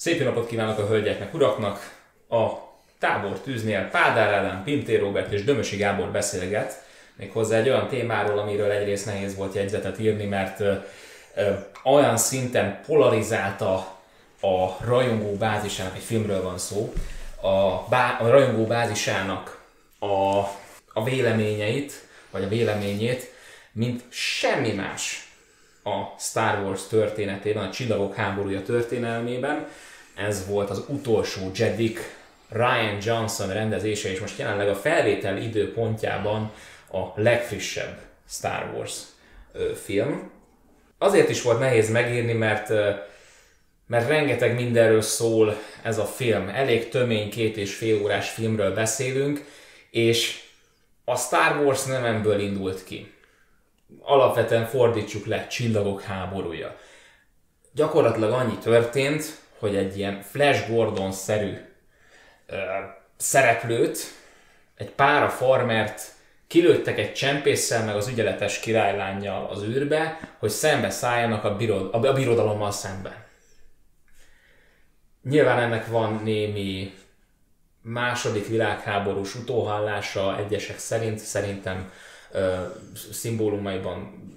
Szép napot kívánok a hölgyeknek, uraknak! A tábor tűznél Pádár Ádám, Pintér Robert és Dömösi Gábor beszélget, méghozzá egy olyan témáról, amiről egyrészt nehéz volt jegyzetet írni, mert ö, ö, olyan szinten polarizálta a rajongó bázisának, egy filmről van szó, a, bá, a rajongó bázisának a, a véleményeit, vagy a véleményét, mint semmi más a Star Wars történetében, a Csillagok háborúja történelmében. Ez volt az utolsó Jedik, Ryan Johnson rendezése, és most jelenleg a felvétel időpontjában a legfrissebb Star Wars film. Azért is volt nehéz megírni, mert mert rengeteg mindenről szól ez a film. Elég tömény két és fél órás filmről beszélünk, és a Star Wars nem ebből indult ki. Alapvetően fordítsuk le, csillagok háborúja. Gyakorlatilag annyi történt, hogy egy ilyen Flash Gordon-szerű ö, szereplőt, egy pára farmert kilőttek egy csempésszel, meg az ügyeletes királylányjal az űrbe, hogy szembe szálljanak a, birod, a birodalommal szemben. Nyilván ennek van némi második világháborús utóhallása egyesek szerint, szerintem ö, szimbólumaiban,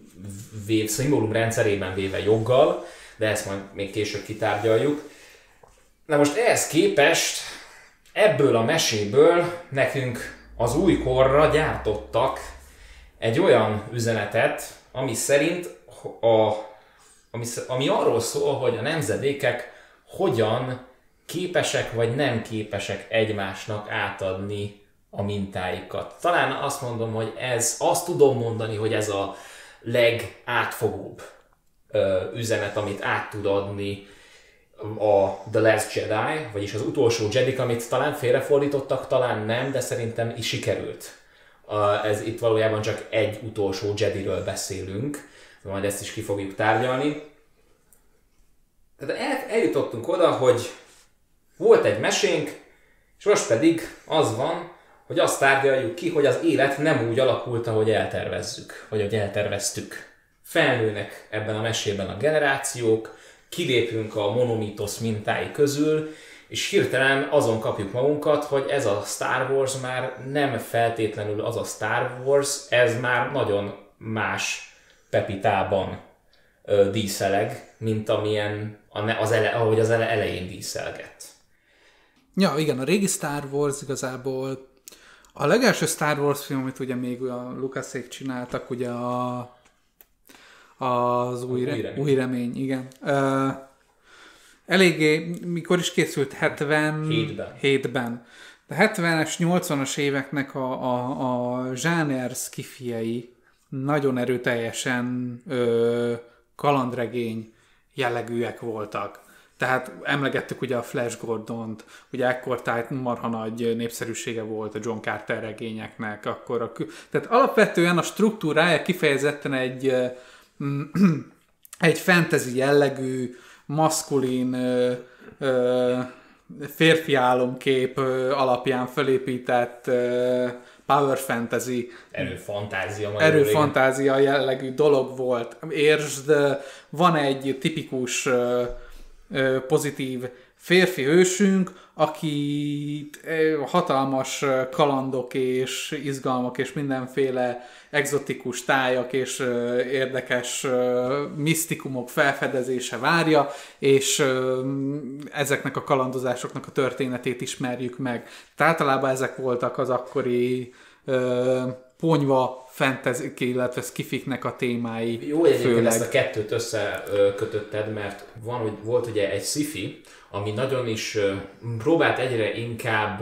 vév, szimbólum rendszerében véve joggal, de ezt majd még később kitárgyaljuk. Na most ehhez képest ebből a meséből nekünk az új korra gyártottak egy olyan üzenetet, ami szerint a, ami, ami arról szól, hogy a nemzedékek hogyan képesek vagy nem képesek egymásnak átadni a mintáikat. Talán azt mondom, hogy ez, azt tudom mondani, hogy ez a legátfogóbb ö, üzenet, amit át tud adni a The Last Jedi, vagyis az utolsó Jedi, amit talán félrefordítottak, talán nem, de szerintem is sikerült. Ez itt valójában csak egy utolsó Jediről beszélünk, majd ezt is ki fogjuk tárgyalni. Tehát el, eljutottunk oda, hogy volt egy mesénk, és most pedig az van, hogy azt tárgyaljuk ki, hogy az élet nem úgy alakult, ahogy eltervezzük, vagy ahogy elterveztük. Felnőnek ebben a mesében a generációk, kilépünk a monomitosz mintái közül, és hirtelen azon kapjuk magunkat, hogy ez a Star Wars már nem feltétlenül az a Star Wars, ez már nagyon más pepitában ö, díszeleg, mint amilyen az ele, ahogy az ele, elején díszelgett. Ja, igen, a régi Star Wars igazából a legelső Star Wars film, amit ugye még a Lucasék csináltak, ugye a az új, új, remény. új remény, igen. Uh, eléggé, mikor is készült? 77-ben. 7-ben. De 70-es, 80-as éveknek a, a, a zsáner skifiei nagyon erőteljesen ö, kalandregény jellegűek voltak. Tehát emlegettük ugye a Flash Gordon-t, ugye ekkor tájt marha nagy népszerűsége volt a John Carter regényeknek, akkor a, tehát alapvetően a struktúrája kifejezetten egy egy fantasy jellegű, maszkulin ö, ö, férfi álomkép ö, alapján felépített ö, power fantasy erőfantázia, erőfantázia jellegű dolog volt. Értsd, van egy tipikus ö, pozitív férfi hősünk, aki hatalmas kalandok és izgalmak és mindenféle egzotikus tájak és érdekes misztikumok felfedezése várja, és ezeknek a kalandozásoknak a történetét ismerjük meg. Tehát általában ezek voltak az akkori ponyva fantasy, illetve skifiknek a témái. Jó, hogy egyébként ezt a kettőt összekötötted, mert van, hogy volt ugye egy sci ami nagyon is próbált egyre inkább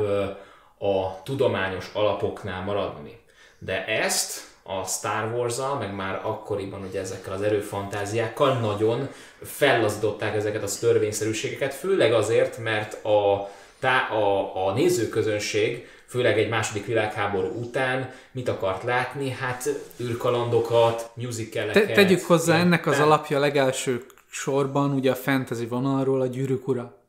a tudományos alapoknál maradni. De ezt a Star wars meg már akkoriban ugye ezekkel az erőfantáziákkal nagyon fellazdították ezeket a törvényszerűségeket, főleg azért, mert a, tá, a, a nézőközönség, főleg egy második világháború után mit akart látni? Hát űrkalandokat, musicaleket. Te, tegyük hozzá, ennek az alapja legelső sorban ugye a fantasy vonalról a gyűrűk ura.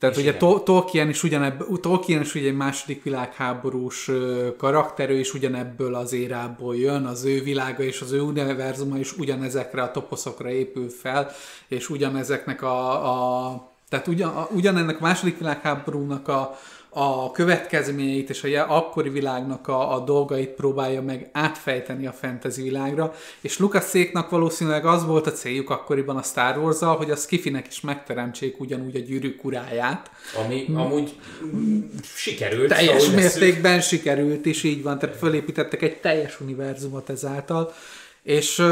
Tehát és ugye igen. Tolkien is, ugyanebb, Tolkien is ugye egy második világháborús karakter, ő is ugyanebből az érából jön, az ő világa és az ő univerzuma is ugyanezekre a toposzokra épül fel, és ugyanezeknek a, a Tehát ugyan, ugyanennek a második világháborúnak a, a következményeit és a akkori világnak a, a dolgait próbálja meg átfejteni a fantasy világra, és Lukasszéknak valószínűleg az volt a céljuk akkoriban a Star wars hogy a Skifinek is megteremtsék ugyanúgy a gyűrűk uráját. Ami hmm. amúgy sikerült. Teljes mértékben veszük. sikerült, és így van, tehát fölépítettek egy teljes univerzumot ezáltal, és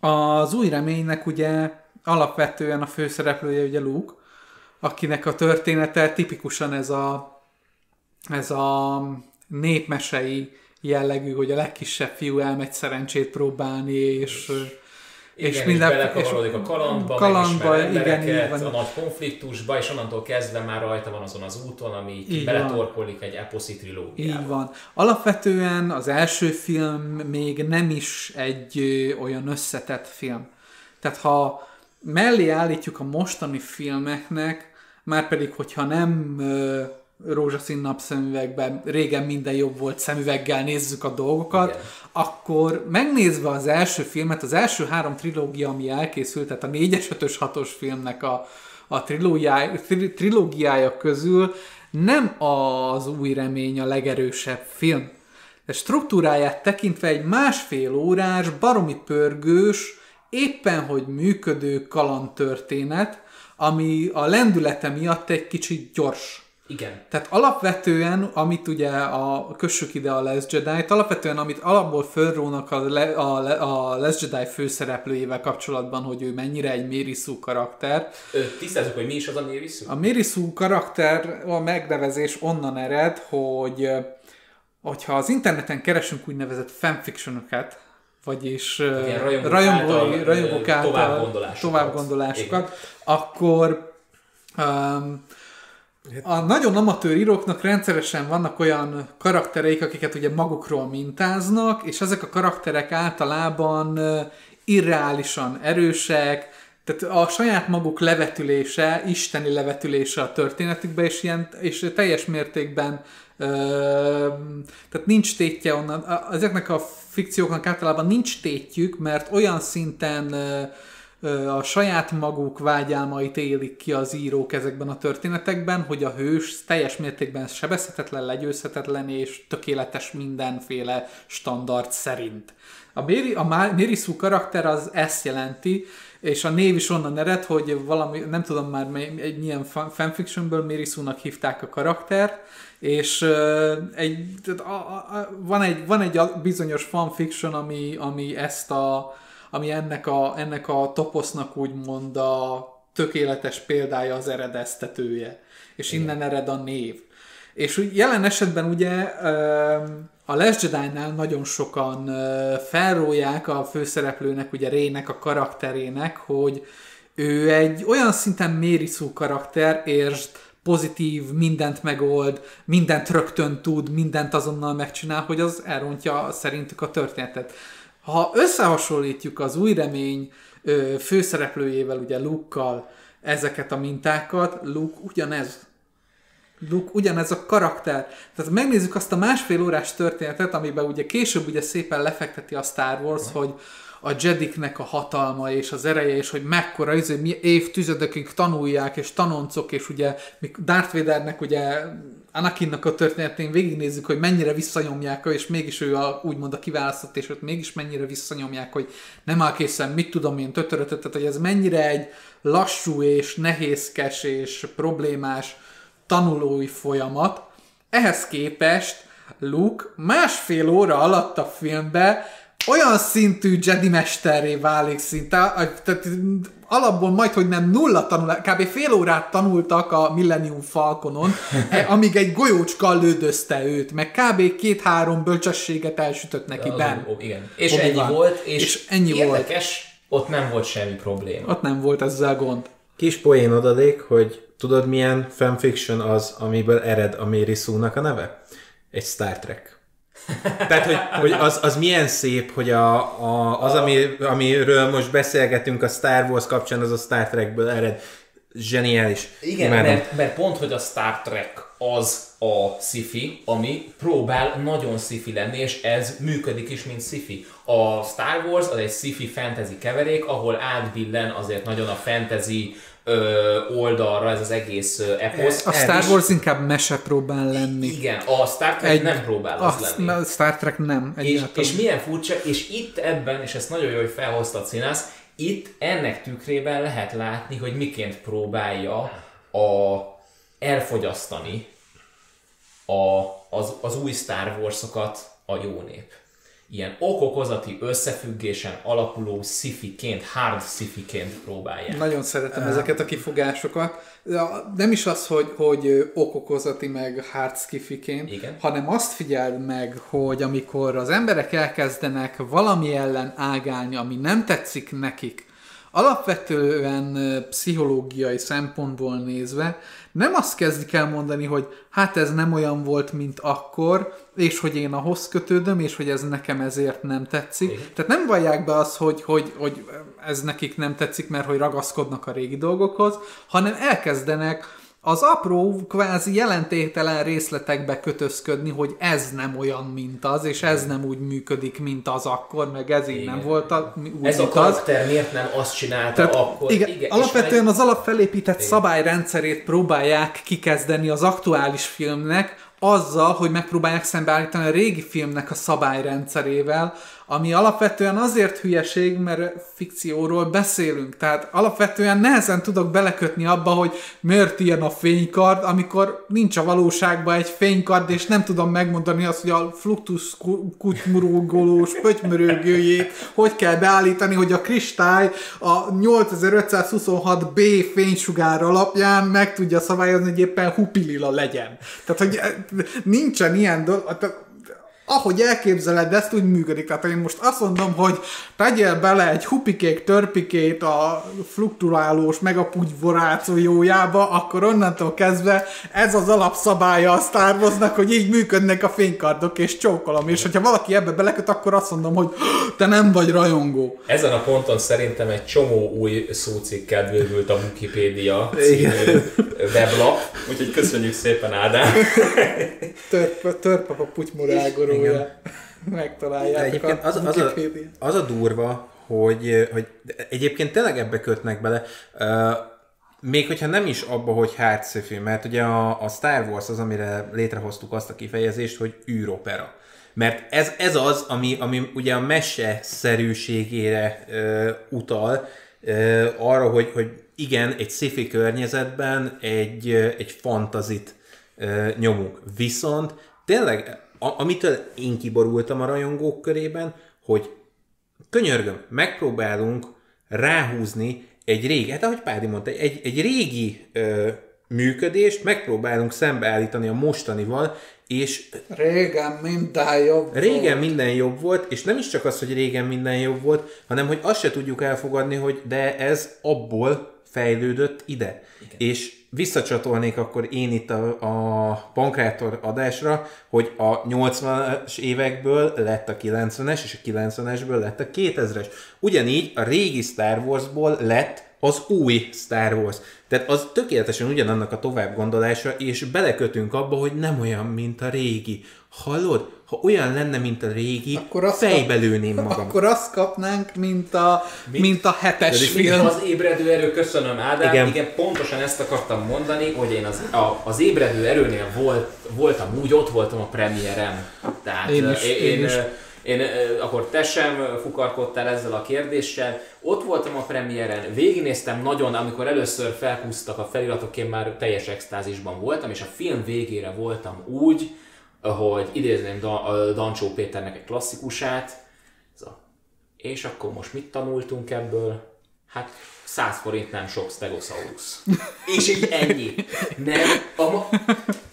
az új reménynek ugye alapvetően a főszereplője ugye Luke, akinek a története tipikusan ez a, ez a népmesei jellegű, hogy a legkisebb fiú elmegy szerencsét próbálni, és igen, és minden, belekavarodik a kalandba, kalandba igen, így van. a nagy konfliktusba, és onnantól kezdve már rajta van azon az úton, ami így beletorkolik egy eposzi trilógiába. Így van. Alapvetően az első film még nem is egy olyan összetett film. Tehát ha mellé állítjuk a mostani filmeknek, már pedig, hogyha nem ö, rózsaszín napszemüvegben, régen minden jobb volt szemüveggel nézzük a dolgokat, Igen. akkor megnézve az első filmet, az első három trilógia, ami elkészült, tehát a 4-es, 5-ös, 6-os filmnek a, a trilógiája, trilógiája közül nem az új remény a legerősebb film. De struktúráját tekintve egy másfél órás, baromi pörgős, éppen hogy működő kalandtörténet, ami a lendülete miatt egy kicsit gyors. Igen. Tehát alapvetően, amit ugye a, kössük ide a Les jedi alapvetően amit alapból fölrónak a, Le, a, a Les Jedi főszereplőjével kapcsolatban, hogy ő mennyire egy Sue karakter. Ö, tisztázzuk, hogy mi is az a Sue? A Sue karakter, a megnevezés onnan ered, hogy hogyha az interneten keresünk úgynevezett fanfictionokat, vagyis rajongók, rajongói, rajongók által, továbbgondolásokat, továbbgondolásokat. Akkor um, a nagyon amatőr íróknak rendszeresen vannak olyan karaktereik, akiket ugye magukról mintáznak, és ezek a karakterek általában irreálisan erősek, tehát a saját maguk levetülése, isteni levetülése a történetükbe, és, ilyen, és teljes mértékben tehát nincs tétje onnan, ezeknek a fikcióknak általában nincs tétjük, mert olyan szinten a saját maguk vágyálmait élik ki az írók ezekben a történetekben, hogy a hős teljes mértékben sebezhetetlen, legyőzhetetlen és tökéletes mindenféle standard szerint. A Mary, a Sue karakter az ezt jelenti, és a név is onnan ered, hogy valami, nem tudom már egy milyen fanfictionből Mary Sue-nak hívták a karaktert, és egy, a, a, van, egy, van egy bizonyos fanfiction, ami, ami ezt a, ami ennek a, ennek a toposznak úgymond a tökéletes példája az eredeztetője. És Igen. innen ered a név. És úgy jelen esetben ugye a Les Jedi-nál nagyon sokan felróják a főszereplőnek, ugye Rének a karakterének, hogy ő egy olyan szinten mériszú karakter, és pozitív, mindent megold, mindent rögtön tud, mindent azonnal megcsinál, hogy az elrontja szerintük a történetet. Ha összehasonlítjuk az új remény főszereplőjével, ugye Luke-kal ezeket a mintákat, Luke ugyanez. Luke ugyanez a karakter. Tehát megnézzük azt a másfél órás történetet, amiben ugye később ugye szépen lefekteti a Star Wars, hogy a Jediknek a hatalma és az ereje, és hogy mekkora izé, mi évtizedekig tanulják, és tanoncok, és ugye Darth Vadernek ugye Anakinnak a történetén végignézzük, hogy mennyire visszanyomják, és mégis ő a, úgymond a kiválasztott, és őt mégis mennyire visszanyomják, hogy nem áll készen, mit tudom én, tötörötöt, tehát hogy ez mennyire egy lassú és nehézkes és problémás tanulói folyamat. Ehhez képest Luke másfél óra alatt a filmbe olyan szintű Jedi mesterré válik szinte, tehát alapból majd, hogy nem nulla tanul, kb. fél órát tanultak a Millennium Falconon, eh, amíg egy golyócska lődözte őt, meg kb. két-három bölcsességet elsütött neki ben. Igen. És Obi ennyi volt, és, és ennyi érdekes, volt. ott nem volt semmi probléma. Ott nem volt ezzel gond. Kis poén odadék, hogy tudod milyen fanfiction az, amiből ered a Mary Sue-nak a neve? Egy Star Trek. Tehát, hogy, hogy az, az milyen szép, hogy a, a, az, ami, amiről most beszélgetünk a Star Wars kapcsán, az a Star Trekből ered. Zseniális. Igen, mert, mert pont, hogy a Star Trek az a sci ami próbál nagyon sci lenni, és ez működik is, mint sci A Star Wars az egy sci fantasy keverék, ahol átbillen azért nagyon a fantasy ö, oldalra ez az egész eposz. A Star Wars inkább mese próbál lenni. Igen, a Star Trek egy, nem próbál az a, lenni. A Star Trek nem. És, és milyen furcsa, és itt ebben, és ezt nagyon jó, hogy felhoztad színász, itt ennek tükrében lehet látni, hogy miként próbálja a, elfogyasztani a, az, az új Star Wars-okat a jó nép ilyen okokozati összefüggésen alapuló szifiként, hard szifiként próbálják. Nagyon szeretem uh. ezeket a kifogásokat. Nem is az, hogy, hogy okokozati meg hard skifiként, Igen. hanem azt figyeld meg, hogy amikor az emberek elkezdenek valami ellen ágálni, ami nem tetszik nekik, alapvetően pszichológiai szempontból nézve nem azt kezdik el mondani, hogy hát ez nem olyan volt, mint akkor, és hogy én ahhoz kötődöm, és hogy ez nekem ezért nem tetszik. Igen. Tehát nem vallják be azt, hogy, hogy, hogy ez nekik nem tetszik, mert hogy ragaszkodnak a régi dolgokhoz, hanem elkezdenek az apró, kvázi jelentéktelen részletekbe kötözködni, hogy ez nem olyan, mint az, és ez nem úgy működik, mint az akkor, meg ez így nem volt a, úgy, Ez a karakter az. miért nem azt csinálta Tehát, akkor? Igen, igen, alapvetően meg... az alapfelépített igen. szabályrendszerét próbálják kikezdeni az aktuális filmnek, azzal, hogy megpróbálják szembeállítani a régi filmnek a szabályrendszerével, ami alapvetően azért hülyeség, mert fikcióról beszélünk. Tehát alapvetően nehezen tudok belekötni abba, hogy miért ilyen a fénykard, amikor nincs a valóságban egy fénykard, és nem tudom megmondani azt, hogy a fluktus kutymurogolós pötymörögőjét hogy kell beállítani, hogy a kristály a 8526B fénysugár alapján meg tudja szabályozni, hogy éppen hupilila legyen. Tehát, hogy nincsen ilyen dolog, ahogy elképzeled, ezt úgy működik. Tehát én most azt mondom, hogy tegyél bele egy hupikék törpikét a fluktuálós megapugyvorációjába, akkor onnantól kezdve ez az alapszabálya a Star Wars-nak, hogy így működnek a fénykardok, és csókolom. És hogyha valaki ebbe beleköt, akkor azt mondom, hogy te nem vagy rajongó. Ezen a ponton szerintem egy csomó új szócikkel bővült a Wikipédia weblap, úgyhogy köszönjük szépen Ádám. Törp, törpapa putymorágoró igen. megtalálják. egyébként az, az, a, az a durva, hogy, hogy egyébként tényleg ebbe kötnek bele, uh, még hogyha nem is abba, hogy hard sci mert ugye a, a Star Wars az, amire létrehoztuk azt a kifejezést, hogy űropera. Mert ez, ez az, ami, ami ugye a mese szerűségére uh, utal, uh, arra, hogy, hogy igen, egy sci környezetben egy, egy fantazit uh, nyomunk. Viszont tényleg a, amitől én kiborultam a rajongók körében, hogy könyörgöm, megpróbálunk ráhúzni egy régi, hát ahogy Pádi mondta, egy, egy régi ö, működést megpróbálunk szembeállítani a mostanival, és... Régen minden jobb Régen volt. minden jobb volt, és nem is csak az, hogy régen minden jobb volt, hanem hogy azt se tudjuk elfogadni, hogy de ez abból fejlődött ide. Igen. És visszacsatolnék akkor én itt a, a Pankrátor adásra, hogy a 80-as évekből lett a 90-es, és a 90-esből lett a 2000-es. Ugyanígy a régi Star Warsból lett az új Star Wars. Tehát az tökéletesen ugyanannak a tovább gondolása, és belekötünk abba, hogy nem olyan, mint a régi. Hallod? Ha olyan lenne, mint a régi, akkor azt fejbe lőném magam. Akkor azt kapnánk, mint a, mint? Mint a hetes film. Az ébredő erő, köszönöm Ádám. Igen. Igen, pontosan ezt akartam mondani, hogy én az, a, az ébredő erőnél volt, voltam úgy, ott voltam a premierem. Tehát én, is, én, én, is. Én, akkor te sem fukarkodtál ezzel a kérdéssel. Ott voltam a premiéren, végignéztem nagyon, amikor először felhúztak a feliratok, én már teljes extázisban voltam, és a film végére voltam úgy, hogy idézném Dan- Dancsó Péternek egy klasszikusát, ez a, és akkor most mit tanultunk ebből? Hát 100 forint nem sok Stegosaurus. és így ennyi. Nem. A,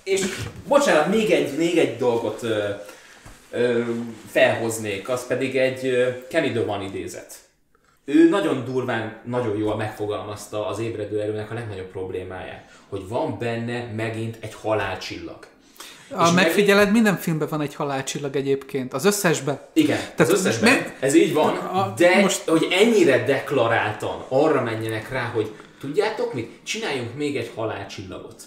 és bocsánat, még egy, még egy dolgot ö, ö, felhoznék, az pedig egy ö, Kenny Dovan idézet. Ő nagyon durván, nagyon jól megfogalmazta az ébredő erőnek a legnagyobb problémáját, hogy van benne megint egy halálcsillag. A megfigyeled, minden filmben van egy halálcsillag egyébként. Az összesben. Igen, Tehát az összesben. Me- ez így van, a, de most... hogy ennyire deklaráltan arra menjenek rá, hogy tudjátok mit? Csináljunk még egy halálcsillagot.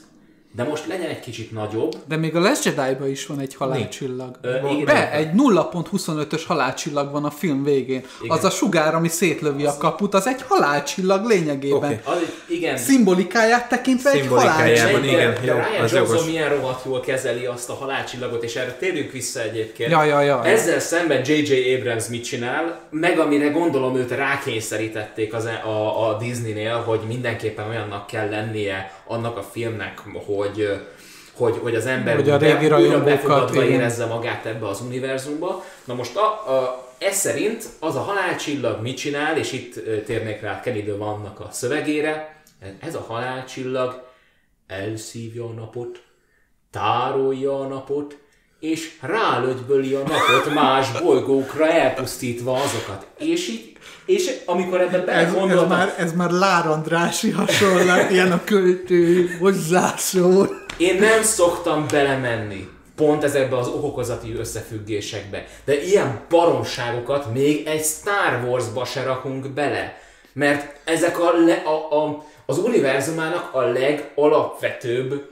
De most legyen egy kicsit nagyobb. De még a Last jedi is van egy halálcsillag. Ö, igen. Be, egy 0.25-ös halálcsillag van a film végén. Igen. Az a sugár, ami szétlövi a kaput, az egy halálcsillag lényegében. Oké. Az, igen. Szimbolikáját tekintve egy halálcsillag. igen, de jó, Ryan az Johnson jogos. milyen rohadt jól kezeli azt a halálcsillagot, és erre térjünk vissza egyébként. Ja, ja, ja. Ezzel szemben J.J. Abrams mit csinál, meg amire gondolom őt rákényszerítették az, e- a, a Disneynél, hogy mindenképpen olyannak kell lennie annak a filmnek, hogy hogy, hogy az ember Hogy a régi be, újra befogadva igen. érezze magát ebbe az univerzumba. Na most a, a, ez szerint az a halálcsillag mit csinál, és itt térnék rá Kenny vannak a szövegére, ez a halálcsillag elszívja a napot, tárolja a napot, és rálögyböli a napot más bolygókra elpusztítva azokat. És így, és amikor ebben Ez, ez, belegondoltam, már, ez már Lár Andrási hasonlat, ilyen a költő hozzászól. Én nem szoktam belemenni pont ezekbe az okokozati összefüggésekbe, de ilyen baromságokat még egy Star Wars-ba se rakunk bele. Mert ezek a, le, a, a az univerzumának a legalapvetőbb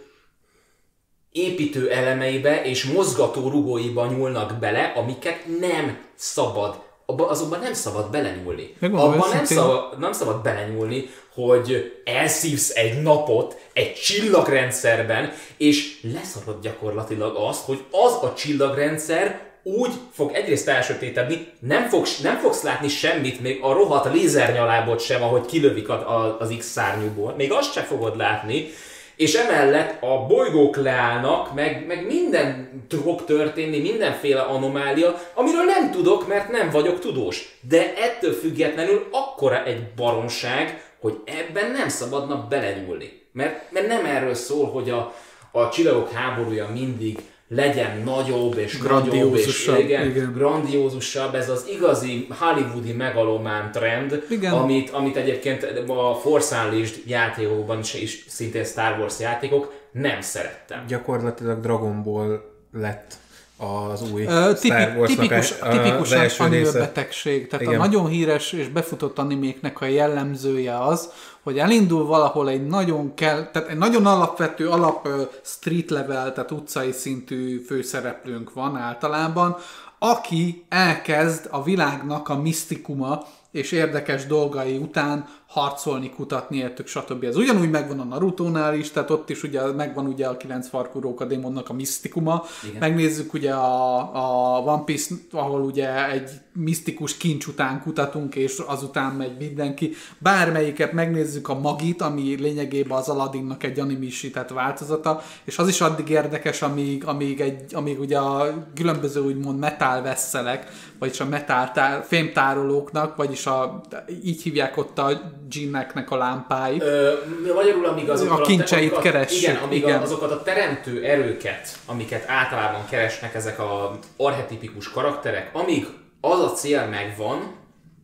építő elemeibe és mozgató rugóiba nyúlnak bele, amiket nem szabad. Abba, nem szabad belenyúlni. Abban nem szabad, nem szabad belenyúlni, hogy elszívsz egy napot egy csillagrendszerben, és leszarod gyakorlatilag azt, hogy az a csillagrendszer úgy fog egyrészt elsötétedni, nem fogsz, nem fogsz látni semmit, még a rohadt lézernyalábot sem, ahogy kilövik a, a, az X-szárnyúból, még azt sem fogod látni, és emellett a bolygók leállnak, meg, meg minden fog történni, mindenféle anomália, amiről nem tudok, mert nem vagyok tudós. De ettől függetlenül akkora egy baromság, hogy ebben nem szabadna belenyúlni. Mert, mert nem erről szól, hogy a, a csillagok háborúja mindig legyen nagyobb és nagyobb és Grandiózusabb, igen, igen. grandiózusabb, ez az igazi hollywoodi megalomán trend, Igen. amit, amit egyébként a Force Unleashed játékokban is, is szintén Star Wars játékok nem szerettem. Gyakorlatilag Dragon Ball lett az új Ö, Star tipi, Wars tipikus, tipikus anime része. betegség. Tehát Igen. a nagyon híres és befutott animéknek a jellemzője az, hogy elindul valahol egy nagyon kell, tehát egy nagyon alapvető alap street level, tehát utcai szintű főszereplőnk van általában, aki elkezd a világnak a misztikuma és érdekes dolgai után harcolni, kutatni, értük, stb. Ez ugyanúgy megvan a Naruto-nál is, tehát ott is ugye megvan ugye a kilenc farkú róka démonnak a misztikuma. Igen. Megnézzük ugye a, a One Piece, ahol ugye egy misztikus kincs után kutatunk, és azután megy mindenki. Bármelyiket megnézzük a Magit, ami lényegében az Aladdinnak egy animisített változata, és az is addig érdekes, amíg, amíg, egy, amíg ugye a különböző úgymond metal vesszelek, vagyis a metal tár, fémtárolóknak, vagyis a, így hívják ott a ginneknek a lámpáit. Ö, magyarul, amíg azokat A kincseit keressük, Igen, amíg igen. A, azokat a teremtő erőket, amiket általában keresnek ezek a archetipikus karakterek, amíg az a cél megvan,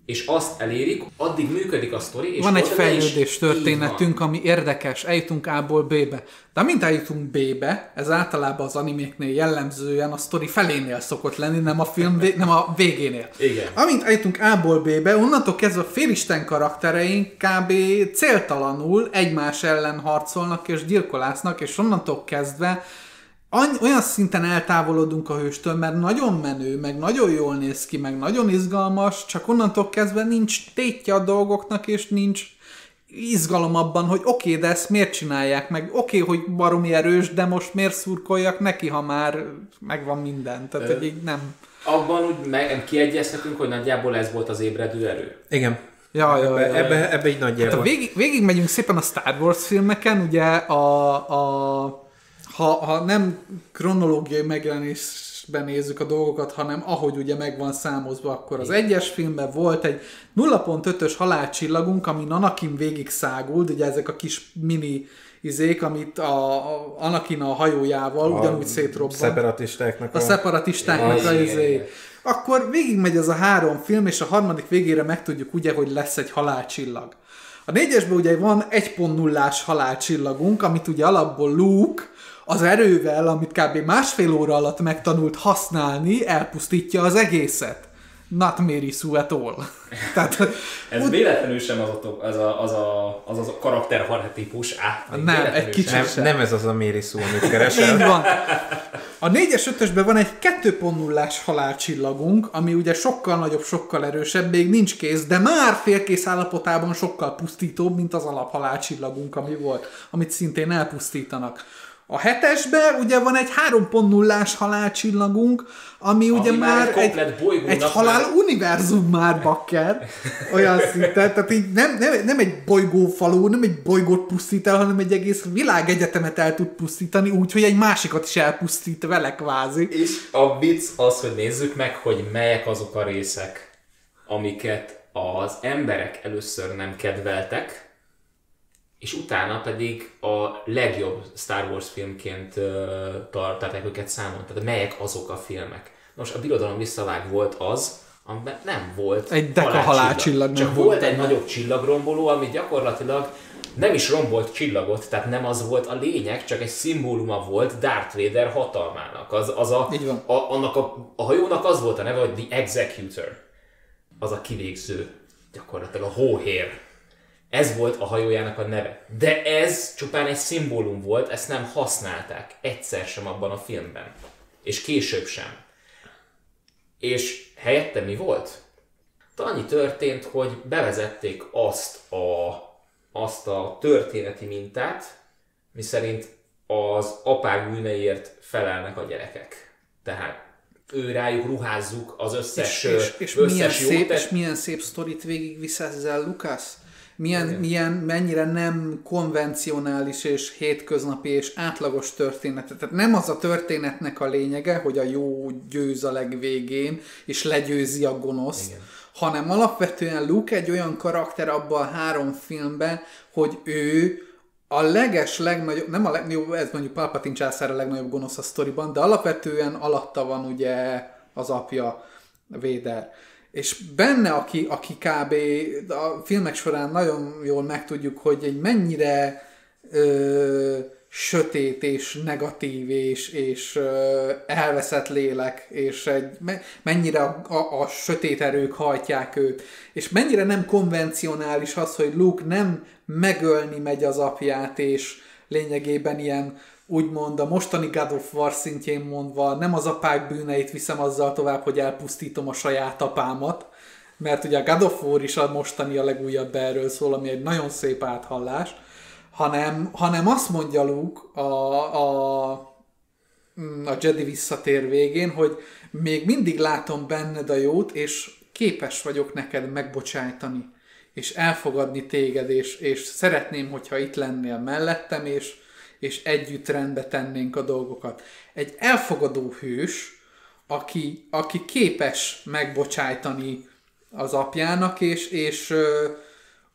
és azt elérik, addig működik a sztori, és Van egy fejlődés így van. történetünk, ami érdekes, eljutunk A-ból B-be. De amint eljutunk B-be, ez általában az animéknél jellemzően a sztori felénél szokott lenni, nem a film nem a végénél. Igen. Amint eljutunk A-ból B-be, onnantól kezdve a félisten karaktereink kb. céltalanul egymás ellen harcolnak és gyilkolásznak, és onnantól kezdve olyan szinten eltávolodunk a hőstől, mert nagyon menő, meg nagyon jól néz ki, meg nagyon izgalmas, csak onnantól kezdve nincs tétje a dolgoknak, és nincs izgalom abban, hogy oké, okay, de ezt miért csinálják, meg oké, okay, hogy baromi erős, de most miért szurkoljak neki, ha már megvan minden. Tehát, hogy így nem... Abban úgy meg, kiegyezhetünk, hogy nagyjából ez volt az ébredő erő. Igen. Ja, ja, Ebbe, ja, ebbe, ebbe így Hát nagyjából. a végig, végig megyünk szépen a Star Wars filmeken, ugye a, a ha, ha nem kronológiai megjelenésben nézzük a dolgokat, hanem ahogy ugye meg van számozva, akkor az egyes filmben volt egy 0.5-ös halálcsillagunk, ami Anakin végig szágult, ugye ezek a kis mini izék, amit a, a Anakin a hajójával ugyanúgy szétrobban. Szeparatistáknak A szeparatistáknak Az a izé. Akkor végigmegy ez a három film, és a harmadik végére megtudjuk ugye, hogy lesz egy halálcsillag. A négyesben ugye van 1.0-ás halálcsillagunk, amit ugye alapból Luke az erővel, amit kb. másfél óra alatt megtanult használni, elpusztítja az egészet. not Mary Sue at all. Tehát, Ez véletlenül sem az a, az a, az a, az a karakter típus. Á, nem, egy kicsit nem, sem. nem ez az a Mary Sue, amit keresel. Így van. A 4-es 5-ösben van egy 2.0-ás halálcsillagunk, ami ugye sokkal nagyobb, sokkal erősebb, még nincs kész, de már félkész állapotában sokkal pusztítóbb, mint az alaphalálcsillagunk, ami volt, amit szintén elpusztítanak. A hetesben ugye van egy 3.0-ás halálcsillagunk, ami, ami ugye már egy, egy, egy halál már... univerzum már bakker, olyan szinten, tehát így nem, nem, nem egy bolygófalú, nem egy bolygót pusztít el, hanem egy egész világegyetemet el tud pusztítani, úgyhogy egy másikat is elpusztít vele kvázi. És a vicc az, hogy nézzük meg, hogy melyek azok a részek, amiket az emberek először nem kedveltek, és utána pedig a legjobb Star Wars filmként tartották őket számon. Tehát melyek azok a filmek. Nos, a Birodalom visszavág volt az, amiben nem volt Egy deka halálcsillag. Csak volt, volt egy nagyobb csillagromboló, ami gyakorlatilag nem is rombolt csillagot, tehát nem az volt a lényeg, csak egy szimbóluma volt Darth Vader hatalmának. Az, az a, a, annak a, a hajónak az volt a neve, hogy The Executor. Az a kivégző, gyakorlatilag a hóhér ez volt a hajójának a neve. De ez csupán egy szimbólum volt, ezt nem használták egyszer sem abban a filmben. És később sem. És helyette mi volt? Annyi történt, hogy bevezették azt a, azt a történeti mintát, miszerint az apák bűneiért felelnek a gyerekek. Tehát ő rájuk ruházzuk az összes, és, és, és összes milyen szép, és milyen szép sztorit végigvisz ezzel Lukasz? Milyen, milyen, mennyire nem konvencionális és hétköznapi és átlagos történet. Tehát nem az a történetnek a lényege, hogy a jó győz a legvégén, és legyőzi a gonoszt, Igen. hanem alapvetően Luke egy olyan karakter abban a három filmben, hogy ő a leges legnagyobb, nem a legjobb, ez mondjuk Palpatine császár a legnagyobb gonosz a sztoriban, de alapvetően alatta van ugye az apja, Véder és benne, aki, aki kb. a filmek során nagyon jól megtudjuk, hogy egy mennyire ö, sötét és negatív és, és ö, elveszett lélek, és egy, mennyire a, a, a sötét erők hajtják őt, és mennyire nem konvencionális az, hogy Luke nem megölni megy az apját, és lényegében ilyen úgymond a mostani God of War szintjén mondva nem az apák bűneit viszem azzal tovább, hogy elpusztítom a saját apámat, mert ugye a God of War is a mostani a legújabb erről szól, ami egy nagyon szép áthallás, hanem, hanem azt mondja Luke a, a, a Jedi visszatér végén, hogy még mindig látom benned a jót, és képes vagyok neked megbocsájtani, és elfogadni téged, és, és szeretném, hogyha itt lennél mellettem, és, és együtt rendbe tennénk a dolgokat. Egy elfogadó hős, aki, aki képes megbocsájtani az apjának, és, és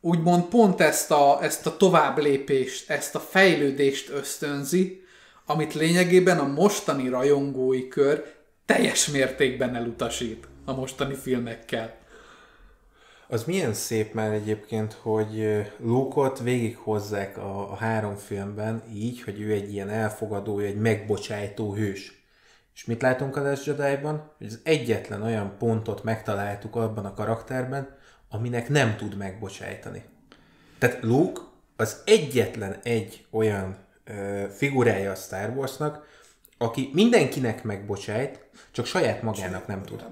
úgymond pont ezt a, ezt a tovább lépést, ezt a fejlődést ösztönzi, amit lényegében a mostani rajongói kör teljes mértékben elutasít a mostani filmekkel. Az milyen szép már egyébként, hogy Luke-ot végighozzák a, a három filmben így, hogy ő egy ilyen elfogadó, egy megbocsájtó hős. És mit látunk a Last Jedi-ban? Hogy az egyetlen olyan pontot megtaláltuk abban a karakterben, aminek nem tud megbocsájtani. Tehát Luke az egyetlen egy olyan ö, figurája a Star Warsnak, aki mindenkinek megbocsájt, csak saját magának nem tud.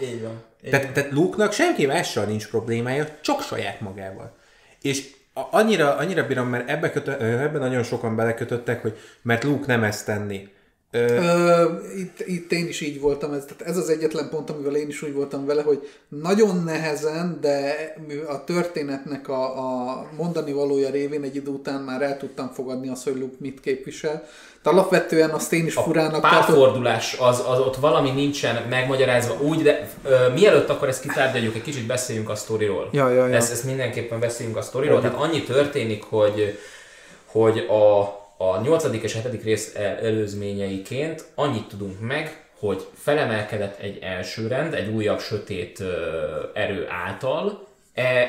Így van. Tehát, tehát Luke-nak senki mással nincs problémája, csak saját magával. És annyira, annyira bírom, mert ebbe kötö, ebben nagyon sokan belekötöttek, hogy mert Luke nem ezt tenni. Ö, itt, itt én is így voltam, ez, tehát ez az egyetlen pont, amivel én is úgy voltam vele, hogy nagyon nehezen, de a történetnek a, a mondani valója révén egy idő után már el tudtam fogadni azt, hogy Luke mit képvisel. De alapvetően azt én is a furának párfordulás, az, az ott valami nincsen megmagyarázva úgy, de ö, mielőtt akkor ezt kitárgyaljuk, egy kicsit beszéljünk a sztoriról. Ja, ja, ja. Ezt, ezt mindenképpen beszéljünk a sztoriról. Tehát annyi történik, hogy, hogy a a 8. és 7. rész előzményeiként annyit tudunk meg, hogy felemelkedett egy első rend, egy újabb sötét erő által,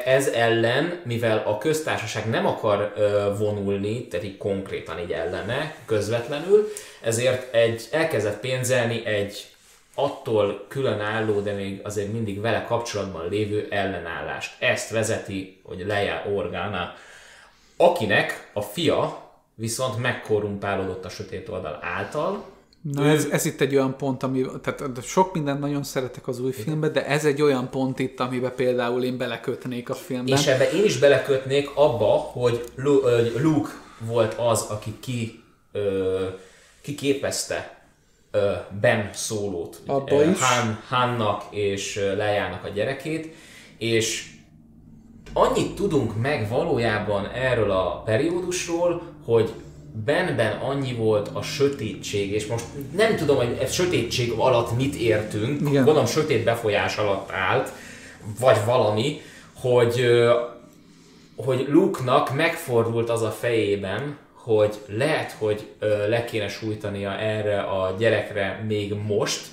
ez ellen, mivel a köztársaság nem akar vonulni, tehát így konkrétan így ellene, közvetlenül, ezért egy, elkezdett pénzelni egy attól különálló, de még azért mindig vele kapcsolatban lévő ellenállást. Ezt vezeti, hogy Leia Organa, akinek a fia viszont megkorrumpálódott a sötét oldal által, Na ez, ez itt egy olyan pont, ami, tehát sok mindent nagyon szeretek az új filmben, de ez egy olyan pont itt, amiben például én belekötnék a filmben. És ebbe én is belekötnék abba, hogy Luke volt az, aki ki, ö, kiképezte ö, Ben szólót, Abba is. Han, Hannak és Lejának a gyerekét, és annyit tudunk meg valójában erről a periódusról, hogy Benben annyi volt a sötétség, és most nem tudom, hogy ez sötétség alatt mit értünk, Igen. gondolom sötét befolyás alatt állt, vagy valami, hogy, hogy Luke-nak megfordult az a fejében, hogy lehet, hogy le kéne sújtania erre a gyerekre még most,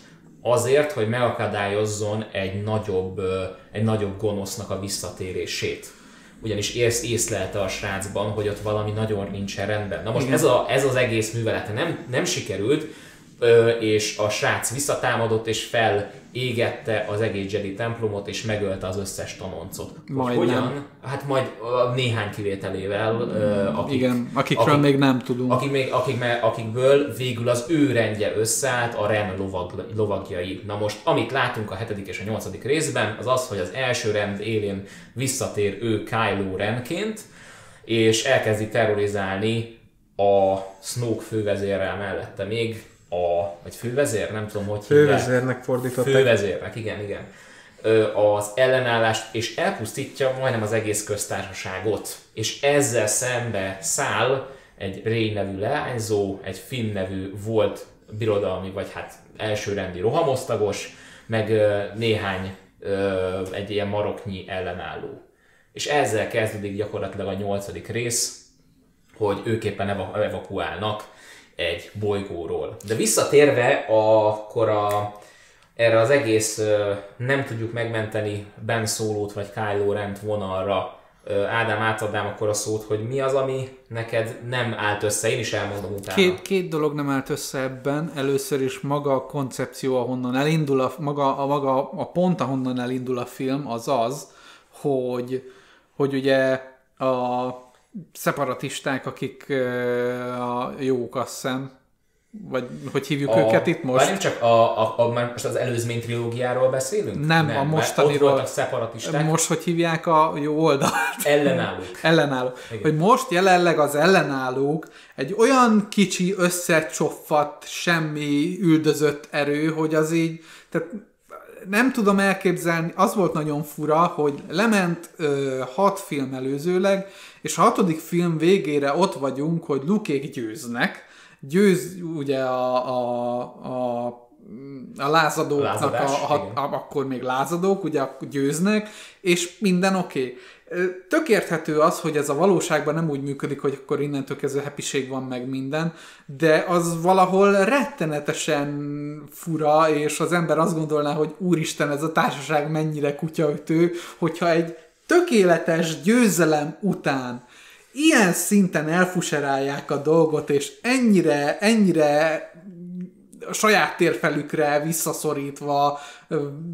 azért, hogy megakadályozzon egy nagyobb, egy nagyobb gonosznak a visszatérését ugyanis ész, észlelte a srácban, hogy ott valami nagyon nincsen rendben. Na most ez, a, ez az egész művelete nem, nem sikerült, és a srác visszatámadott és felégette az egész Jedi templomot és megölte az összes tanoncot. Majd hogyan? Nem. Hát majd néhány kivételével, akik, Igen, akikről akik, még nem tudunk. Akik még, akik, akikből végül az ő rendje összeállt a Ren lovag, lovagjai. Na most, amit látunk a hetedik és a nyolcadik részben, az az, hogy az első rend élén visszatér ő Kylo Renként, és elkezdi terrorizálni a Snoke fővezérrel mellette még a, vagy fővezér, nem tudom, hogy Fővezérnek fordították. Fővezérnek, igen, igen. Az ellenállást, és elpusztítja majdnem az egész köztársaságot. És ezzel szembe száll egy Ray nevű leányzó, egy Finn nevű volt birodalmi, vagy hát elsőrendi rohamosztagos, meg néhány egy ilyen maroknyi ellenálló. És ezzel kezdődik gyakorlatilag a nyolcadik rész, hogy ők éppen evakuálnak egy bolygóról. De visszatérve akkor a, erre az egész nem tudjuk megmenteni Ben Szólót vagy Kylo Rent vonalra, Ádám, átadnám akkor a szót, hogy mi az, ami neked nem állt össze, én is elmondom utána. Két, két dolog nem állt össze ebben. Először is maga a koncepció, ahonnan elindul a, maga, a, maga a pont, ahonnan elindul a film, az az, hogy, hogy ugye a szeparatisták, akik a jók, azt hiszem, vagy hogy hívjuk a, őket itt most? Várjunk csak, a, a, a, most az előzmény trilógiáról beszélünk? Nem, nem a mostaniról. Ott voltak szeparatisták. Most hogy hívják a jó oldalt? Ellenállók. ellenállók. Igen. Hogy most jelenleg az ellenállók egy olyan kicsi, összecsoffat, semmi üldözött erő, hogy az így, tehát nem tudom elképzelni, az volt nagyon fura, hogy lement ö, hat film előzőleg, és a hatodik film végére ott vagyunk, hogy Lukék győznek, győz ugye a, a, a a lázadóknak, Lázadás, a, a, a, akkor még lázadók, ugye győznek, és minden oké. Okay. Tök érthető az, hogy ez a valóságban nem úgy működik, hogy akkor innentől kezdve hepiség van meg minden, de az valahol rettenetesen fura, és az ember azt gondolná, hogy úristen, ez a társaság mennyire kutyaütő, hogyha egy tökéletes győzelem után ilyen szinten elfuserálják a dolgot, és ennyire, ennyire a saját térfelükre visszaszorítva,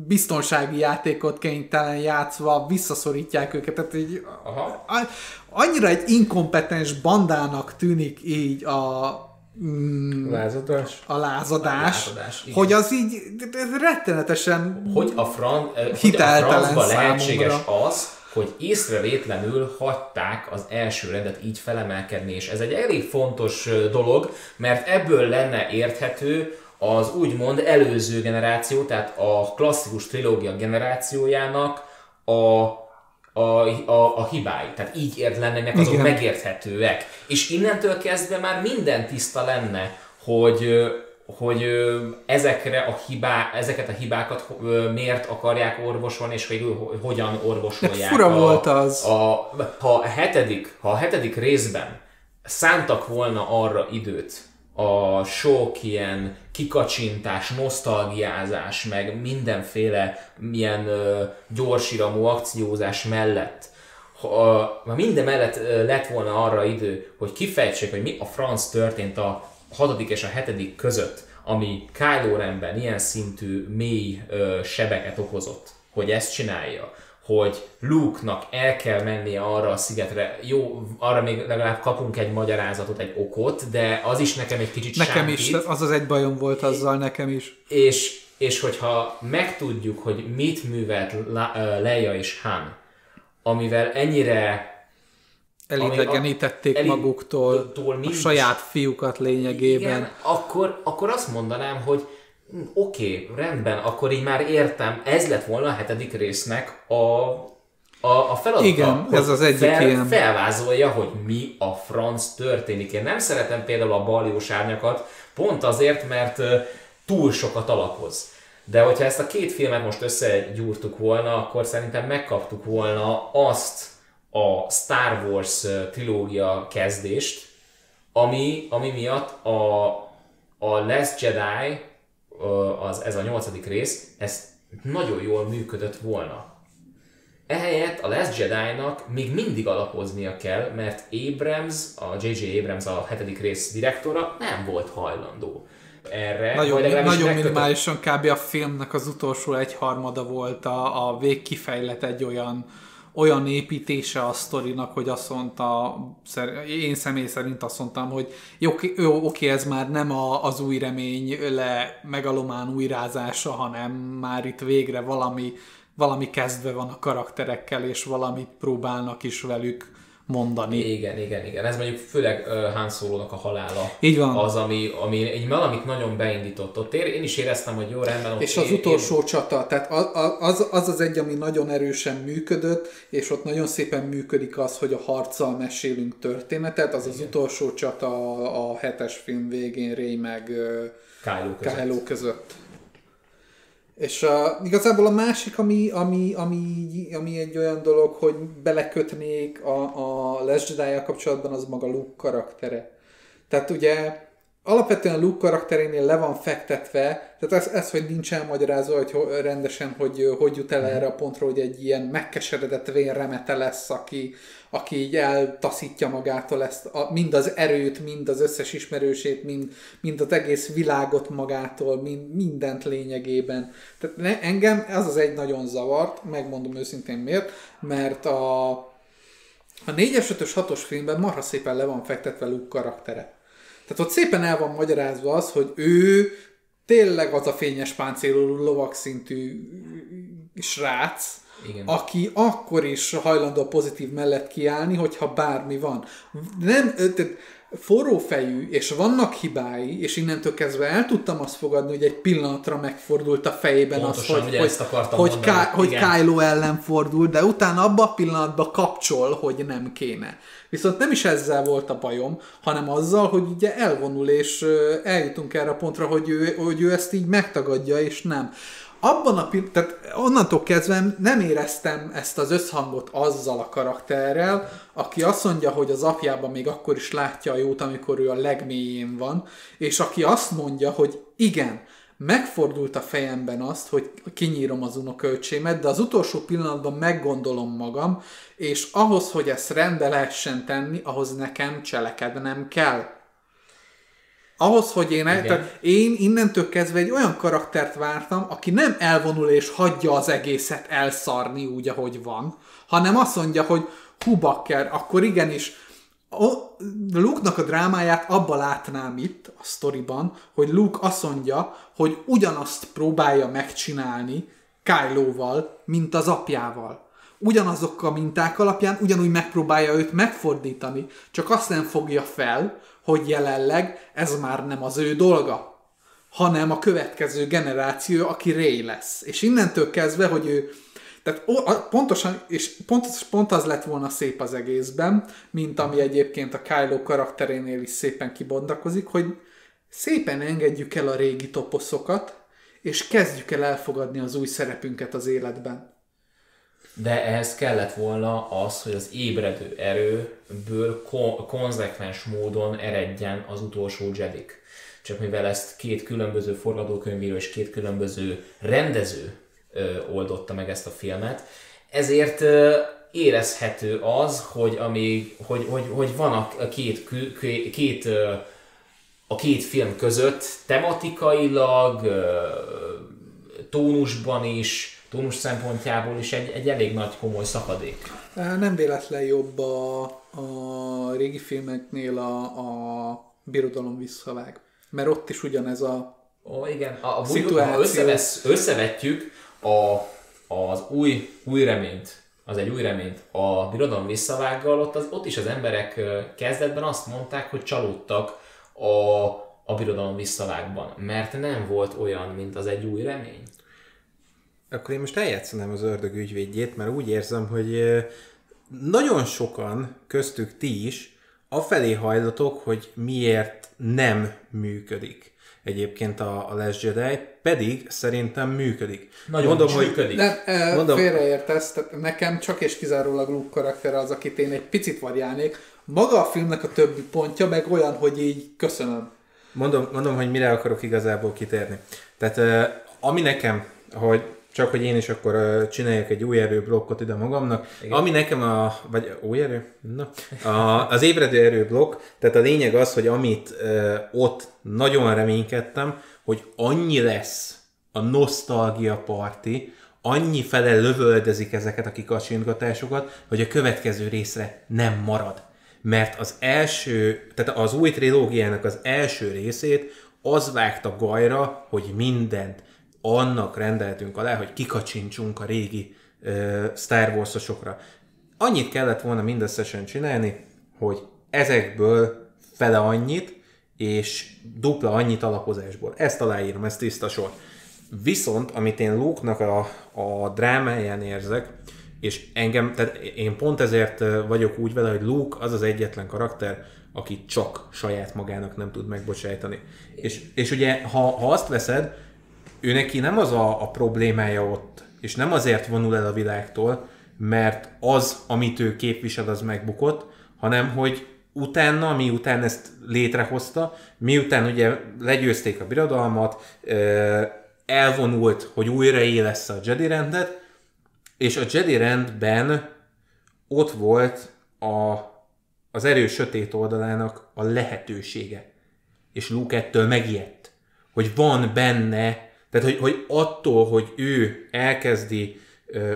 biztonsági játékot kénytelen játszva, visszaszorítják őket. Tehát így, Aha. annyira egy inkompetens bandának tűnik így a mm, lázadás. A lázadás, a lázadás hogy az így rettenetesen hogy a, fran, hogy a francba lehetséges az, hogy észrevétlenül hagyták az első rendet így felemelkedni, és ez egy elég fontos dolog, mert ebből lenne érthető az úgymond előző generáció, tehát a klasszikus trilógia generációjának a a, a, a hibái. Tehát így ért lennének azok Igen. megérthetőek. És innentől kezdve már minden tiszta lenne, hogy hogy ezekre a hibá, ezeket a hibákat miért akarják orvosolni, és hogy hogyan orvosolják. De fura a, volt az. A, ha, a hetedik, ha a hetedik részben szántak volna arra időt, a sok ilyen kikacsintás, nosztalgiázás, meg mindenféle milyen uh, gyorsiramú akciózás mellett, ha, minden mellett lett volna arra idő, hogy kifejtsék, hogy mi a franc történt a hatodik és a hetedik között, ami Kylo Renben ilyen szintű mély ö, sebeket okozott, hogy ezt csinálja, hogy Luke-nak el kell mennie arra a szigetre, jó, arra még legalább kapunk egy magyarázatot, egy okot, de az is nekem egy kicsit Nekem sántít. is, az az egy bajom volt azzal nekem is. És, és hogyha megtudjuk, hogy mit művelt Leia és Han, amivel ennyire elidegenítették maguktól a saját fiúkat lényegében. Igen, akkor, akkor azt mondanám, hogy hm, oké, okay, rendben, akkor így már értem, ez lett volna a hetedik résznek a, a, a feladata. Igen, ez az egyik fel, ilyen. Felvázolja, hogy mi a franc történik. Én nem szeretem például a baljós árnyakat, pont azért, mert túl sokat alapoz. De hogyha ezt a két filmet most összegyúrtuk volna, akkor szerintem megkaptuk volna azt a Star Wars trilógia kezdést, ami, ami miatt a, a Last Jedi, az, ez a nyolcadik rész, ez nagyon jól működött volna. Ehelyett a Last Jedi-nak még mindig alapoznia kell, mert Abrams, a J.J. Abrams a hetedik rész direktora nem volt hajlandó erre. Nagyon, nagyon megkötött... minimálisan kb. a filmnek az utolsó egyharmada volt a, a végkifejlet egy olyan olyan építése a sztorinak, hogy azt mondta, én személy szerint azt mondtam, hogy jó, jó oké, ez már nem a, az új remény le megalomán újrázása, hanem már itt végre valami, valami kezdve van a karakterekkel, és valamit próbálnak is velük mondani. Igen, igen, igen. Ez mondjuk főleg uh, Han Solo-nak a halála. Így van. Az, ami, ami egy valamit nagyon beindított ott. Én is éreztem, hogy jó, rendben. Ott és az én, utolsó én... csata, tehát az, az az egy, ami nagyon erősen működött, és ott nagyon szépen működik az, hogy a harccal mesélünk történetet. Az igen. az utolsó csata a, a hetes film végén Ray meg Kylo között. Kylo között. És uh, igazából a másik, ami, ami, ami, ami egy olyan dolog, hogy belekötnék a, a Les jedi kapcsolatban, az maga Luke karaktere. Tehát ugye alapvetően Luke karakterénél le van fektetve, tehát ez, ez hogy nincs elmagyarázva, hogy rendesen, hogy hogy jut el mhm. erre a pontra, hogy egy ilyen megkeseredett vérremete lesz, aki, aki így eltaszítja magától ezt, a, mind az erőt, mind az összes ismerősét, mind, mind az egész világot magától, mind, mindent lényegében. Tehát ne, engem ez az egy nagyon zavart, megmondom őszintén miért, mert a, a 4-es, 5-ös, 6-os filmben marha szépen le van fektetve Luke karaktere. Tehát ott szépen el van magyarázva az, hogy ő tényleg az a fényes páncélú lovak szintű srác, igen. aki akkor is hajlandó a pozitív mellett kiállni, hogyha bármi van. Nem, tehát forró fejű, és vannak hibái, és innentől kezdve el tudtam azt fogadni, hogy egy pillanatra megfordult a fejében Pontosan, az, hogy, hogy, hogy, Ká- hogy Kylo ellen fordult, de utána abban a pillanatban kapcsol, hogy nem kéne. Viszont nem is ezzel volt a bajom, hanem azzal, hogy ugye elvonul, és eljutunk erre a pontra, hogy ő, hogy ő ezt így megtagadja, és nem abban a pillanatban, tehát onnantól kezdve nem éreztem ezt az összhangot azzal a karakterrel, aki azt mondja, hogy az apjában még akkor is látja a jót, amikor ő a legmélyén van, és aki azt mondja, hogy igen, megfordult a fejemben azt, hogy kinyírom az unokölcsémet, de az utolsó pillanatban meggondolom magam, és ahhoz, hogy ezt rendbe lehessen tenni, ahhoz nekem cselekednem kell ahhoz, hogy én, el, tehát én innentől kezdve egy olyan karaktert vártam, aki nem elvonul és hagyja az egészet elszarni úgy, ahogy van, hanem azt mondja, hogy hú bakker, akkor igenis a Luke-nak a drámáját abba látnám itt a sztoriban, hogy Luke azt mondja, hogy ugyanazt próbálja megcsinálni Kylo-val, mint az apjával. Ugyanazok a minták alapján ugyanúgy megpróbálja őt megfordítani, csak azt nem fogja fel, hogy jelenleg ez már nem az ő dolga, hanem a következő generáció, aki Ray lesz. És innentől kezdve, hogy ő tehát pontosan, és pont, pont az lett volna szép az egészben, mint ami egyébként a Kylo karakterénél is szépen kibondakozik, hogy szépen engedjük el a régi toposzokat, és kezdjük el elfogadni az új szerepünket az életben de ehhez kellett volna az, hogy az ébredő erőből ko- konzekvens módon eredjen az utolsó Jedik. Csak mivel ezt két különböző forgatókönyvíró és két különböző rendező ö, oldotta meg ezt a filmet, ezért ö, érezhető az, hogy, amíg, hogy, hogy, hogy van a két, két, két a két film között tematikailag, tónusban is, tónus szempontjából is egy, egy elég nagy komoly szakadék. Nem véletlen jobb a, a régi filmeknél a, a birodalom visszavág. Mert ott is ugyanez a Ó, igen, a, a szituáció. Ha összevesz, összevetjük a, az új, új reményt, az egy új reményt a birodalom visszavággal, ott, az, ott is az emberek kezdetben azt mondták, hogy csalódtak a, a birodalom visszavágban, mert nem volt olyan, mint az egy új remény. Akkor én most eljátszanám az ördög ügyvédjét, mert úgy érzem, hogy nagyon sokan, köztük ti is, afelé hajlatok, hogy miért nem működik egyébként a, a Last Jedi, pedig szerintem működik. Nagyon mondom, hogy működik. Nem, e, mondom, félreértesz, tehát nekem csak és kizárólag Luke karakter az, akit én egy picit variálnék. Maga a filmnek a többi pontja meg olyan, hogy így köszönöm. Mondom, mondom hogy mire akarok igazából kitérni. Tehát ami nekem, hogy csak hogy én is akkor csináljak egy új erő blokkot ide magamnak. Igen. Ami nekem a, vagy új erő? Na, a, az ébredő erő blokk, tehát a lényeg az, hogy amit uh, ott nagyon reménykedtem, hogy annyi lesz a nosztalgia parti, annyi fele lövöldözik ezeket a kikacsingatásokat, hogy a következő részre nem marad. Mert az első, tehát az új trilógiának az első részét az vágta gajra, hogy mindent annak rendeltünk alá, hogy kikacsintsunk a régi uh, Star Wars-osokra. Annyit kellett volna mindösszesen csinálni, hogy ezekből fele annyit, és dupla annyit alapozásból. Ezt aláírom, ez tiszta sor. Viszont, amit én Luke-nak a, a drámáján érzek, és engem, tehát én pont ezért vagyok úgy vele, hogy Luke az az egyetlen karakter, aki csak saját magának nem tud megbocsájtani. És, és ugye, ha, ha azt veszed, ő neki nem az a, a problémája ott, és nem azért vonul el a világtól, mert az, amit ő képvisel, az megbukott, hanem hogy utána, miután ezt létrehozta, miután ugye legyőzték a birodalmat, elvonult, hogy újra élesse a Jedi rendet, és a Jedi rendben ott volt a, az erő sötét oldalának a lehetősége. És Luke ettől megijedt, hogy van benne tehát, hogy, hogy attól, hogy ő elkezdi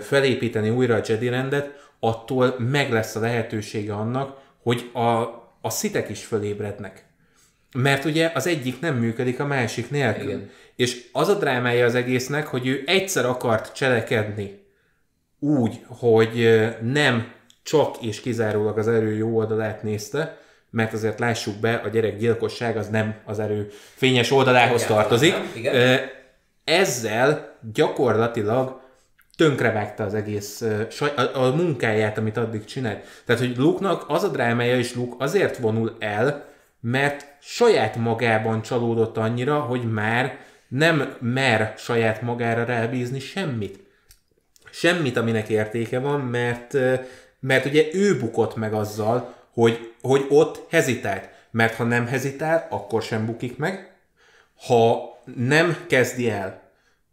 felépíteni újra a Jedi rendet, attól meg lesz a lehetősége annak, hogy a, a szitek is fölébrednek. Mert ugye az egyik nem működik a másik nélkül. Igen. És az a drámája az egésznek, hogy ő egyszer akart cselekedni úgy, hogy nem csak és kizárólag az erő jó oldalát nézte, mert azért lássuk be, a gyerek gyilkosság az nem az erő fényes oldalához Igen, tartozik. Igen ezzel gyakorlatilag tönkrevágta az egész a, a munkáját, amit addig csinált. Tehát, hogy Luke-nak az a drámája, és Luke azért vonul el, mert saját magában csalódott annyira, hogy már nem mer saját magára rábízni semmit. Semmit, aminek értéke van, mert, mert ugye ő bukott meg azzal, hogy, hogy ott hezitált. Mert ha nem hezitál, akkor sem bukik meg. Ha nem kezdi el,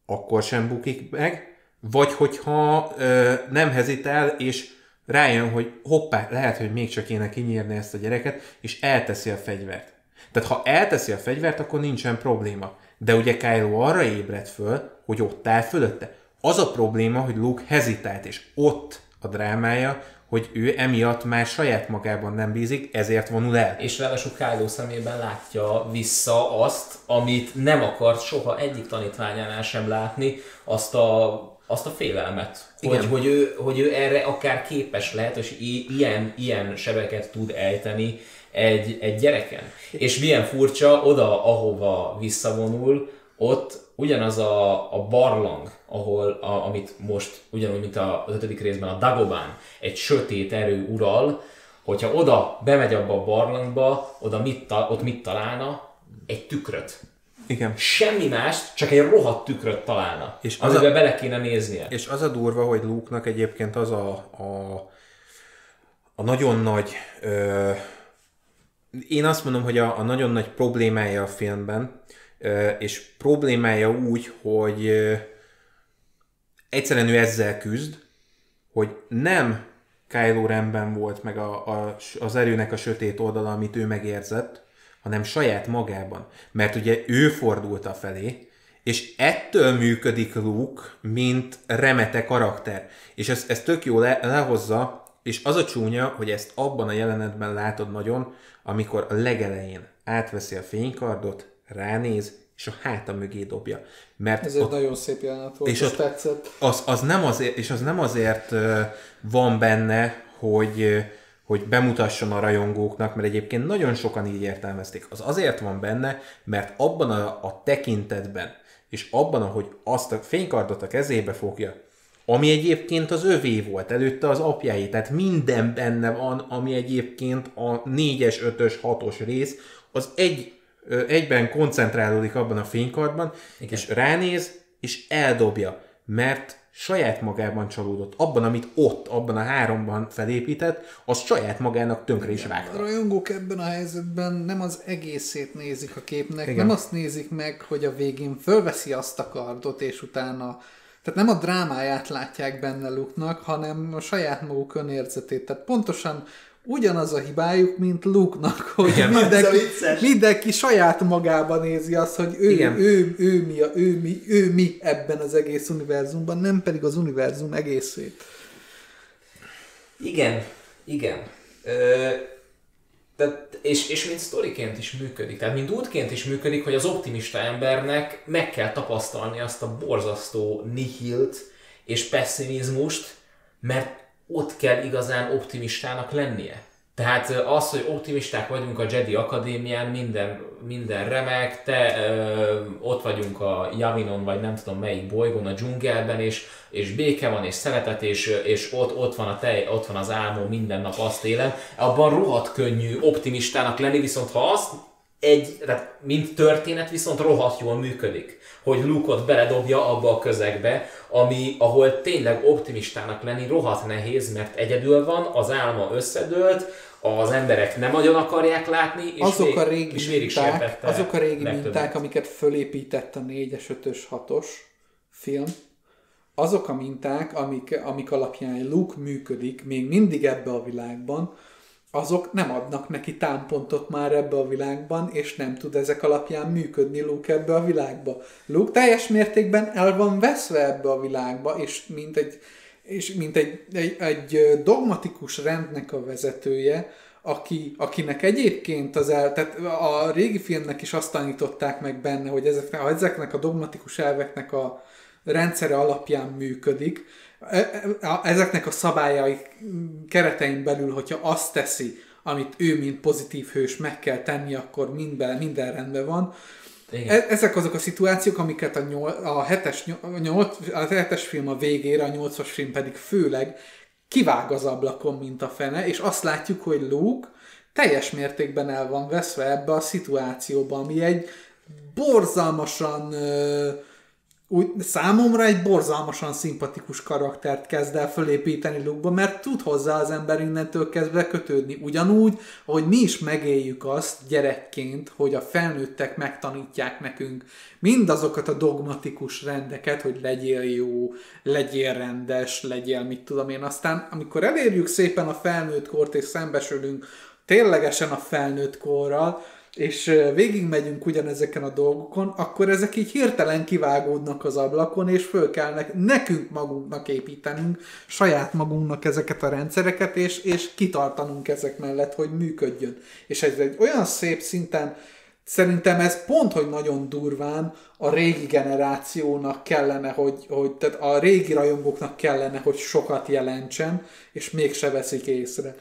akkor sem bukik meg, vagy hogyha ö, nem hezitál, és rájön, hogy hoppá, lehet, hogy még csak kéne kinyírni ezt a gyereket, és elteszi a fegyvert. Tehát ha elteszi a fegyvert, akkor nincsen probléma. De ugye Kylo arra ébred föl, hogy ott áll fölötte. Az a probléma, hogy Luke hezitált, és ott a drámája, hogy ő emiatt már saját magában nem bízik, ezért vonul el. És ráadásul Kylo szemében látja vissza azt, amit nem akart soha egyik tanítványánál sem látni, azt a, azt a félelmet. Igen. Hogy, hogy, ő, hogy ő erre akár képes lehet, és ilyen, ilyen sebeket tud ejteni egy, egy gyereken. És milyen furcsa, oda, ahova visszavonul, ott ugyanaz a, a barlang, ahol, a, amit most ugyanúgy, mint a, az ötödik részben a Dagobán, egy sötét erő ural, hogyha oda bemegy abba a barlangba, oda mit, ott mit találna? Egy tükröt. Igen. Semmi más, csak egy rohadt tükröt találna, és az amiben a, bele kéne néznie. És az a durva, hogy Luke-nak egyébként az a, a, a nagyon nagy ö, én azt mondom, hogy a, a nagyon nagy problémája a filmben, és problémája úgy, hogy egyszerűen ő ezzel küzd, hogy nem Kylo Renben volt meg a, a, az erőnek a sötét oldala, amit ő megérzett, hanem saját magában. Mert ugye ő fordult a felé, és ettől működik Luke, mint remete karakter. És ez, ez tök jó le, lehozza, és az a csúnya, hogy ezt abban a jelenetben látod nagyon, amikor a legelején átveszi a fénykardot, ránéz, és a háta mögé dobja. Mert Ez egy nagyon szép jelenet volt, és ott, tetszett. Az, az nem azért, és az nem azért van benne, hogy, hogy bemutasson a rajongóknak, mert egyébként nagyon sokan így értelmezték. Az azért van benne, mert abban a, a tekintetben, és abban, ahogy azt a fénykardot a kezébe fogja, ami egyébként az övé volt, előtte az apjáé, tehát minden benne van, ami egyébként a 4-es, 5-ös, 6-os rész, az egy, egyben koncentrálódik abban a fénykardban, Igen. és ránéz, és eldobja, mert saját magában csalódott. Abban, amit ott, abban a háromban felépített, az saját magának tönkre is vágta. A rajongók ebben a helyzetben nem az egészét nézik a képnek, Igen. nem azt nézik meg, hogy a végén fölveszi azt a kardot, és utána tehát nem a drámáját látják benne Luke-nak, hanem a saját maguk önérzetét. Tehát pontosan ugyanaz a hibájuk, mint Luke-nak, hogy Igen, mindenki, mindenki saját magába nézi azt, hogy ő, Igen. ő, ő, mi a, ő, mi, ő mi ebben az egész univerzumban, nem pedig az univerzum egészét. Igen, igen. Ö, de, és, és mint sztoriként is működik, tehát mint útként is működik, hogy az optimista embernek meg kell tapasztalni azt a borzasztó nihilt és pessimizmust, mert ott kell igazán optimistának lennie. Tehát az, hogy optimisták vagyunk a Jedi Akadémián, minden, minden remek, te ö, ott vagyunk a Javinon, vagy nem tudom melyik bolygón, a dzsungelben, és, és béke van, és szeretet, és, és ott, ott van a tej, ott van az álmom, minden nap azt élem. Abban rohadt könnyű optimistának lenni, viszont ha azt egy, tehát mint történet viszont rohadt jól működik, hogy Luke-ot beledobja abba a közegbe, ami, ahol tényleg optimistának lenni rohadt nehéz, mert egyedül van, az álma összedőlt, az emberek nem nagyon akarják látni, és, azok a régi és minták, azok a régi minták, amiket fölépített a 4-es, 5-ös, 6-os film, azok a minták, amik, amik alapján Luke működik, még mindig ebbe a világban, azok nem adnak neki támpontot már ebbe a világban, és nem tud ezek alapján működni Luke ebbe a világba. Luke teljes mértékben el van veszve ebbe a világba, és mint egy, és mint egy, egy, egy dogmatikus rendnek a vezetője, aki, akinek egyébként az el, tehát a régi filmnek is azt tanították meg benne, hogy ezeknek, ezeknek a dogmatikus elveknek a rendszere alapján működik, ezeknek a szabályai keretein belül, hogyha azt teszi, amit ő, mint pozitív hős meg kell tenni, akkor minden, minden rendben van. Igen. E, ezek azok a szituációk, amiket a, nyol, a, hetes, a, nyolc, a hetes film a végére, a nyolcas film pedig főleg kivág az ablakon, mint a fene, és azt látjuk, hogy Luke teljes mértékben el van veszve ebbe a szituációba, ami egy borzalmasan uh, úgy számomra egy borzalmasan szimpatikus karaktert kezd el fölépíteni Luke-ba, mert tud hozzá az ember innentől kezdve kötődni. Ugyanúgy, ahogy mi is megéljük azt gyerekként, hogy a felnőttek megtanítják nekünk mindazokat a dogmatikus rendeket, hogy legyél jó, legyél rendes, legyél mit tudom én. Aztán, amikor elérjük szépen a felnőtt kort és szembesülünk ténylegesen a felnőtt korral, és végigmegyünk ugyanezeken a dolgokon, akkor ezek így hirtelen kivágódnak az ablakon, és föl kell nekünk magunknak építenünk saját magunknak ezeket a rendszereket, és, és kitartanunk ezek mellett, hogy működjön. És ez egy olyan szép szinten, szerintem ez pont, hogy nagyon durván a régi generációnak kellene, hogy, hogy tehát a régi rajongóknak kellene, hogy sokat jelentsen, és mégse veszik észre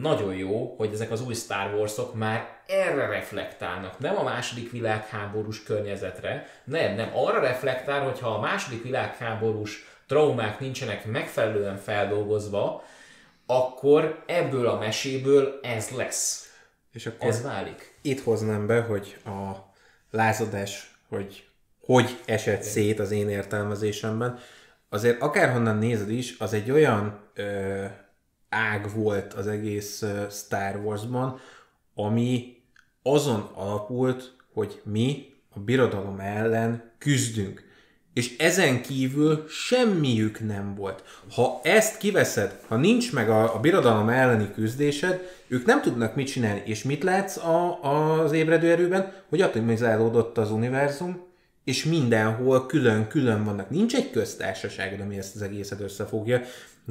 nagyon jó, hogy ezek az új Star Wars-ok már erre reflektálnak, nem a második világháborús környezetre, nem, nem, arra reflektál, hogy ha a második világháborús traumák nincsenek megfelelően feldolgozva, akkor ebből a meséből ez lesz. És akkor ez válik. Itt hoznám be, hogy a lázadás, hogy hogy esett szét az én értelmezésemben, azért akárhonnan nézed is, az egy olyan ö, ág volt az egész Star Wars-ban, ami azon alapult, hogy mi a birodalom ellen küzdünk. és ezen kívül semmiük nem volt. Ha ezt kiveszed, ha nincs meg a, a birodalom elleni küzdésed, ők nem tudnak mit csinálni. És mit látsz a, az ébredő erőben? Hogy atomizálódott az univerzum, és mindenhol külön-külön vannak. Nincs egy köztársaság, ami ezt az egészet összefogja.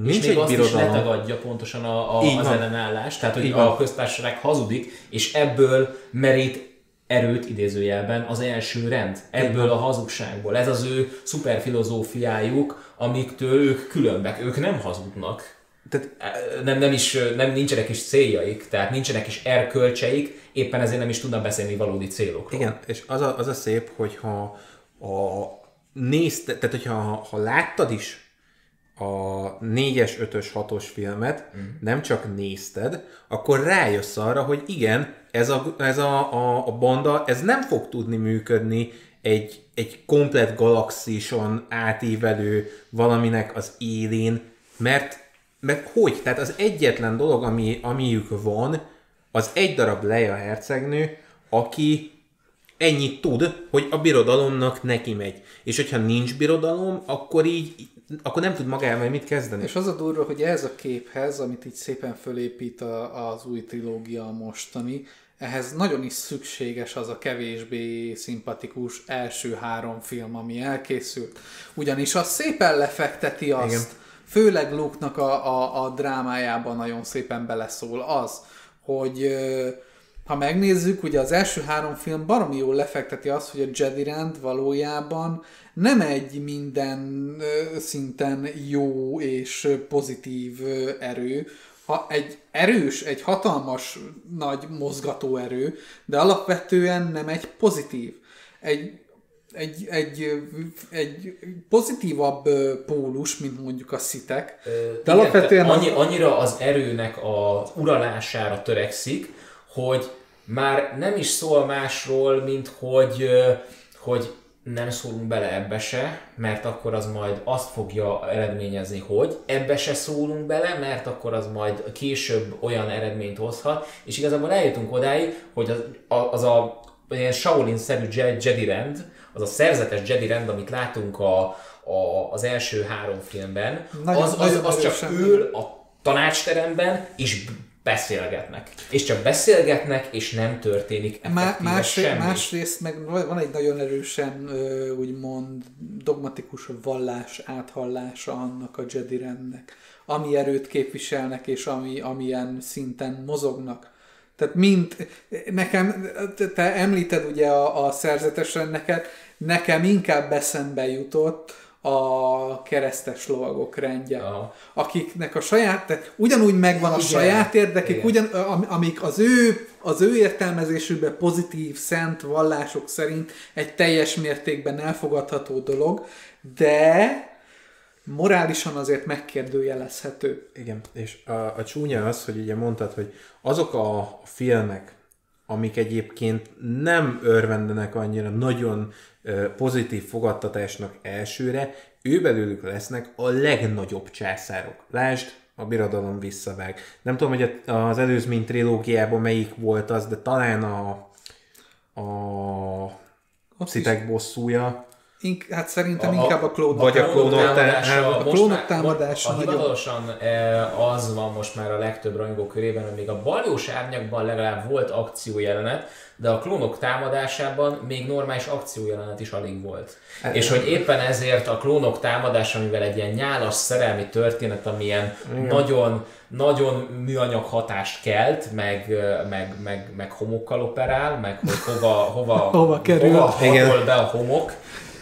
Nincs és még azt birodalom. is letagadja pontosan a, a, Így az van. ellenállás, tehát hogy Így a van. köztársaság hazudik, és ebből merít erőt idézőjelben az első rend. Ebből a hazugságból. Ez az ő szuperfilozófiájuk, amiktől ők különbek. Ők nem hazudnak. Tehát Nem, nem is, nem nincsenek is céljaik, tehát nincsenek is erkölcseik, éppen ezért nem is tudnak beszélni valódi célokról. Igen, és az a, az a szép, hogyha a nézte, tehát hogyha ha, ha láttad is a 4-es, 5-ös, 6-os filmet, mm. nem csak nézted, akkor rájössz arra, hogy igen, ez a, ez a, a, a banda, ez nem fog tudni működni egy, egy komplet galaxison átívelő valaminek az élén, mert, mert hogy? Tehát az egyetlen dolog, ami, amiük van, az egy darab Leia hercegnő, aki ennyit tud, hogy a birodalomnak neki megy. És hogyha nincs birodalom, akkor így, akkor nem tud magával mit kezdeni. És az a durva, hogy ehhez a képhez, amit így szépen fölépít a, az új trilógia mostani, ehhez nagyon is szükséges az a kevésbé szimpatikus első három film, ami elkészült. Ugyanis az szépen lefekteti azt, Igen. főleg Luke-nak a, a, a drámájában nagyon szépen beleszól az, hogy ha megnézzük, ugye az első három film baromi jól lefekteti azt, hogy a Jedi rend valójában nem egy minden szinten jó és pozitív erő, ha egy erős, egy hatalmas nagy mozgató erő, de alapvetően nem egy pozitív. Egy, egy, egy, egy pozitívabb pólus, mint mondjuk a szitek, de Igen, alapvetően tehát az, annyi, annyira az erőnek az uralására törekszik, hogy már nem is szól másról, mint hogy, hogy nem szólunk bele ebbe se, mert akkor az majd azt fogja eredményezni, hogy ebbe se szólunk bele, mert akkor az majd később olyan eredményt hozhat, és igazából eljutunk odáig, hogy az, a- az a ilyen Shaolin-szerű Je- Jedi rend, az a szerzetes Jedi rend, amit látunk a, a, az első három filmben, Nagyon- az, az, nagyon az csak ül a tanácsteremben, és beszélgetnek. És csak beszélgetnek, és nem történik Má, effektíve más, semmi. másrészt meg van egy nagyon erősen úgymond dogmatikus vallás áthallása annak a Jedi rendnek, ami erőt képviselnek, és ami, amilyen szinten mozognak. Tehát mint, nekem, te- te említed ugye a, a szerzetes rendeket, nekem inkább eszembe jutott a keresztes lovagok rendje, Aha. akiknek a saját, tehát ugyanúgy megvan a Igen. saját érdekük, ugyan, am- amik az ő, az ő értelmezésükben pozitív, szent vallások szerint egy teljes mértékben elfogadható dolog, de morálisan azért megkérdőjelezhető. Igen, és a, a csúnya az, hogy ugye mondtad, hogy azok a filmek, amik egyébként nem örvendenek annyira nagyon pozitív fogadtatásnak elsőre, ő belőlük lesznek a legnagyobb császárok. Lásd, a birodalom visszavág. Nem tudom, hogy az előzmény trilógiában melyik volt az, de talán a, a szitek bosszúja. Ink, hát szerintem A- inkább a klónok. vagy a klónok támadása, a klónok támadása A hivatalosan eh, az van most már a legtöbb rajongó körében, hogy még a baljós árnyakban legalább volt akciójelenet, de a klónok támadásában még normális akciójelenet is alig volt. És hogy éppen ezért a klónok támadása, mivel egy ilyen nyálas szerelmi történet, amilyen nagyon, nagyon műanyag hatást kelt, meg, meg, meg, meg homokkal operál, meg hogy hova, hova, Hova kerül. hova Igen. hatol be a homok,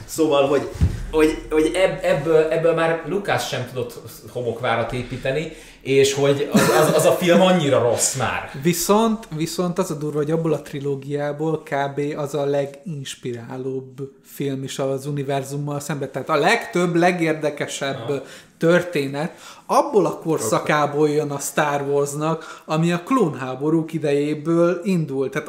Szóval, hogy, hogy, hogy ebb, ebből, ebből már Lukács sem tudott homokvárat építeni, és hogy az, az, az a film annyira rossz már. Viszont, viszont az a durva, hogy abból a trilógiából kb. az a leginspirálóbb film is az univerzummal szemben. Tehát a legtöbb, legérdekesebb történet abból a korszakából jön a Star Warsnak, ami a klónháborúk idejéből indult. Tehát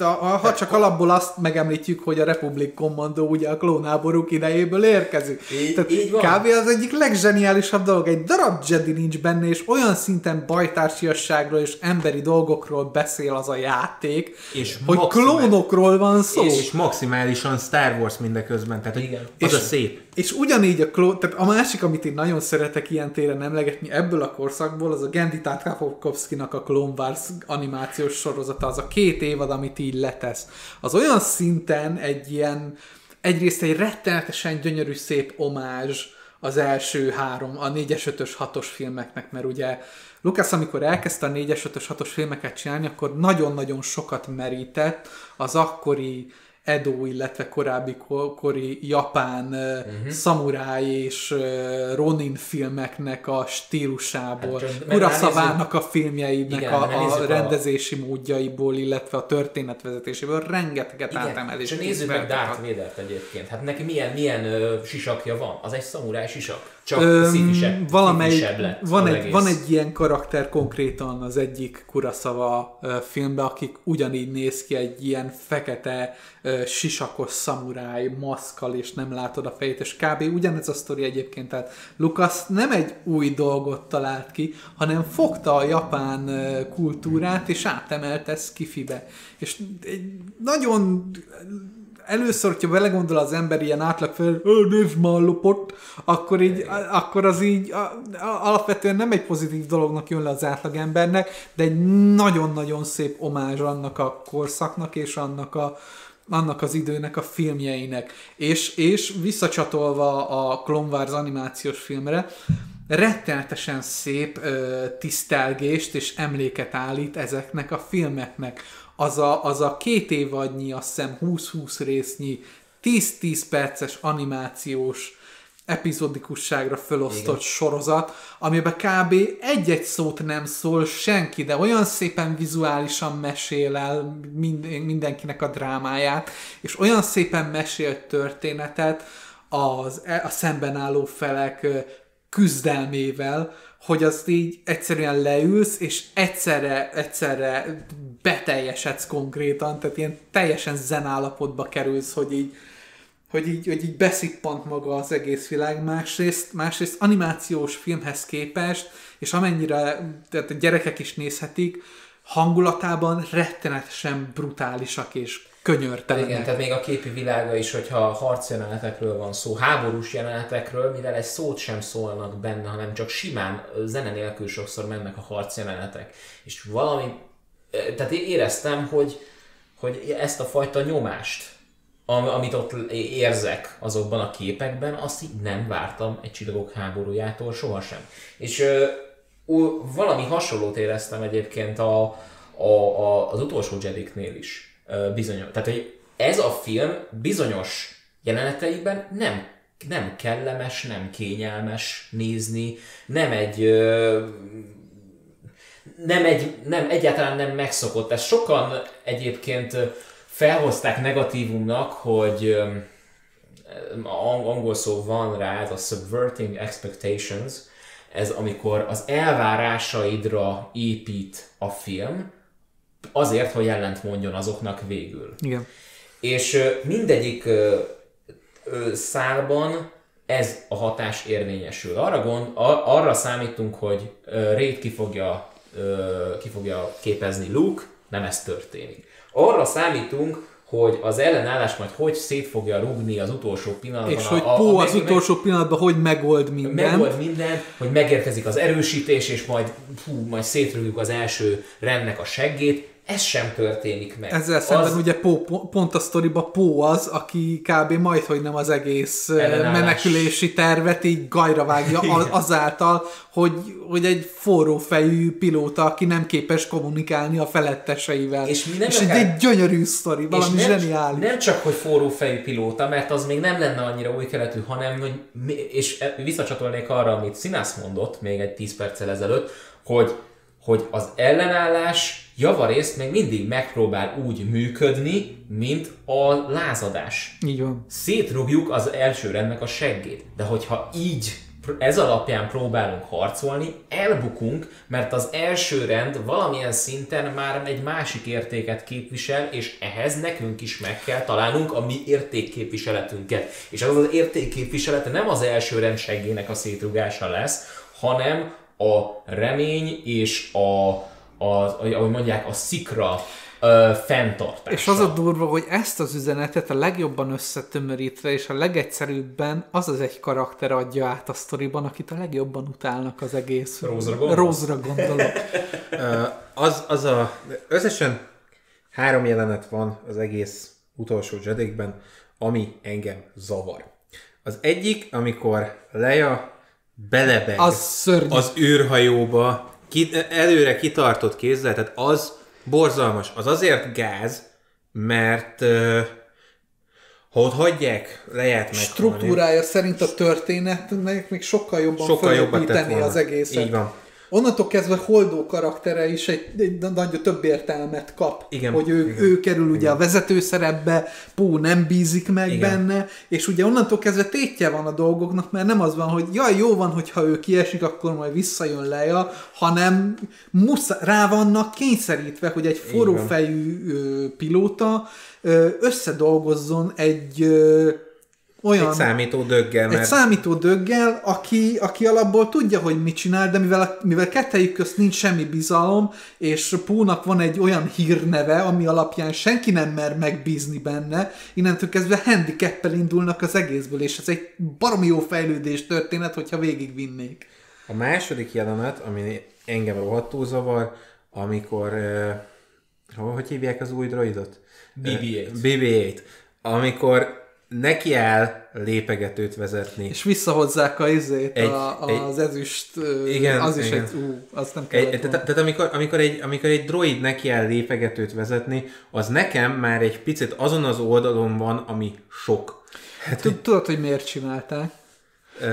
a, a, a, ha csak alapból azt megemlítjük, hogy a Republic Commando ugye a klónháborúk idejéből érkezik. Így- Tehát így van. kb. az egyik legzseniálisabb dolog. Egy darab Jedi nincs benne, és olyan szinten bajtársiasságról és emberi dolgokról beszél az a játék, és hogy maximál... klónokról van szó. És, és maximálisan Star Wars mindeközben, tehát Igen. az és, a szép. És ugyanígy a klón, tehát a másik, amit én nagyon szeretek ilyen téren emlegetni ebből a korszakból, az a Gendy Tartakovsky-nak a Clone Wars animációs sorozata, az a két évad, amit így letesz. Az olyan szinten egy ilyen, egyrészt egy rettenetesen gyönyörű szép omázs az első három, a 4-es, 5-ös, 6-os filmeknek, mert ugye Lucas, amikor elkezdte a 4-es, 5-ös, 6-os filmeket csinálni, akkor nagyon-nagyon sokat merített az akkori Edo, illetve korábbi kori japán uh-huh. szamuráj és Ronin filmeknek a stílusából, hát, Kuraszavának a filmjeinek igen, a, a rendezési a... módjaiból, illetve a történetvezetéséből rengeteget átemelés. És nézzük meg Darth vader egyébként. Hát neki milyen, milyen ö, sisakja van? Az egy szamuráj sisak. Csak szívisebb, valamely, lett van, egy, van egy ilyen karakter konkrétan az egyik Kuraszava filmben, akik ugyanígy néz ki egy ilyen fekete sisakos szamuráj maszkal, és nem látod a fejét, és kb. ugyanez a sztori egyébként, tehát Lucas nem egy új dolgot talált ki, hanem fogta a japán kultúrát, és átemelte skifibe. És egy nagyon először, hogyha belegondol az ember ilyen átlag fel, nézd már lopott, akkor, így, akkor az így alapvetően nem egy pozitív dolognak jön le az átlagembernek, de egy nagyon-nagyon szép omázs annak a korszaknak és annak a, annak az időnek a filmjeinek. És, és visszacsatolva a Clone Wars animációs filmre, rettenetesen szép ö, tisztelgést és emléket állít ezeknek a filmeknek az a, az a két évadnyi, azt hiszem 20-20 résznyi, 10-10 perces animációs epizodikusságra felosztott Igen. sorozat, amiben kb. egy-egy szót nem szól senki, de olyan szépen vizuálisan mesél el mindenkinek a drámáját, és olyan szépen mesél történetet az, a szemben álló felek küzdelmével, hogy azt így egyszerűen leülsz, és egyszerre, egyszerre beteljesedsz konkrétan, tehát ilyen teljesen zenállapotba kerülsz, hogy így, hogy így, hogy így beszippant maga az egész világ, másrészt, másrészt animációs filmhez képest, és amennyire tehát a gyerekek is nézhetik, hangulatában rettenetesen brutálisak és könyörtelenek. Igen, tehát még a képi világa is, hogyha harcjelenetekről van szó, háborús jelenetekről, mivel egy szót sem szólnak benne, hanem csak simán zene nélkül sokszor mennek a harcjelenetek. És valami, tehát éreztem, hogy, hogy ezt a fajta nyomást, amit ott érzek azokban a képekben, azt így nem vártam egy csillagok háborújától sohasem. És ö, valami hasonlót éreztem egyébként a, a, a, az utolsó Jediknél is bizonyos. Tehát, hogy ez a film bizonyos jeleneteiben nem, nem kellemes, nem kényelmes nézni, nem egy nem egy, nem, egyáltalán nem megszokott. Ezt sokan egyébként felhozták negatívumnak, hogy angol szó van rá, ez a subverting expectations, ez amikor az elvárásaidra épít a film, azért, hogy ellent mondjon azoknak végül. Igen. És mindegyik szálban ez a hatás érvényesül. Arra, gond, arra számítunk, hogy Raid ki fogja, ki fogja képezni Luke, nem ez történik. Arra számítunk, hogy az ellenállás majd hogy szét fogja rúgni az utolsó pillanatban. És a, hogy Pó az meg, utolsó meg, pillanatban hogy megold mindent. Megold mindent, hogy megérkezik az erősítés, és majd, hú, majd szétrúgjuk az első rendnek a seggét ez sem történik meg. Ezzel szemben az... ugye Pó, pont a sztoriba Pó az, aki kb. majd, hogy nem az egész ellenállás. menekülési tervet így gajra vágja azáltal, hogy, hogy egy forró fejű pilóta, aki nem képes kommunikálni a feletteseivel. És, mi nem és akár... egy gyönyörű sztori, valami nem, zseniális. Nem csak, hogy forró fejű pilóta, mert az még nem lenne annyira új keletű, hanem, hogy és visszacsatolnék arra, amit Sinász mondott még egy 10 perccel ezelőtt, hogy hogy az ellenállás javarészt még mindig megpróbál úgy működni, mint a lázadás. Így van. Szétrugjuk az első rendnek a seggét. De hogyha így ez alapján próbálunk harcolni, elbukunk, mert az első rend valamilyen szinten már egy másik értéket képvisel, és ehhez nekünk is meg kell találnunk a mi értékképviseletünket. És az az értékképviselete nem az első rend seggének a szétrugása lesz, hanem a remény és a, a, ahogy mondják, a szikra ö, fenntartása. És az a durva, hogy ezt az üzenetet a legjobban összetömörítve és a legegyszerűbben az az egy karakter adja át a sztoriban, akit a legjobban utálnak az egész. Rózra gondolok. Az, az a... Összesen három jelenet van az egész utolsó Jedikben, ami engem zavar. Az egyik, amikor Leia belebeg Az szörnyű. az űrhajóba, ki, előre kitartott kézzel, tehát az borzalmas. Az azért gáz, mert uh, ha ott hagyják Leiát meghalni, Struktúrája szerint a történetnek még sokkal jobban sokkal volna. az egészet. Így van. Onnantól kezdve Holdó karaktere is egy, egy nagyon több értelmet kap. Igen, hogy ő, igen, ő kerül ugye a vezető szerepbe, Pú nem bízik meg Igen. benne, és ugye onnantól kezdve tétje van a dolgoknak, mert nem az van, hogy jaj, jó van, hogyha ő kiesik, akkor majd visszajön Leia, hanem musz, rá vannak kényszerítve, hogy egy forrófejű pilóta összedolgozzon egy olyan Egy számító döggel, egy mert számító döggel, aki, aki alapból tudja, hogy mit csinál, de mivel, mivel kettejük közt nincs semmi bizalom, és Pónak van egy olyan hírneve, ami alapján senki nem mer megbízni benne, innentől kezdve handicappel indulnak az egészből, és ez egy baromi jó fejlődés történet, hogyha végigvinnék. A második jelenet, ami engem rohadtul zavar, amikor, uh, hogy hívják az új droidot? BB-8. Uh, BB-8. Amikor neki áll lépegetőt vezetni. És visszahozzák a izét, Egy- a, egy- az ezüst, ö, Igen, az is igen. egy, ú, azt nem Egy, kellett tehát, tehát amikor, amikor, egy, amikor egy droid neki áll lépegetőt vezetni, az nekem már egy picit azon az oldalon van, ami sok. Tud- Tudod, hogy miért csinálták?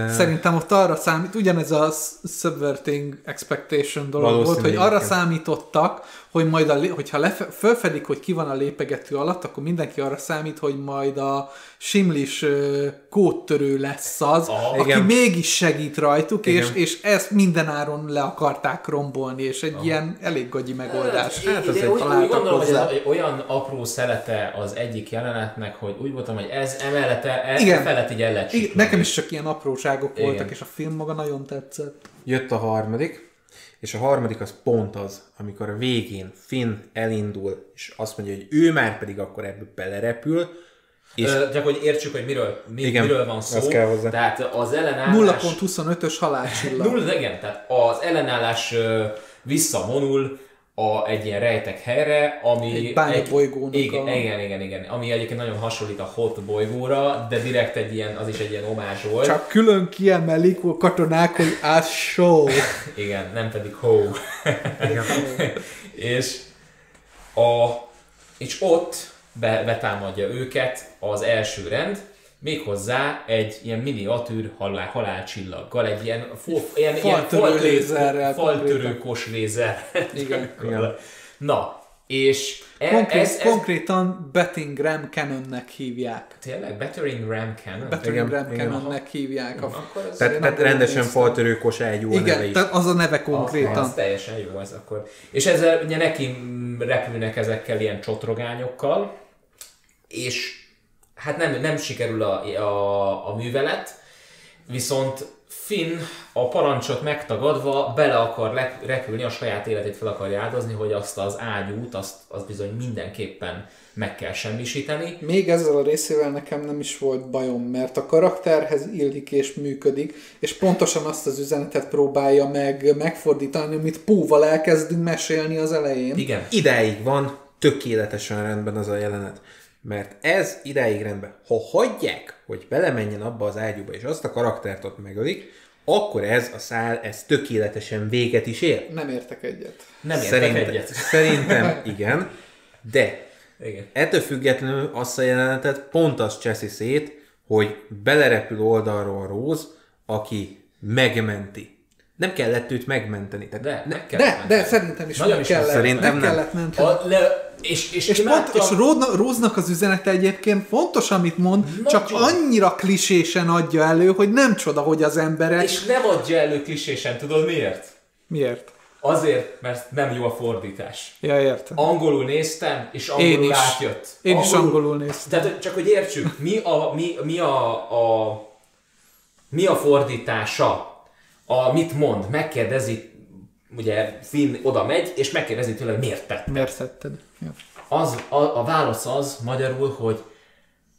Szerintem ott arra számít, ugyanez a subverting expectation dolog volt, hogy arra számítottak, hogy majd, a, hogyha lefe, fölfedik, hogy ki van a lépegető alatt, akkor mindenki arra számít, hogy majd a simlis ö, kódtörő lesz az, Aha. aki Igen. mégis segít rajtuk, és, Igen. és ezt mindenáron le akarták rombolni, és egy ilyen elég gagyi megoldás. Hát az Ide egy- úgy, úgy találtak gondolom, hogy ez hozzá. olyan apró szelete az egyik jelenetnek, hogy úgy voltam, hogy ez emellett, e, Igen. felett így el nekem is csak ilyen apróságok Igen. voltak, és a film maga nagyon tetszett. jött a harmadik, és a harmadik az pont az, amikor a végén Finn elindul, és azt mondja, hogy ő már pedig akkor ebből belerepül, és Ö, csak hogy értsük, hogy miről, mi, Igen, miről van szó. az kell hozzá. Tehát az ellenállás... 0.25-ös halálcsillag. Nulla, igen, tehát az ellenállás visszavonul a, egy ilyen rejtek helyre, ami... Egy bányabolygónak igen, a- igen, igen, igen, ami egyébként nagyon hasonlít a Hot bolygóra, de direkt egy ilyen, az is egy ilyen omás volt. Csak külön kiemelik a katonák, hogy az show. Igen, nem pedig Ho. és, a, és ott be, betámadja őket az első rend, méghozzá egy ilyen miniatűr halál, halálcsillaggal, egy ilyen, fo, ilyen, ilyen Faltörő faltörő- lézerrel faltörő kos lézer. Igen. Igen. Na, és e, Konkrét, ez, ez, konkrétan Betting Ram Cannonnek hívják. tényleg Battering Ram Cannon? Igen, Ram igen. Cannonnek hívják. A... Tehát, tehát rendesen néztem. faltörőkos ágyú a neve Igen, is. tehát az a neve Konkrétan. konkrétan. Az teljesen jó ez akkor. És ezzel ugye neki repülnek ezekkel ilyen csotrogányokkal, és hát nem, nem sikerül a, a, a művelet, viszont Finn a parancsot megtagadva bele akar le, repülni, a saját életét fel akarja áldozni, hogy azt az ágyút, azt, azt bizony mindenképpen meg kell semmisíteni. Még ezzel a részével nekem nem is volt bajom, mert a karakterhez illik és működik, és pontosan azt az üzenetet próbálja meg megfordítani, amit Púval elkezdünk mesélni az elején. Igen. Idáig van tökéletesen rendben az a jelenet. Mert ez idáig rendben. Ha hagyják, hogy belemenjen abba az ágyúba, és azt a karaktert ott megölik, akkor ez a szál, ez tökéletesen véget is ér. Nem értek egyet. Nem értek Szerintem, egyet. szerintem igen, de Igen. ettől függetlenül azt a jelenetet pont az cseszi szét, hogy belerepül oldalról Rose, aki megmenti. Nem kellett őt megmenteni. Tehát De, meg kell De, menteni. de szerintem is Nagyon meg is kellett, szerintem meg nem. kellett menteni. A, le, és, és, És, pont, és Rózna- Róznak az üzenete egyébként fontos, amit mond, Nagyon. csak annyira klisésen adja elő, hogy nem csoda, hogy az emberek... És nem adja elő klisésen, tudod miért? Miért? Azért, mert nem jó a fordítás. Ja, értem. Angolul néztem, és angolul Én is. átjött. Én is angolul néztem. Tehát csak hogy értsük, mi a, mi, mi a, a, mi a fordítása a, mit mond, megkérdezi, ugye Finn oda megy, és megkérdezi tőle, miért tett. Miért tetted? Ja. Az, a, a válasz az magyarul, hogy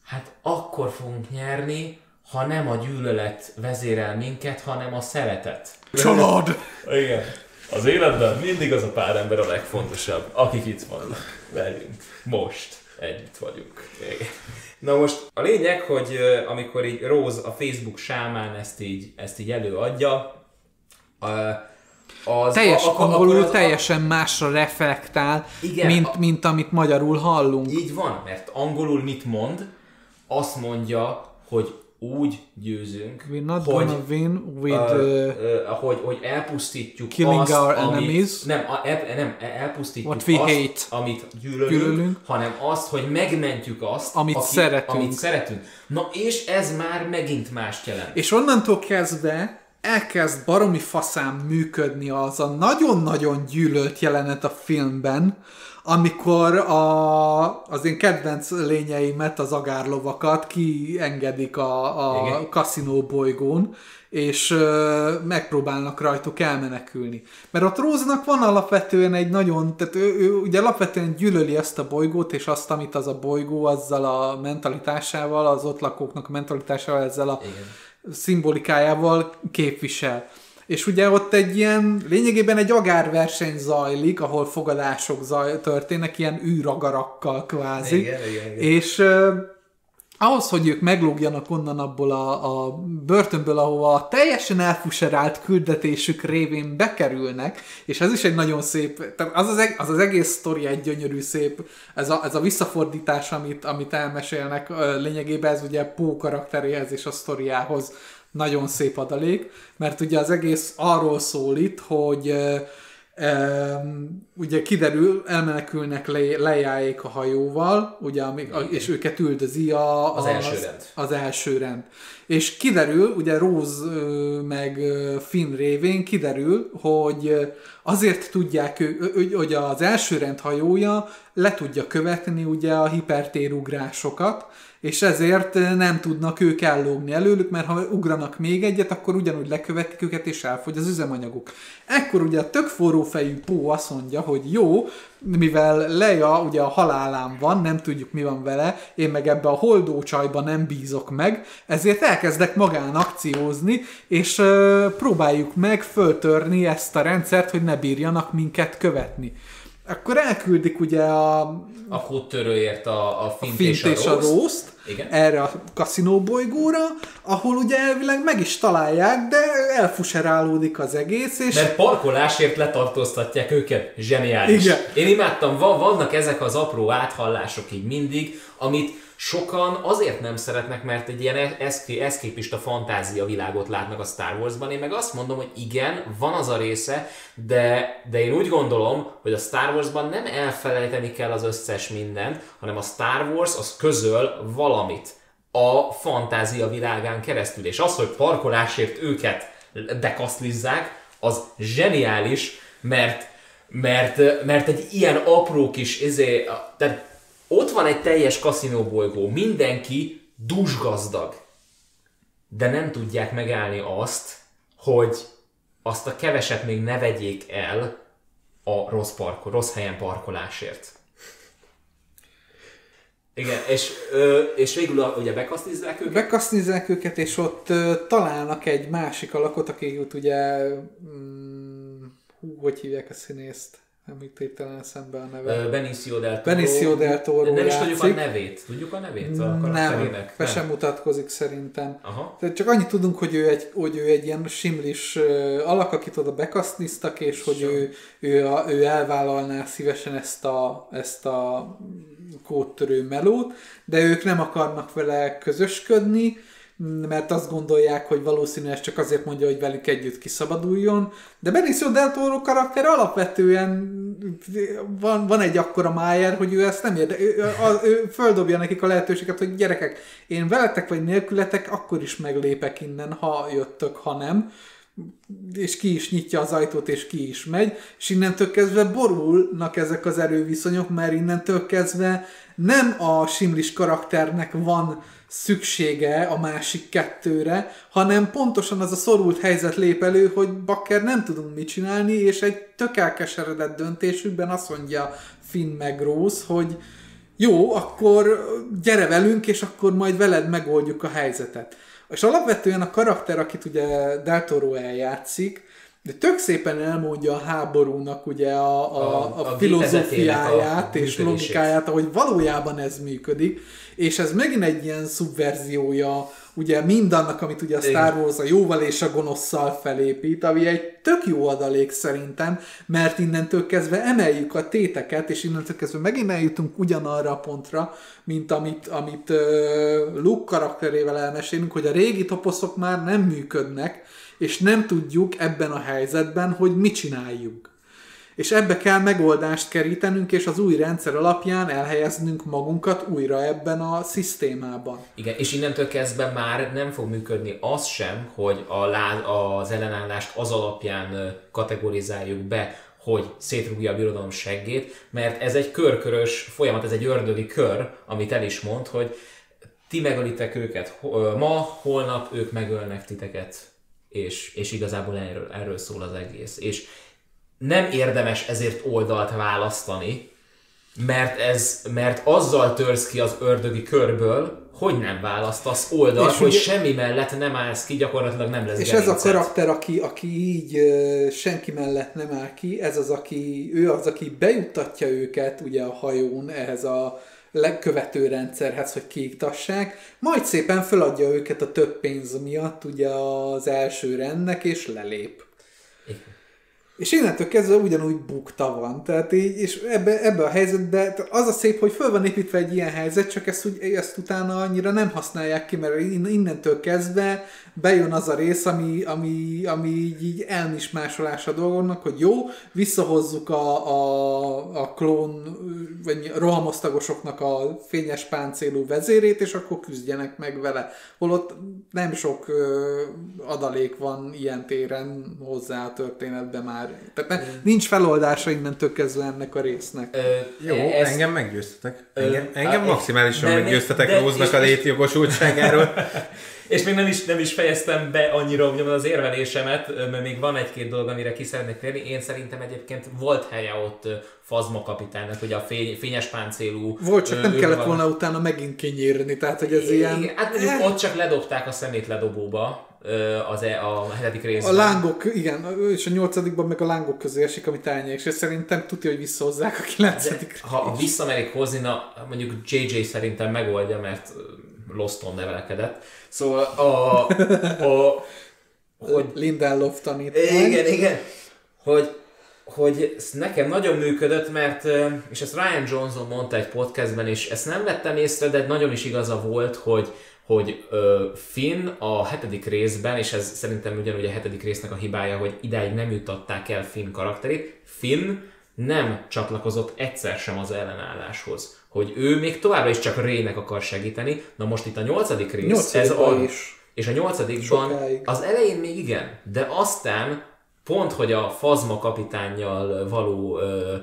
hát akkor fogunk nyerni, ha nem a gyűlölet vezérel minket, hanem a szeretet. Család! Igen. Az életben mindig az a pár ember a legfontosabb, akik itt vannak velünk. Most együtt vagyunk. Igen. Na most a lényeg, hogy amikor így Rose a Facebook sámán ezt így, ezt így előadja, az, Teljes, a, angolul az, teljesen másra reflektál, igen, mint, a, mint amit magyarul hallunk. Így van, mert angolul mit mond? Azt mondja, hogy úgy győzünk, We're not hogy, gonna win with, uh, uh, hogy, hogy elpusztítjuk killing azt, our amit, enemies. Nem, a, el, nem, elpusztítjuk What we azt, hate. amit gyűlölünk, gyűlölünk, hanem azt, hogy megmentjük azt, amit, aki, szeretünk. amit szeretünk. Na és ez már megint mást jelent. És onnantól kezdve elkezd baromi faszán működni az a nagyon-nagyon gyűlölt jelenet a filmben, amikor a, az én kedvenc lényeimet, az agárlovakat kiengedik a, a kaszinó bolygón, és ö, megpróbálnak rajtuk elmenekülni. Mert ott Róznak van alapvetően egy nagyon, tehát ő, ő ugye alapvetően gyűlöli ezt a bolygót, és azt, amit az a bolygó azzal a mentalitásával, az ott lakóknak a mentalitásával, ezzel a Igen. Szimbolikájával képvisel. És ugye ott egy ilyen, lényegében egy agárverseny zajlik, ahol fogadások zaj, történnek, ilyen űragarakkal kvázi. Igen, igen, igen. És ahhoz, hogy ők meglógjanak onnan abból a, a börtönből, ahova a teljesen elfuserált küldetésük révén bekerülnek, és ez is egy nagyon szép, az az, az, az egész sztori egy gyönyörű szép, ez a, ez a visszafordítás, amit, amit elmesélnek, lényegében ez ugye Pó karakteréhez és a sztoriához nagyon szép adalék, mert ugye az egész arról szól itt, hogy ugye kiderül, elmenekülnek le, lejáék a hajóval, ugye, és őket üldözi a, az, az, első rend. az első rend. És kiderül, ugye Rose meg Finn révén kiderül, hogy azért tudják, hogy az első rend hajója le tudja követni ugye a hipertérugrásokat, és ezért nem tudnak ők ellógni előlük, mert ha ugranak még egyet, akkor ugyanúgy lekövetik őket, és elfogy az üzemanyaguk. Ekkor ugye a tök forró fejű Pó azt mondja, hogy jó, mivel Leia ugye a halálán van, nem tudjuk mi van vele, én meg ebbe a holdó csajba nem bízok meg, ezért elkezdek magán akciózni, és ö, próbáljuk meg föltörni ezt a rendszert, hogy ne bírjanak minket követni. Akkor elküldik ugye a... A hódtörőért a, a fint, a fint és, és a, rószt, igen. erre a kaszinó bolygóra, ahol ugye elvileg meg is találják, de elfuserálódik az egész, és... Mert parkolásért letartóztatják őket. Zseniális. Igen. Én imádtam, van, vannak ezek az apró áthallások így mindig, amit sokan azért nem szeretnek, mert egy ilyen eszképista fantázia világot látnak a Star Warsban. Én meg azt mondom, hogy igen, van az a része, de, de én úgy gondolom, hogy a Star Warsban nem elfelejteni kell az összes mindent, hanem a Star Wars az közöl valamit a fantázia világán keresztül. És az, hogy parkolásért őket bekaszlizzák, az zseniális, mert mert, mert egy ilyen apró kis, izé, tehát ott van egy teljes kaszinóbolygó, mindenki dúsgazdag, de nem tudják megállni azt, hogy azt a keveset még ne vegyék el a rossz, parko, rossz helyen parkolásért. Igen, és, és végül a, ugye bekasztizzák őket? Bekasztizzák őket, és ott ö, találnak egy másik alakot, aki ugye, mm, hú, hogy hívják a színészt? Nem hirtelen eszembe a neve. Benicio del Toro. Benicio del Toro Nem is tudjuk a nevét. Tudjuk a nevét a Nem, be sem mutatkozik szerintem. Aha. Tehát csak annyit tudunk, hogy ő egy, hogy ő egy ilyen simlis alak, akit oda bekasztiztak, és hogy ő, ő, a, ő elvállalná szívesen ezt a, ezt a kódtörő melót, de ők nem akarnak vele közösködni, mert azt gondolják, hogy valószínűleg csak azért mondja, hogy velük együtt kiszabaduljon, de Benicio del Toro karakter alapvetően van, van egy akkora májer, hogy ő ezt nem érde, ő, ő, ő földobja nekik a lehetőséget, hogy gyerekek, én veletek vagy nélkületek, akkor is meglépek innen, ha jöttök, ha nem. És ki is nyitja az ajtót, és ki is megy, és innentől kezdve borulnak ezek az erőviszonyok, mert innentől kezdve nem a Simlis karakternek van szüksége a másik kettőre, hanem pontosan az a szorult helyzet lép elő, hogy bakker nem tudunk mit csinálni, és egy tök elkeseredett döntésükben azt mondja Finn meg Rose, hogy jó, akkor gyere velünk, és akkor majd veled megoldjuk a helyzetet. És alapvetően a karakter, akit ugye Del Toro eljátszik, de tök szépen elmondja a háborúnak ugye a, a, a, a, a filozófiáját a és logikáját, ahogy valójában ez működik, és ez megint egy ilyen szubverziója ugye mindannak, amit ugye a Star Wars a jóval és a gonoszszal felépít, ami egy tök jó adalék szerintem, mert innentől kezdve emeljük a téteket, és innentől kezdve megint eljutunk ugyanarra a pontra, mint amit, amit uh, Luke karakterével elmesélünk, hogy a régi toposzok már nem működnek, és nem tudjuk ebben a helyzetben, hogy mit csináljunk. És ebbe kell megoldást kerítenünk, és az új rendszer alapján elhelyeznünk magunkat újra ebben a szisztémában. Igen, és innentől kezdve már nem fog működni az sem, hogy a lá, az ellenállást az alapján kategorizáljuk be, hogy szétrúgja a birodalom seggét, mert ez egy körkörös folyamat, ez egy ördögi kör, amit el is mond, hogy ti megölitek őket ma, holnap ők megölnek titeket és, és igazából erről, erről szól az egész. És nem érdemes ezért oldalt választani, mert, ez, mert azzal törsz ki az ördögi körből, hogy nem választasz oldalt, és hogy ugye, semmi mellett nem állsz ki, gyakorlatilag nem lesz És gerincet. ez a karakter, aki, aki így senki mellett nem áll ki, ez az, aki, ő az, aki bejuttatja őket ugye a hajón ehhez a legkövető rendszerhez, hogy kiiktassák, majd szépen feladja őket a több pénz miatt ugye az első rendnek, és lelép. És innentől kezdve ugyanúgy bukta van. Tehát így, és ebbe, ebbe a helyzetbe az a szép, hogy föl van építve egy ilyen helyzet, csak ezt, úgy, ezt utána annyira nem használják ki, mert innentől kezdve bejön az a rész, ami, ami, ami így, elmismásolás a dolgoknak, hogy jó, visszahozzuk a, a, a klón, vagy rohamosztagosoknak a fényes páncélú vezérét, és akkor küzdjenek meg vele. Holott nem sok ö, adalék van ilyen téren hozzá a történetben már. Tehát mm. nincs feloldása innentől kezdve ennek a résznek. Ö, jó, ez... engem meggyőztetek. Engem, engem maximálisan meggyőztetek Róznak a létjogosultságáról. És még nem is, nem is fejeztem be annyira hogy az érvelésemet, mert még van egy-két dolog, amire ki szeretnék térni. Én szerintem egyébként volt helye ott Fazma kapitánynak, ugye a fény, fényes páncélú... Volt, csak nem kellett volna utána megint kinyírni, tehát hogy ez ilyen... Igen, hát mondjuk eh. ott csak ledobták a szemét ledobóba az e, a hetedik részben. A lángok, igen, és a nyolcadikban meg a lángok közé esik, amit elnyek, és szerintem tudja, hogy visszahozzák a kilencedik Ha visszamerik hozni, na, mondjuk JJ szerintem megoldja, mert Loston nevelkedett. Szóval a... a hogy, Lindelof tanít. Igen, igen. Hogy, hogy ez nekem nagyon működött, mert, és ezt Ryan Johnson mondta egy podcastben, és ezt nem vettem észre, de nagyon is igaza volt, hogy, hogy Finn a hetedik részben, és ez szerintem ugyanúgy a hetedik résznek a hibája, hogy idáig nem jutatták el Finn karakterét, Finn nem csatlakozott egyszer sem az ellenálláshoz hogy ő még továbbra is csak Rének akar segíteni. Na most itt a nyolcadik rész, nyolcadik ez a, is. és a nyolcadikban Sokáig. az elején még igen, de aztán pont, hogy a Fazma kapitányjal való ö,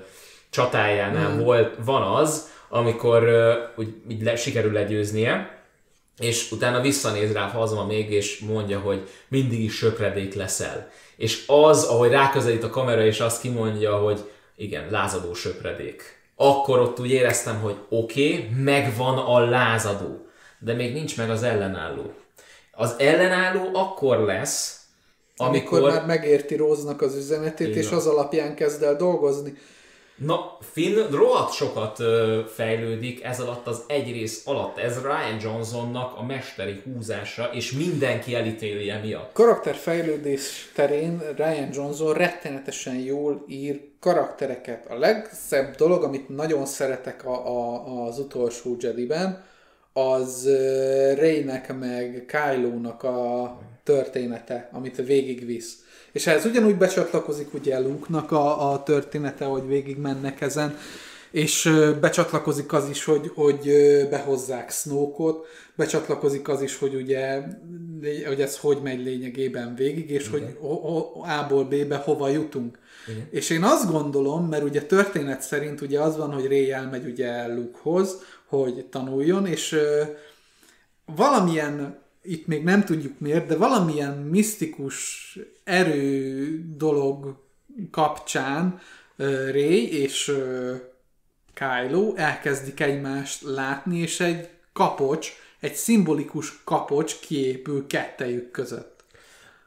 csatájánál hmm. volt, van az, amikor ö, úgy, úgy le, sikerül legyőznie, és utána visszanéz rá Fazma még, és mondja, hogy mindig is söpredék leszel. És az, ahogy ráközelít a kamera, és azt kimondja, hogy igen, lázadó söpredék akkor ott úgy éreztem, hogy oké, okay, megvan a lázadó, de még nincs meg az ellenálló. Az ellenálló akkor lesz, amikor, amikor már megérti Róznak az üzenetét, Igen. és az alapján kezd el dolgozni. Na, Finn rohadt sokat ö, fejlődik ez alatt az egy rész alatt. Ez Ryan Johnsonnak a mesteri húzása, és mindenki elítéli emiatt. Karakterfejlődés terén Ryan Johnson rettenetesen jól ír karaktereket. A legszebb dolog, amit nagyon szeretek a, a, az utolsó Jedi-ben, az Reynek meg Kylo-nak a története, amit végigvisz és ehhez ugyanúgy becsatlakozik ugye Luke-nak a, a története, hogy végig mennek ezen, és becsatlakozik az is, hogy, hogy behozzák Snoke-ot, becsatlakozik az is, hogy ugye, hogy ez hogy megy lényegében végig, és Igen. hogy A-ból B-be hova jutunk. Igen. És én azt gondolom, mert ugye történet szerint ugye az van, hogy Ray elmegy ugye Luke-hoz, hogy tanuljon, és ö, valamilyen, itt még nem tudjuk miért, de valamilyen misztikus erő dolog kapcsán ö, Ray és Kylo elkezdik egymást látni, és egy kapocs, egy szimbolikus kapocs kiépül kettejük között.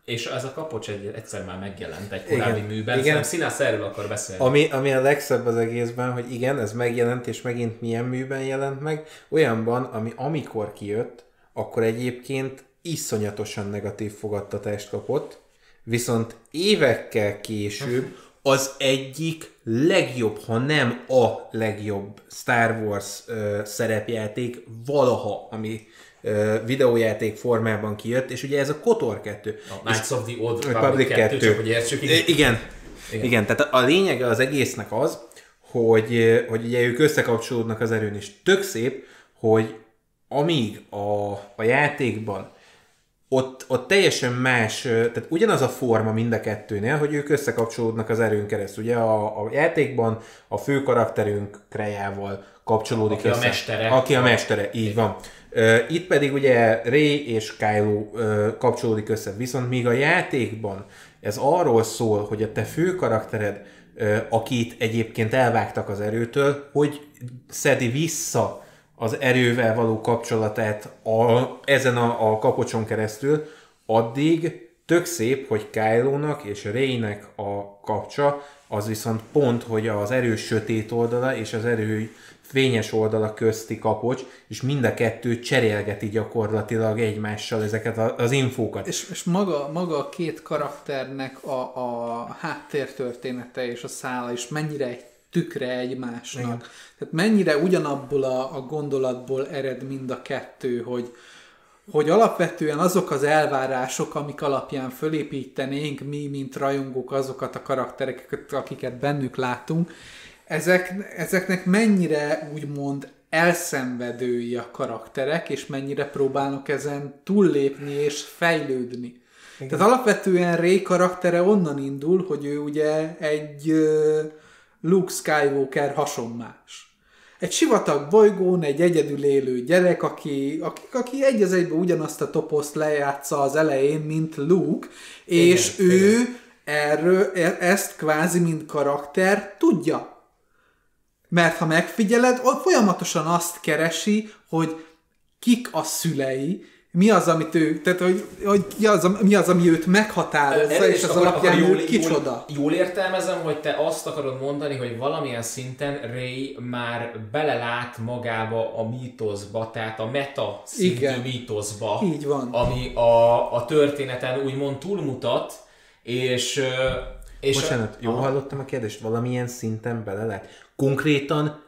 És ez a kapocs egy, egyszer már megjelent egy korábbi igen, műben, igen. Színász erről akar beszélni. Ami, ami a legszebb az egészben, hogy igen, ez megjelent, és megint milyen műben jelent meg, olyanban, ami amikor kijött, akkor egyébként iszonyatosan negatív fogadtatást kapott, viszont évekkel később az egyik legjobb, ha nem a legjobb Star Wars uh, szerepjáték valaha, ami videójáték formában kijött, és ugye ez a KOTOR 2. A Knights of the Old Republic 2, 2, csak hogy értsük. Igen. igen. Igen. Igen, tehát a lényege az egésznek az, hogy, hogy ugye ők összekapcsolódnak az erőn, és tök szép, hogy amíg a, a játékban ott, ott teljesen más, tehát ugyanaz a forma mind a kettőnél, hogy ők összekapcsolódnak az erőn keresztül. Ugye a, a játékban a fő karakterünk Krejával kapcsolódik aki össze. a mestere. Aki a mestere, így van. Itt pedig ugye Ray és Kylo kapcsolódik össze. Viszont míg a játékban ez arról szól, hogy a te fő karaktered, akit egyébként elvágtak az erőtől, hogy szedi vissza az erővel való kapcsolatát a, ezen a, a kapocson keresztül, addig tök szép, hogy kylo és Raynek a kapcsa, az viszont pont, hogy az erős sötét oldala és az erő fényes oldala közti kapocs, és mind a kettő cserélgeti gyakorlatilag egymással ezeket az infókat. És, és maga, maga a két karakternek a, a háttértörténete és a szála is mennyire egy tükre egymásnak. Igen. Tehát mennyire ugyanabból a, a gondolatból ered mind a kettő, hogy, hogy alapvetően azok az elvárások, amik alapján fölépítenénk mi, mint rajongók, azokat a karaktereket, akiket bennük látunk, ezek, ezeknek mennyire úgymond elszenvedői a karakterek, és mennyire próbálnak ezen túllépni és fejlődni. Igen. Tehát alapvetően Ray karaktere onnan indul, hogy ő ugye egy Luke Skywalker hasonmás. Egy sivatag bolygón egy egyedül élő gyerek, aki, aki, aki egy az egyben ugyanazt a toposzt lejátsza az elején, mint Luke, és igen, ő igen. erről, e, ezt kvázi mint karakter tudja. Mert ha megfigyeled, ott folyamatosan azt keresi, hogy kik a szülei, mi az, amit ő, tehát hogy, hogy mi, az, mi az, ami őt meghatározza, és, és az alapján jól, ő kicsoda. Jól, jól értelmezem, hogy te azt akarod mondani, hogy valamilyen szinten Ray már belelát magába a mítoszba, tehát a meta szintű mítoszba, Így van. ami a, a történeten úgymond túlmutat, és... és Bocsánat, jól hallottam a kérdést? Valamilyen szinten belelát? Konkrétan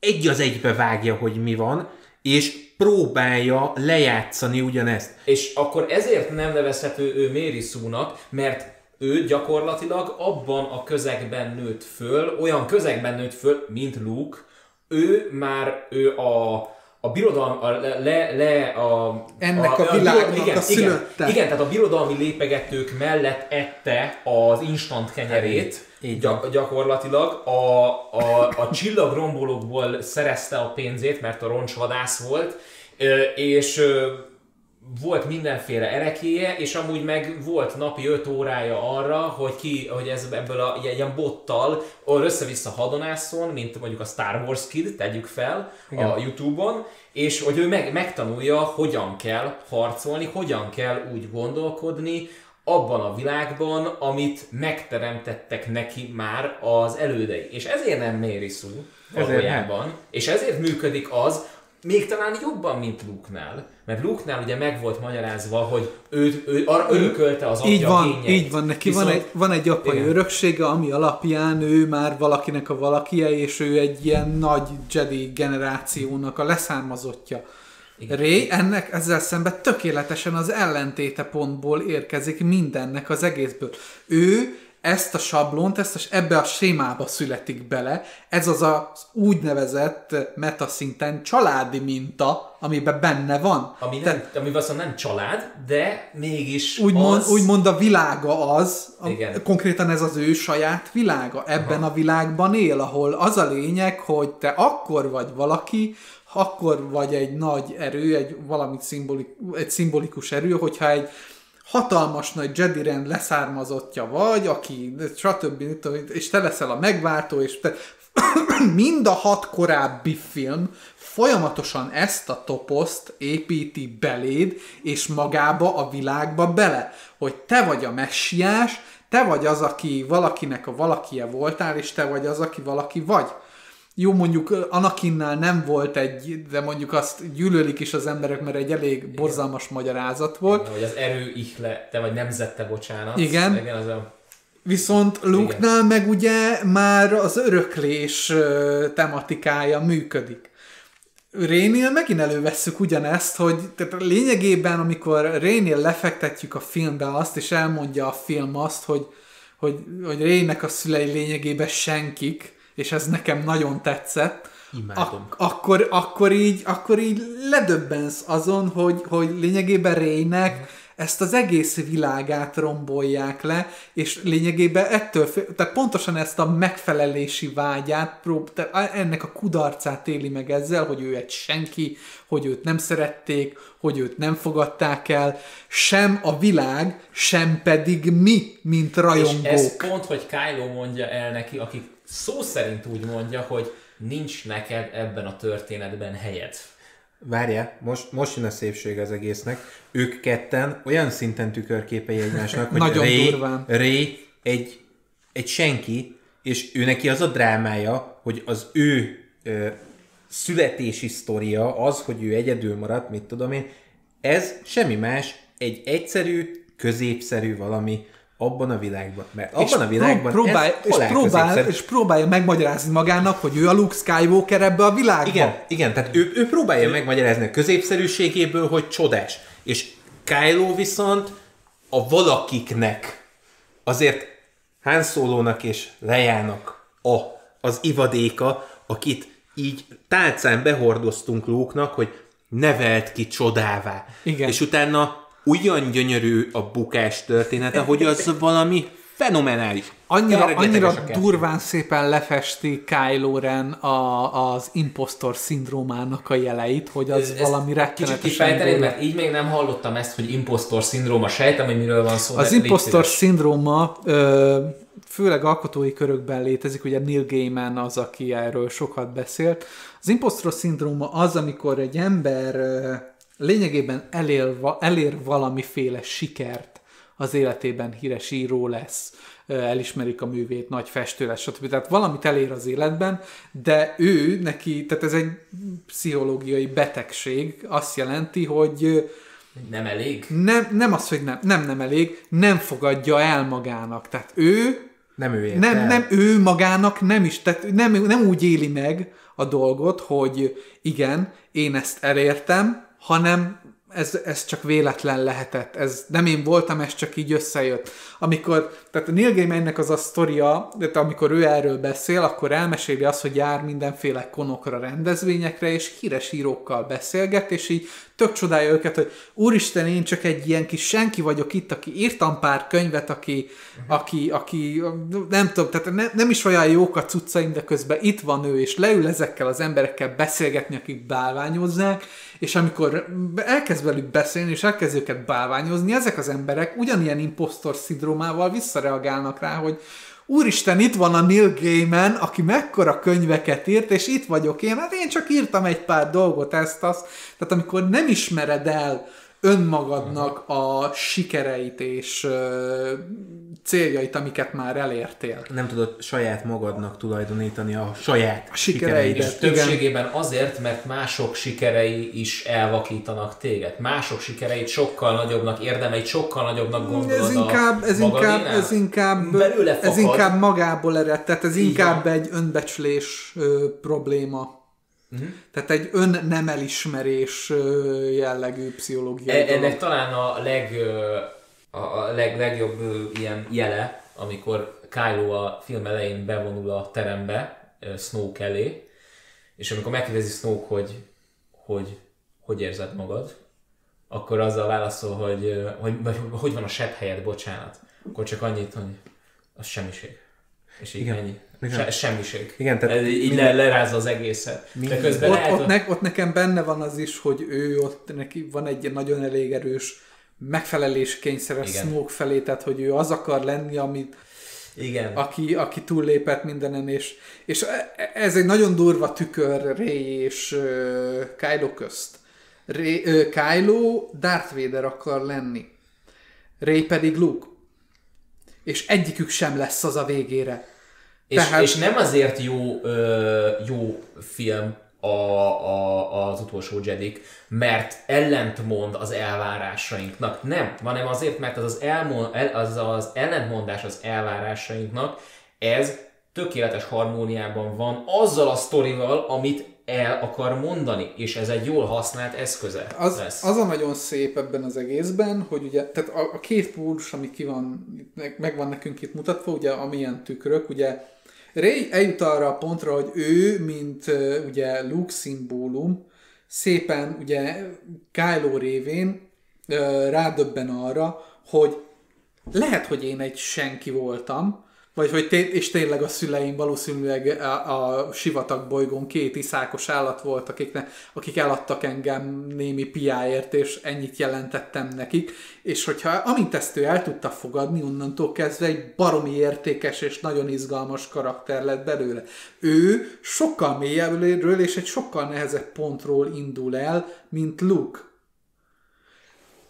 egy az egybe vágja, hogy mi van, és próbálja lejátszani ugyanezt. És akkor ezért nem nevezhető ő Mary Sue-nak, mert ő gyakorlatilag abban a közegben nőtt föl, olyan közegben nőtt föl, mint Luke, ő már ő a, a birodalmi, a, le, le a... Ennek a, a világnak a, igen, a szülötte. Igen, igen, tehát a birodalmi lépegetők mellett ette az instant kenyerét, így gyak, gyakorlatilag a, a, a csillagrombolókból szerezte a pénzét, mert a roncsvadász volt, és volt mindenféle erekéje, és amúgy meg volt napi 5 órája arra, hogy ki, hogy ez ebből a ilyen bottal össze-vissza hadonászon, mint mondjuk a Star Wars Kid, tegyük fel Igen. a Youtube-on, és hogy ő meg, megtanulja, hogyan kell harcolni, hogyan kell úgy gondolkodni, abban a világban, amit megteremtettek neki már az elődei. És ezért nem Mary Sue valójában, és ezért működik az, még talán jobban, mint Luke-nál. Mert Luke-nál ugye meg volt magyarázva, hogy ő, ő arra örökölte az apja Így van, kényeit. így van. Neki Viszont, van egy, van egy apai igen. öröksége, ami alapján ő már valakinek a valakie, és ő egy ilyen nagy Jedi generációnak a leszármazottja. Igen. Ré ennek ezzel szemben tökéletesen az ellentéte pontból érkezik mindennek az egészből. Ő ezt a sablont, ezt a, ebbe a sémába születik bele. Ez az az úgynevezett metaszinten családi minta, amiben benne van. Ami, nem, Te, ami viszont nem család, de mégis úgymond, az... úgymond a világa az, a, konkrétan ez az ő saját világa. Ebben Aha. a világban él, ahol az a lényeg, hogy te akkor vagy valaki, akkor vagy egy nagy erő, egy valami szimbolik, egy szimbolikus erő, hogyha egy hatalmas nagy Jedi rend leszármazottja vagy, aki stb. és te leszel a megváltó, és te mind a hat korábbi film folyamatosan ezt a toposzt építi beléd, és magába a világba bele, hogy te vagy a messiás, te vagy az, aki valakinek a valakie voltál, és te vagy az, aki valaki vagy. Jó, mondjuk Anakinnál nem volt egy, de mondjuk azt gyűlölik is az emberek, mert egy elég borzalmas Igen. magyarázat volt. Igen, hogy az erő ihle, te vagy nemzette, bocsánat. Igen. Igen az a... Viszont Luke-nál meg ugye már az öröklés tematikája működik. Rénél megint elővesszük ugyanezt, hogy tehát lényegében, amikor Rénél lefektetjük a filmbe azt, és elmondja a film azt, hogy, hogy, hogy Rének a szülei lényegében senkik, és ez nekem nagyon tetszett, Ak- akkor, akkor, így, akkor így ledöbbensz azon, hogy, hogy lényegében Rének mm ezt az egész világát rombolják le, és lényegében ettől, tehát pontosan ezt a megfelelési vágyát, prób, ennek a kudarcát éli meg ezzel, hogy ő egy senki, hogy őt nem szerették, hogy őt nem fogadták el, sem a világ, sem pedig mi, mint rajongók. És ez pont, hogy Kylo mondja el neki, aki szó szerint úgy mondja, hogy nincs neked ebben a történetben helyed. Várja, most, most jön a szépség az egésznek. Ők ketten olyan szinten tükörképei egymásnak, hogy Nagyon Ray, durván. Ray egy, egy senki, és ő neki az a drámája, hogy az ő ö, születési sztoria, az, hogy ő egyedül maradt, mit tudom én, ez semmi más, egy egyszerű, középszerű valami, abban a világban. Mert abban és a világban próbál, és, próbál, és próbálja megmagyarázni magának, hogy ő a Luke Skywalker ebbe a világba. Igen, igen tehát ő, ő próbálja megmagyarázni a középszerűségéből, hogy csodás. És Kylo viszont a valakiknek azért Han Solo-nak és Lejának a, az ivadéka, akit így tálcán behordoztunk luke hogy nevelt ki csodává. Igen. És utána ugyan gyönyörű a bukás története, hogy az valami fenomenális. Annyira, annyira durván szépen lefesti Kylo Ren a, az impostor szindrómának a jeleit, hogy az ez, valami rettenetesen... Kicsit kifejtenéd, mert így még nem hallottam ezt, hogy impostor szindróma. Sejtem, hogy miről van szó. Az impostor szindróma ö, főleg alkotói körökben létezik, ugye Neil Gaiman az, aki erről sokat beszélt. Az impostor szindróma az, amikor egy ember lényegében elér, elér valamiféle sikert az életében, híres író lesz, elismerik a művét, nagy festő lesz, stb. Tehát valamit elér az életben, de ő neki, tehát ez egy pszichológiai betegség, azt jelenti, hogy nem elég? Nem, nem az, hogy nem, nem, nem elég, nem fogadja el magának. Tehát ő nem ő nem, el. nem, ő magának nem is, tehát nem, nem úgy éli meg a dolgot, hogy igen, én ezt elértem, hanem ez, ez csak véletlen lehetett, ez nem én voltam, ez csak így összejött. Amikor, tehát a Neil Gaimannek az a sztoria, de amikor ő erről beszél, akkor elmeséli azt, hogy jár mindenféle konokra, rendezvényekre, és híres írókkal beszélget, és így tök csodálja őket, hogy úristen, én csak egy ilyen kis senki vagyok itt, aki írtam pár könyvet, aki, aki, aki nem tudom, tehát ne, nem is olyan jók a cuccaim, de közben itt van ő, és leül ezekkel az emberekkel beszélgetni, akik bálványozzák, és amikor elkezd velük beszélni, és elkezd őket bálványozni, ezek az emberek ugyanilyen impostor szindrómával visszareagálnak rá, hogy Úristen, itt van a Neil Gaiman, aki mekkora könyveket írt, és itt vagyok én, hát én csak írtam egy pár dolgot, ezt, azt. Tehát amikor nem ismered el önmagadnak a sikereit és céljait, amiket már elértél. Nem tudod saját magadnak tulajdonítani a saját a sikereidet. És többségében azért, mert mások sikerei is elvakítanak téged. Mások sikereit sokkal nagyobbnak, érdemeit sokkal nagyobbnak gondolod ez inkább, ez inkább, ez inkább, ez inkább magából ered, tehát ez Így inkább egy önbecslés ö, probléma. Uh-huh. Tehát egy ön nem elismerés jellegű pszichológiai e- Ennek talán a, leg, a leg, legjobb ilyen jele, amikor Kylo a film elején bevonul a terembe Snoke elé, és amikor megkérdezi Snoke, hogy hogy, hogy érzed magad, akkor azzal válaszol, hogy hogy, hogy, hogy van a sebb helyed, bocsánat. Akkor csak annyit, hogy az semmiség. És így Igen. ennyi. Se, semmiség. Igen, tehát Ez, így le, lerázza az egészet. De közben ott, lehet, ott, ne, ott nekem benne van az is, hogy ő ott neki van egy nagyon elég erős megfelelés kényszeres Smoke felé, tehát hogy ő az akar lenni, amit igen. Aki, aki túllépett mindenen, és, és e, ez egy nagyon durva tükör Ray és uh, Kylo közt. Ray, uh, Kylo Darth Vader akar lenni. Ray pedig Luke. És egyikük sem lesz az a végére. És, Tehát... és nem azért jó, ö, jó film a, a, az utolsó Jedik, mert ellentmond az elvárásainknak. Nem, hanem azért, mert az az, elmond, az, az ellentmondás az elvárásainknak, ez tökéletes harmóniában van azzal a sztorival, amit el akar mondani, és ez egy jól használt eszköze az, lesz. Az a nagyon szép ebben az egészben, hogy ugye, tehát a, a két pólus, ami ki van, meg van nekünk itt mutatva, ugye amilyen tükrök, ugye Ray eljut arra a pontra, hogy ő, mint ugye Luke szimbólum, szépen ugye Kylo révén rádöbben arra, hogy lehet, hogy én egy senki voltam, vagy hogy té- és tényleg a szüleim valószínűleg a, a sivatag bolygón két iszákos állat volt, akikne, akik eladtak engem némi piáért, és ennyit jelentettem nekik, és hogyha amint ezt ő el tudta fogadni, onnantól kezdve egy baromi értékes és nagyon izgalmas karakter lett belőle. Ő sokkal mélyebbről és egy sokkal nehezebb pontról indul el, mint Luke.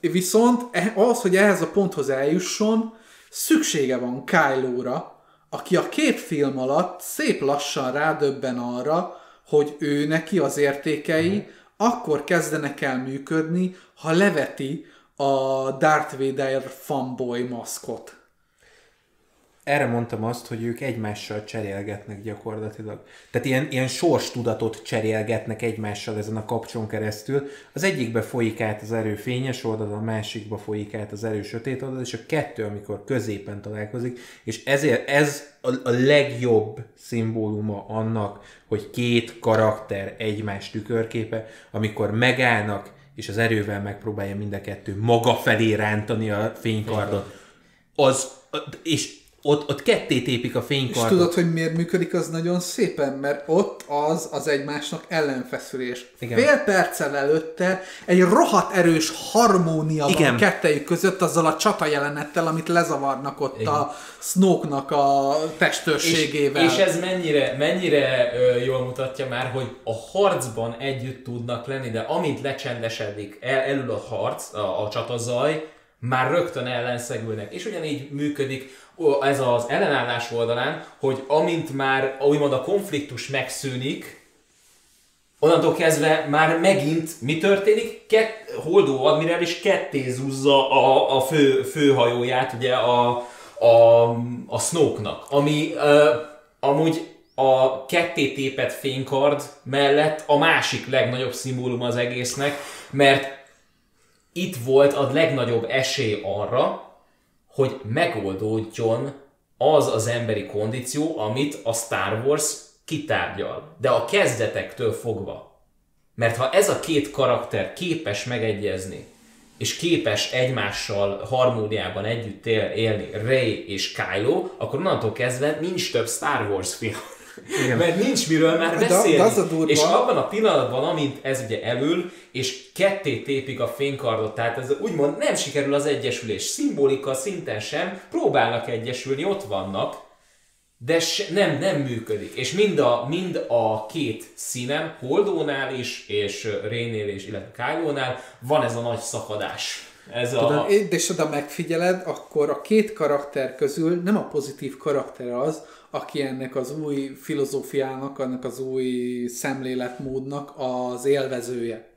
Viszont e, az, hogy ehhez a ponthoz eljusson, szüksége van Kylo-ra, aki a két film alatt szép lassan rádöbben arra, hogy ő neki az értékei uh-huh. akkor kezdenek el működni, ha leveti a Darth Vader fanboy maszkot erre mondtam azt, hogy ők egymással cserélgetnek gyakorlatilag. Tehát ilyen, ilyen sorstudatot cserélgetnek egymással ezen a kapcson keresztül. Az egyikbe folyik át az erő fényes oldal, a másikba folyik át az erő sötét oldal, és a kettő, amikor középen találkozik, és ezért ez a, a legjobb szimbóluma annak, hogy két karakter egymás tükörképe, amikor megállnak, és az erővel megpróbálja mind a kettő maga felé rántani a fénykardot, az, és ott, ott ketté tépik a fénykardot. És tudod, hogy miért működik az nagyon szépen? Mert ott az az egymásnak ellenfeszülés. Igen. Fél perccel előtte egy rohadt erős harmónia Igen. van kettejük között azzal a csata jelenettel, amit lezavarnak ott Igen. a Snoke-nak a testőrségével. És, és ez mennyire, mennyire ö, jól mutatja már, hogy a harcban együtt tudnak lenni, de amint lecsendesedik el, elül a harc, a, a csatazaj, már rögtön ellenszegülnek. És ugyanígy működik ez az ellenállás oldalán, hogy amint már úgymond a konfliktus megszűnik, onnantól kezdve már megint mi történik? Kett, Holdó admirál is ketté zúzza a, a fő, főhajóját, ugye a, a, a Snoke-nak, ami uh, amúgy a ketté tépett fénykard mellett a másik legnagyobb szimbólum az egésznek, mert itt volt a legnagyobb esély arra, hogy megoldódjon az az emberi kondíció, amit a Star Wars kitárgyal. De a kezdetektől fogva. Mert ha ez a két karakter képes megegyezni, és képes egymással harmóniában együtt él, élni Ray és Kylo, akkor onnantól kezdve nincs több Star Wars film. Igen. Mert nincs miről már beszélni. De, az a durva. És abban a pillanatban, amint ez ugye elül, és ketté tépik a fénykardot, tehát ez úgymond nem sikerül az egyesülés. Szimbolika szinten sem, próbálnak egyesülni, ott vannak, de nem, nem működik. És mind a, mind a két színem, Holdónál is, és Rénél is, illetve Kylo-nál van ez a nagy szakadás. Ez Tudod, a... És ha megfigyeled, akkor a két karakter közül nem a pozitív karakter az, aki ennek az új filozófiának, annak az új szemléletmódnak az élvezője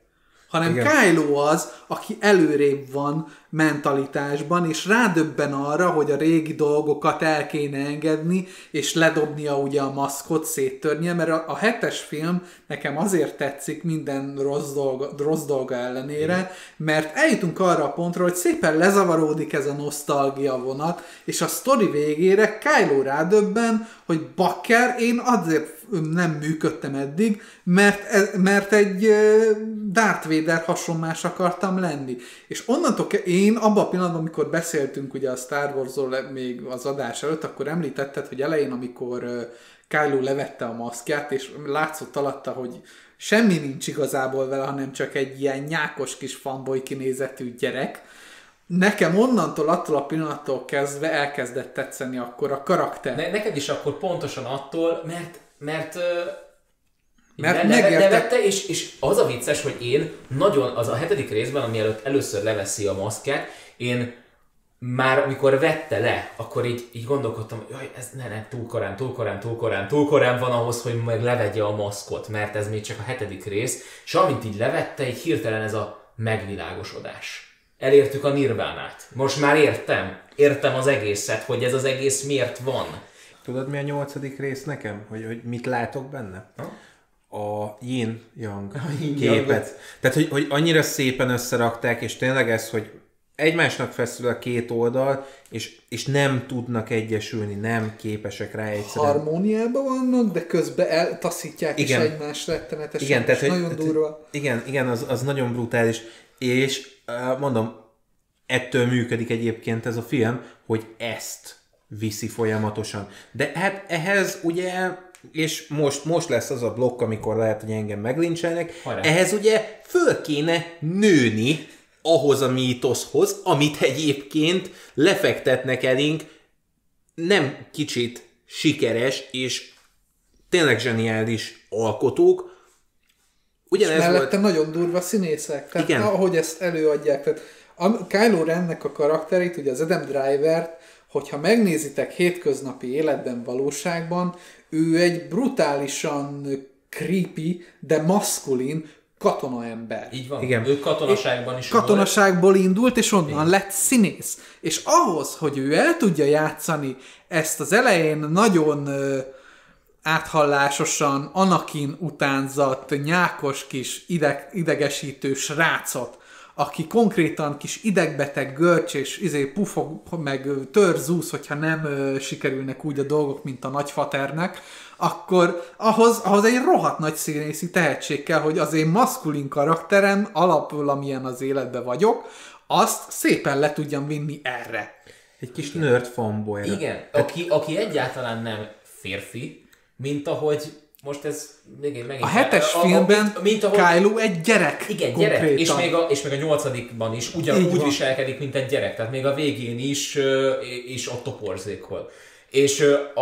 hanem Igen. Kylo az, aki előrébb van mentalitásban, és rádöbben arra, hogy a régi dolgokat el kéne engedni, és ledobnia ugye a maszkot, széttörnie, mert a, a hetes film nekem azért tetszik minden rossz dolga, rossz dolga ellenére, mert eljutunk arra a pontra, hogy szépen lezavaródik ez a nosztalgia vonat, és a sztori végére Kylo rádöbben, hogy bakker, én azért nem működtem eddig, mert, e, mert egy Darth Vader hasonlás akartam lenni. És onnantól én abban a pillanatban, amikor beszéltünk ugye a Star Wars-ról még az adás előtt, akkor említetted, hogy elején, amikor Kylo levette a maszkját, és látszott alatta, hogy semmi nincs igazából vele, hanem csak egy ilyen nyákos kis fanboy kinézetű gyerek. Nekem onnantól, attól a pillanattól kezdve elkezdett tetszeni akkor a karakter. Ne, neked is akkor pontosan attól, mert mert mert ne, nevette, és, és az a vicces, hogy én nagyon, az a hetedik részben, ami előtt először leveszi a maszkját, én már amikor vette le, akkor így, így gondolkodtam, hogy jaj, ez ne, ne, túl korán, túl korán, túl korán, túl korán van ahhoz, hogy meg levegye a maszkot, mert ez még csak a hetedik rész, és amint így levette, így hirtelen ez a megvilágosodás. Elértük a nirvánát. Most már értem. Értem az egészet, hogy ez az egész miért van. Tudod, mi a nyolcadik rész nekem? Hogy, hogy mit látok benne? Ha? A yin yang a yin képet. Tehát, hogy, hogy annyira szépen összerakták, és tényleg ez, hogy egymásnak feszül a két oldal, és, és nem tudnak egyesülni, nem képesek rá egyszerűen. Harmóniában vannak, de közben eltaszítják igen. is egymást rettenetesen, igen, tehát, hogy, nagyon durva. Igen, igen az, az nagyon brutális, és mondom, ettől működik egyébként ez a film, hogy ezt viszi folyamatosan. De hát ehhez ugye és most, most lesz az a blokk, amikor lehet, hogy engem meglincselnek, Hajrá. ehhez ugye föl kéne nőni ahhoz a mítoszhoz, amit egyébként lefektetnek elénk nem kicsit sikeres és tényleg zseniális alkotók. Ugyanez és mellette volt... nagyon durva színészek. Tehát Igen. ahogy ezt előadják. Tehát a Kylo Rennek a karakterét, ugye az Adam Driver-t, hogyha megnézitek hétköznapi életben, valóságban, ő egy brutálisan creepy, de maszkulin katonaember. Így van. Igen. Ő katonaságban is Katonaságból volt. indult, és onnan Igen. lett színész. És ahhoz, hogy ő el tudja játszani ezt az elején nagyon áthallásosan Anakin utánzat, nyákos kis ideg, idegesítő srácot, aki konkrétan kis idegbeteg, görcs és izé pufog, meg törzúsz, hogyha nem ö, sikerülnek úgy a dolgok, mint a nagyfaternek, akkor ahhoz, ahhoz egy rohadt nagy színészi tehetség kell, hogy az én maszkulin karakterem, alapul, amilyen az életben vagyok, azt szépen le tudjam vinni erre. Egy kis nerd fanboy. Igen, aki, aki egyáltalán nem férfi, mint ahogy most ez még, megint... A hetes a, filmben a, mint, ahogy, Kylo egy gyerek. Igen, konkrétan. gyerek, és még, a, és még a nyolcadikban is ugyanúgy viselkedik, mint egy gyerek, tehát még a végén is, is ott toporzékol. És a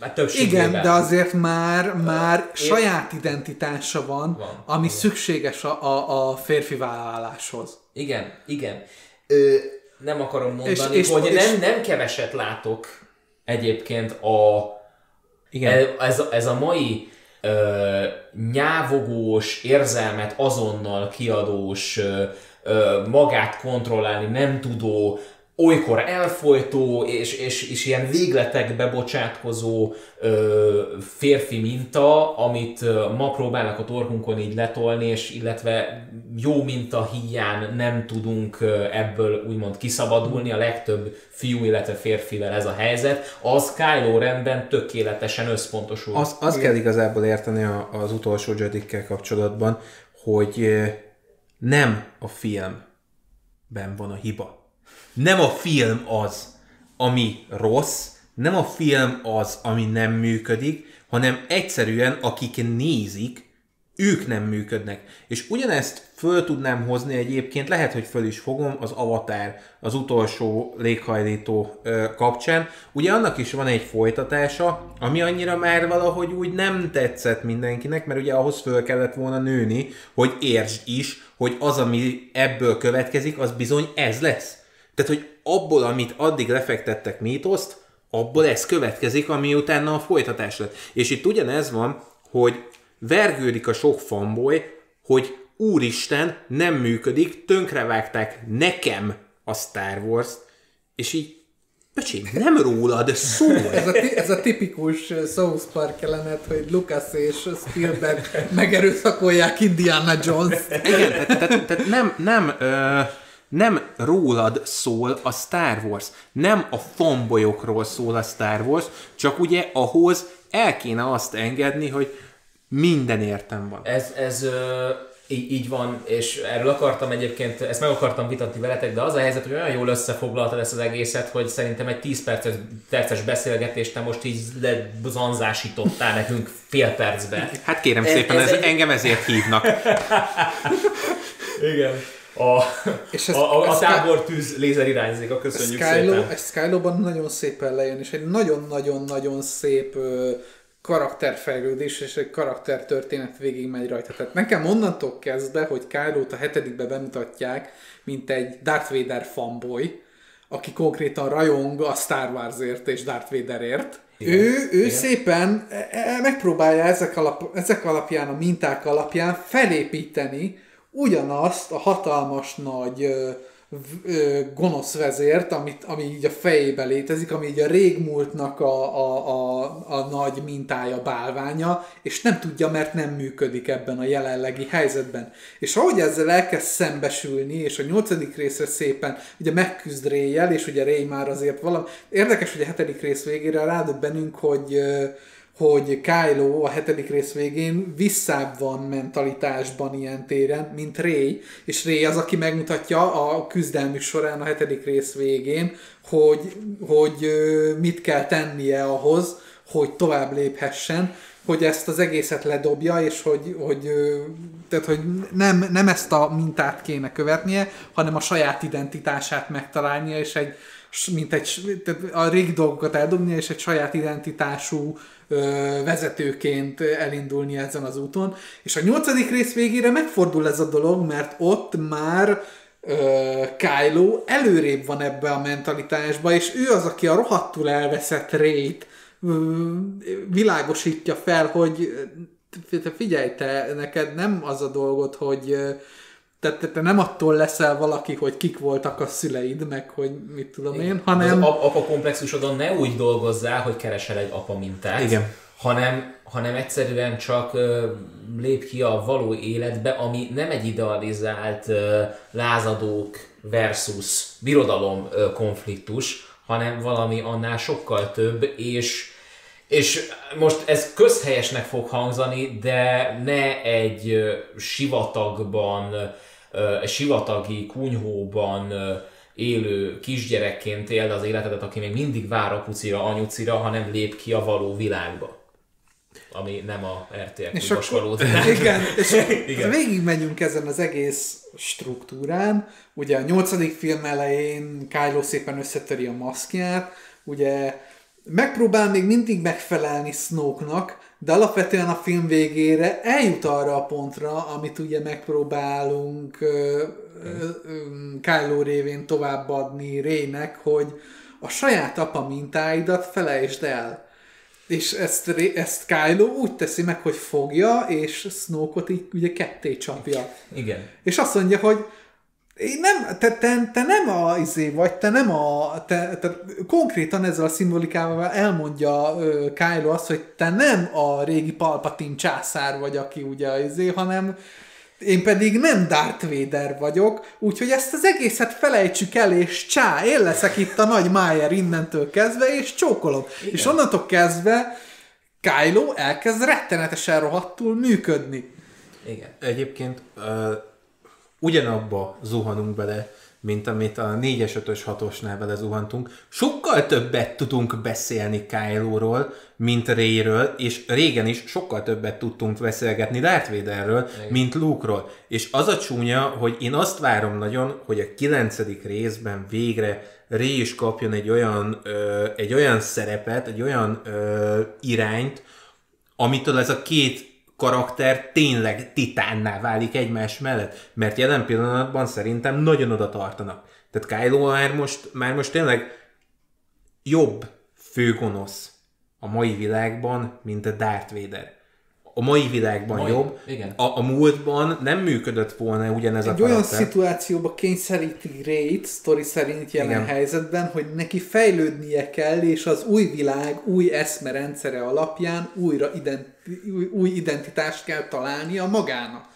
a Igen, de azért már, már Én... saját identitása van, van ami van. szükséges a, a, a férfi vállaláshoz. Igen, igen. Ö, nem akarom mondani, és, és, hogy és, nem, nem keveset látok egyébként a igen. Ez, ez a mai ö, nyávogós, érzelmet azonnal kiadós, ö, ö, magát kontrollálni nem tudó, olykor elfolytó és, és, és ilyen végletekbe bocsátkozó ö, férfi minta, amit ma próbálnak a torkunkon így letolni, és illetve jó minta híján nem tudunk ebből úgymond kiszabadulni, a legtöbb fiú, illetve férfivel ez a helyzet, az Kylo rendben tökéletesen összpontosul. Az, azt kell igazából érteni a, az utolsó Jedikkel kapcsolatban, hogy nem a filmben van a hiba nem a film az, ami rossz, nem a film az, ami nem működik, hanem egyszerűen akik nézik, ők nem működnek. És ugyanezt föl tudnám hozni egyébként, lehet, hogy föl is fogom az Avatar, az utolsó léghajlító ö, kapcsán. Ugye annak is van egy folytatása, ami annyira már valahogy úgy nem tetszett mindenkinek, mert ugye ahhoz föl kellett volna nőni, hogy értsd is, hogy az, ami ebből következik, az bizony ez lesz. Tehát, hogy abból, amit addig lefektettek mítoszt, abból ez következik, ami utána a folytatás lett. És itt ugyanez van, hogy vergődik a sok fanboy, hogy úristen, nem működik, tönkrevágták nekem a Star Wars-t, és így Öcsém, nem rólad szól. ez, a, ez a tipikus South Park jelenet, hogy Lucas és Spielberg megerőszakolják Indiana Jones. Igen, tehát, tehát, tehát nem, nem, ö, nem rólad szól a Star Wars, nem a fanboyokról szól a Star Wars, csak ugye ahhoz el kéne azt engedni, hogy minden értem van. Ez, ez ö, így, így van, és erről akartam egyébként, ezt meg akartam vitatni veletek, de az a helyzet, hogy olyan jól összefoglaltad ezt az egészet, hogy szerintem egy 10 perces, perces beszélgetést te most így lebzanzásítottál nekünk fél percbe. Hát kérem ez, szépen, ez, ez egy... engem ezért hívnak. Igen. A, és ez, a, a, a tábortűz lézer irányzik, köszönjük Skylo, szépen. Ez Skylo-ban nagyon szépen lejön, és egy nagyon-nagyon-nagyon szép karakterfejlődés és egy karaktertörténet végig megy rajta. Tehát nekem onnantól kezdve, hogy kylo a hetedikbe bemutatják, mint egy Darth Vader fanboy, aki konkrétan rajong a Star Warsért és Darth Vaderért. Igen. Ő, ő Igen. szépen e, e, megpróbálja ezek, alap, ezek alapján, a minták alapján felépíteni ugyanazt a hatalmas nagy gonosz vezért, amit, ami így a fejébe létezik, ami így a régmúltnak a, a, a, a nagy mintája, bálványa, és nem tudja, mert nem működik ebben a jelenlegi helyzetben. És ahogy ezzel elkezd szembesülni, és a nyolcadik részre szépen ugye megküzd Réjel, és ugye Réj már azért valami... Érdekes, hogy a hetedik rész végére rádöbbenünk, hogy hogy Kylo a hetedik rész végén visszább van mentalitásban ilyen téren, mint Ray, és Ray az, aki megmutatja a küzdelmük során a hetedik rész végén, hogy, hogy mit kell tennie ahhoz, hogy tovább léphessen, hogy ezt az egészet ledobja, és hogy, hogy, tehát, hogy nem, nem ezt a mintát kéne követnie, hanem a saját identitását megtalálnia, és egy, mint egy, tehát a régi dolgokat eldobnia, és egy saját identitású vezetőként elindulni ezen az úton. És a nyolcadik rész végére megfordul ez a dolog, mert ott már Kylo előrébb van ebbe a mentalitásba, és ő az, aki a rohadtul elveszett rét világosítja fel, hogy figyelj, te, neked nem az a dolgot, hogy te, te, te nem attól leszel valaki, hogy kik voltak a szüleid, meg hogy mit tudom Igen. én, hanem... Az apa komplexusodon ne úgy dolgozzál, hogy keresel egy apa mintát, Igen. Hanem, hanem egyszerűen csak uh, lép ki a való életbe, ami nem egy idealizált uh, lázadók versus birodalom uh, konfliktus, hanem valami annál sokkal több, és és most ez közhelyesnek fog hangzani, de ne egy sivatagban egy sivatagi kunyhóban élő kisgyerekként éld az életedet, aki még mindig vár apucira, anyucira, hanem lép ki a való világba ami nem a RTL és akkor, való Igen, és igen. végig megyünk ezen az egész struktúrán. Ugye a nyolcadik film elején Kylo szépen összetöri a maszkját, ugye megpróbál még mindig megfelelni Snoke-nak, de alapvetően a film végére eljut arra a pontra, amit ugye megpróbálunk Kylo révén továbbadni Rének, hogy a saját apa mintáidat felejtsd el. És ezt, ezt Kylo úgy teszi meg, hogy fogja, és Snoke-ot így ugye ketté csapja. Igen. És azt mondja, hogy én nem, te, te, te nem a izé vagy, te nem a, te, te konkrétan ezzel a szimbolikával elmondja uh, Kylo azt, hogy te nem a régi Palpatine császár vagy, aki ugye izé, hanem én pedig nem Darth Vader vagyok, úgyhogy ezt az egészet felejtsük el, és csá, én leszek itt a nagy Májer innentől kezdve, és csókolom. Igen. És onnantól kezdve Kylo elkezd rettenetesen rohadtul működni. Igen. Egyébként uh ugyanabba zuhanunk bele, mint amit a 4-es, 5-ös, 6-osnál bele zuhantunk. Sokkal többet tudunk beszélni Kylo-ról, mint Rayről, és régen is sokkal többet tudtunk beszélgetni Darth Vaderről, Igen. mint Luke-ról. És az a csúnya, hogy én azt várom nagyon, hogy a 9. részben végre Ray is kapjon egy olyan, ö, egy olyan szerepet, egy olyan ö, irányt, amitől ez a két karakter tényleg titánná válik egymás mellett, mert jelen pillanatban szerintem nagyon oda tartanak. Tehát Kylo már most, már most tényleg jobb főgonosz a mai világban, mint a Darth Vader a mai világban mai, jobb. Igen. A, a múltban nem működött volna ugyanez Egy a karakter. olyan szituációba kényszeríti Rayt, sztori szerint jelen Igen. helyzetben, hogy neki fejlődnie kell, és az új világ, új eszmerendszere alapján újra ident, új, új identitást kell találnia magának.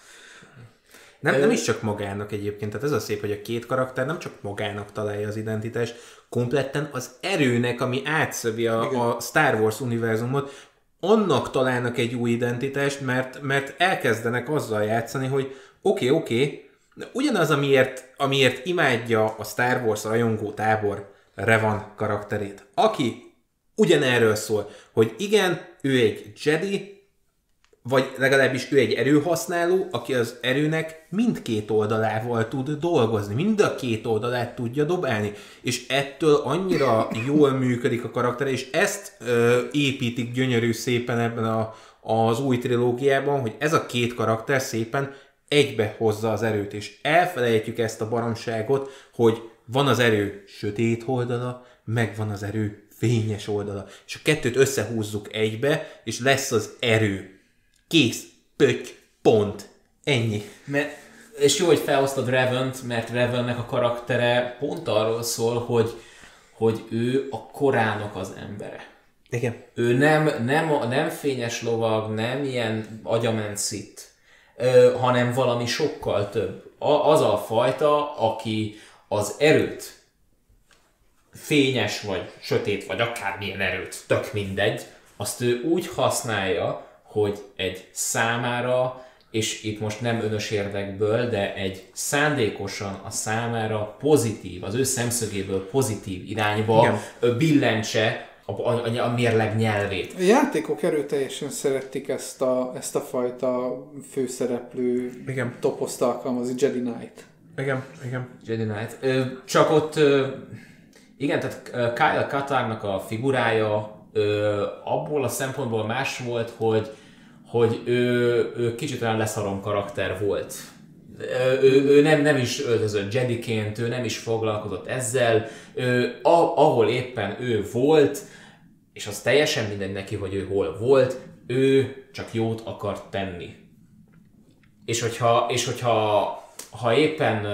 Nem, nem is csak magának egyébként, tehát ez a szép, hogy a két karakter nem csak magának találja az identitást, kompletten az erőnek, ami átszövi a, a Star Wars univerzumot, annak találnak egy új identitást, mert, mert elkezdenek azzal játszani, hogy oké, okay, oké, okay, ugyanaz, amiért, amiért imádja a Star Wars rajongó tábor Revan karakterét, aki ugyanerről szól, hogy igen, ő egy Jedi, vagy legalábbis ő egy erőhasználó, aki az erőnek mindkét oldalával tud dolgozni, mind a két oldalát tudja dobálni, és ettől annyira jól működik a karakter, és ezt ö, építik gyönyörű szépen ebben a, az új trilógiában, hogy ez a két karakter szépen egybe hozza az erőt, és elfelejtjük ezt a baromságot, hogy van az erő sötét oldala, meg van az erő fényes oldala, és a kettőt összehúzzuk egybe, és lesz az erő Kész. Pötty. Pont. Ennyi. Mert, és jó, hogy felhoztad Revent, mert Revennek a karaktere pont arról szól, hogy, hogy ő a korának az embere. Igen. Ő nem, nem, nem fényes lovag, nem ilyen agyament szit, hanem valami sokkal több. A, az a fajta, aki az erőt, fényes vagy sötét, vagy akármilyen erőt, tök mindegy, azt ő úgy használja, hogy egy számára, és itt most nem önös érdekből, de egy szándékosan a számára pozitív, az ő szemszögéből pozitív irányba Igen. billentse a, a, a mérleg nyelvét. A játékok erőteljesen szerették ezt a, ezt a fajta főszereplő igen. toposzt alkalmazni, Jedi Knight. Igen, igen. Jedi Knight. Csak ott, igen, tehát Kyle Katarnak a figurája abból a szempontból más volt, hogy hogy ő, ő kicsit olyan leszarom karakter volt. Ő, ő nem, nem is öltözött Jediként, ő nem is foglalkozott ezzel, ő, a, ahol éppen ő volt, és az teljesen mindegy neki, hogy ő hol volt, ő csak jót akart tenni. És hogyha, és hogyha ha éppen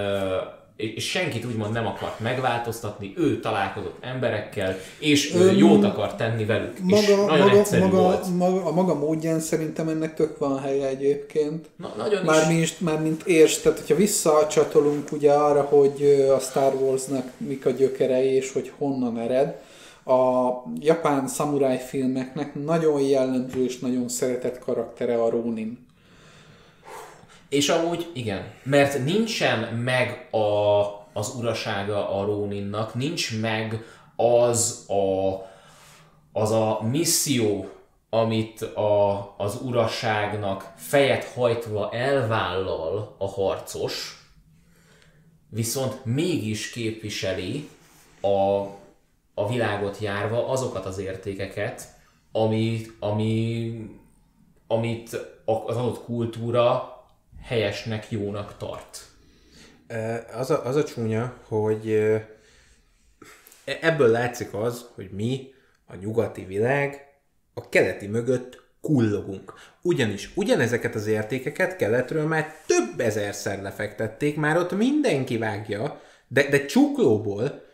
és senkit úgymond nem akart megváltoztatni, ő találkozott emberekkel, és ő Ön, jót akart tenni velük, maga, és nagyon maga, egyszerű maga, volt. Maga, a maga módján szerintem ennek tök van helye egyébként. Na, nagyon már, is. Mint, már mint érs, tehát hogyha visszacsatolunk ugye arra, hogy a Star Warsnak mik a gyökerei, és hogy honnan ered, a japán szamuráj filmeknek nagyon jellemző és nagyon szeretett karaktere a Ronin és amúgy igen, mert nincsen meg a, az urasága a Róninnak, nincs meg az a, az a misszió, amit a, az uraságnak fejet hajtva elvállal a harcos, viszont mégis képviseli a, a világot járva azokat az értékeket, ami, ami, amit az adott kultúra helyesnek, jónak tart. Az a, az a csúnya, hogy e, ebből látszik az, hogy mi, a nyugati világ, a keleti mögött kullogunk. Ugyanis ugyanezeket az értékeket keletről már több ezerszer lefektették, már ott mindenki vágja, de, de csuklóból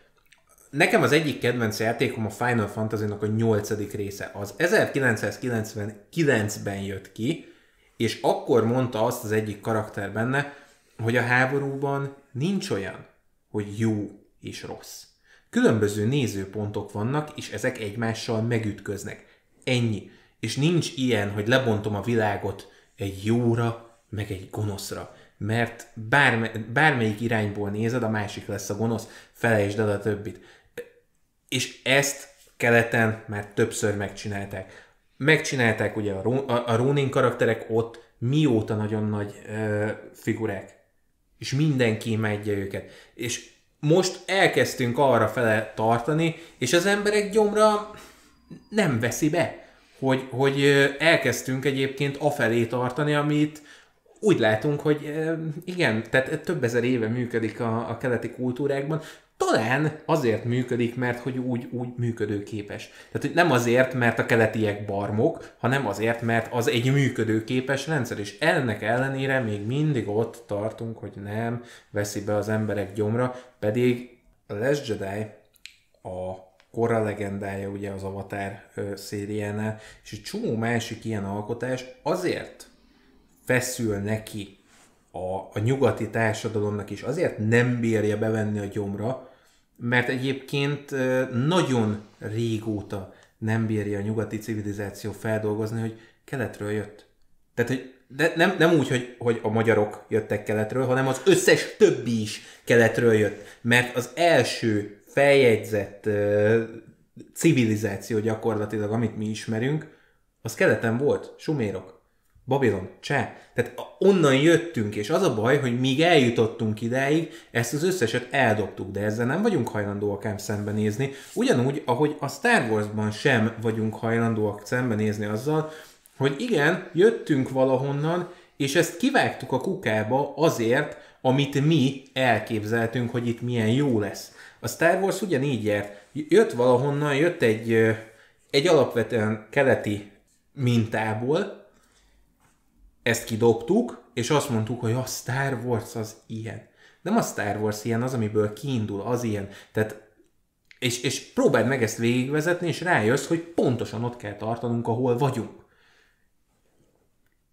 Nekem az egyik kedvenc játékom a Final Fantasy-nak a nyolcadik része. Az 1999-ben jött ki, és akkor mondta azt az egyik karakter benne, hogy a háborúban nincs olyan, hogy jó és rossz. Különböző nézőpontok vannak, és ezek egymással megütköznek. Ennyi. És nincs ilyen, hogy lebontom a világot egy jóra, meg egy gonoszra. Mert bárme, bármelyik irányból nézed, a másik lesz a gonosz, felejtsd el a többit. És ezt keleten már többször megcsinálták megcsinálták ugye a, a, Ronin karakterek ott mióta nagyon nagy ö, figurák. És mindenki imádja őket. És most elkezdtünk arra fele tartani, és az emberek gyomra nem veszi be, hogy, hogy elkezdtünk egyébként afelé tartani, amit úgy látunk, hogy igen, tehát több ezer éve működik a, a keleti kultúrákban, talán azért működik, mert hogy úgy, úgy működőképes. Tehát hogy nem azért, mert a keletiek barmok, hanem azért, mert az egy működőképes rendszer, és ennek ellenére még mindig ott tartunk, hogy nem veszi be az emberek gyomra, pedig a Last Jedi a korra legendája ugye az Avatar szériánál, és egy csomó másik ilyen alkotás azért feszül neki a, a nyugati társadalomnak is azért nem bírja bevenni a gyomra, mert egyébként nagyon régóta nem bírja a nyugati civilizáció feldolgozni, hogy keletről jött. Tehát, hogy de nem, nem úgy, hogy, hogy a magyarok jöttek keletről, hanem az összes többi is keletről jött. Mert az első feljegyzett uh, civilizáció gyakorlatilag, amit mi ismerünk, az keleten volt, sumérok. Babilon, cseh. Tehát onnan jöttünk, és az a baj, hogy míg eljutottunk idáig, ezt az összeset eldobtuk, de ezzel nem vagyunk hajlandóak ám szembenézni. Ugyanúgy, ahogy a Star Wars-ban sem vagyunk hajlandóak szembenézni azzal, hogy igen, jöttünk valahonnan, és ezt kivágtuk a kukába azért, amit mi elképzeltünk, hogy itt milyen jó lesz. A Star Wars ugyanígy járt. Jött valahonnan, jött egy, egy alapvetően keleti mintából, ezt kidobtuk, és azt mondtuk, hogy a Star Wars az ilyen. Nem a Star Wars ilyen, az, amiből kiindul, az ilyen. Tehát, és, és próbáld meg ezt végigvezetni, és rájössz, hogy pontosan ott kell tartanunk, ahol vagyunk.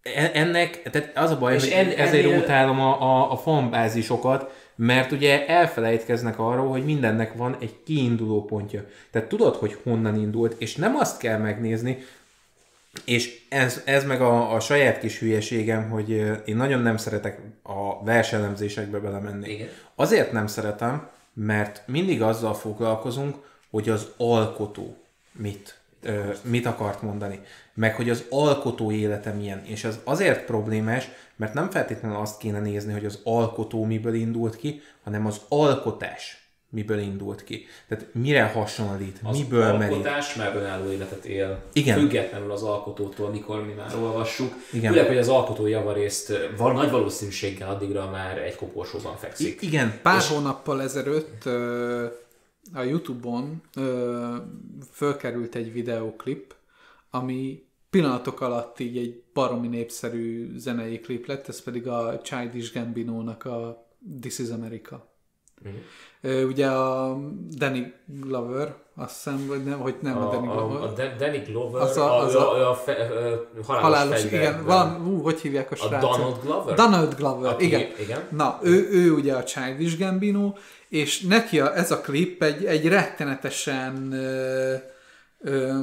E, ennek, tehát az a baj, és hogy en, ezért ennél... utálom a, a, a fanbázisokat, mert ugye elfelejtkeznek arról, hogy mindennek van egy kiinduló pontja. Tehát tudod, hogy honnan indult, és nem azt kell megnézni, és ez, ez meg a, a saját kis hülyeségem, hogy én nagyon nem szeretek a verselemzésekbe belemenni. Igen. Azért nem szeretem, mert mindig azzal foglalkozunk, hogy az alkotó mit, mit akart mondani, meg hogy az alkotó élete milyen. És ez azért problémás, mert nem feltétlenül azt kéne nézni, hogy az alkotó miből indult ki, hanem az alkotás miből indult ki. Tehát mire hasonlít, az miből merít. Az alkotás már önálló életet él. Igen. Függetlenül az alkotótól, mikor mi már olvassuk. Igen. Főleg, hogy az alkotó javarészt val- nagy valószínűséggel addigra már egy koporsóban fekszik. I- igen. Pár és... hónappal ezelőtt a Youtube-on fölkerült egy videóklip, ami pillanatok alatt így egy baromi népszerű zenei klip lett, ez pedig a Childish Gambino-nak a This is America. Uh-huh. Ugye a Danny Glover, azt hiszem, vagy nem, hogy nem a, a Danny Glover. A, a Danny Glover, az a, az a, a, a, fe, a halálos, halálos igen, valami, ú, hogy hívják a srácot? A Donald Glover? Donald Glover, Aki, igen. igen. Na, ő, ő ugye a Childish Gambino, és neki a, ez a klip egy, egy rettenetesen ö, ö,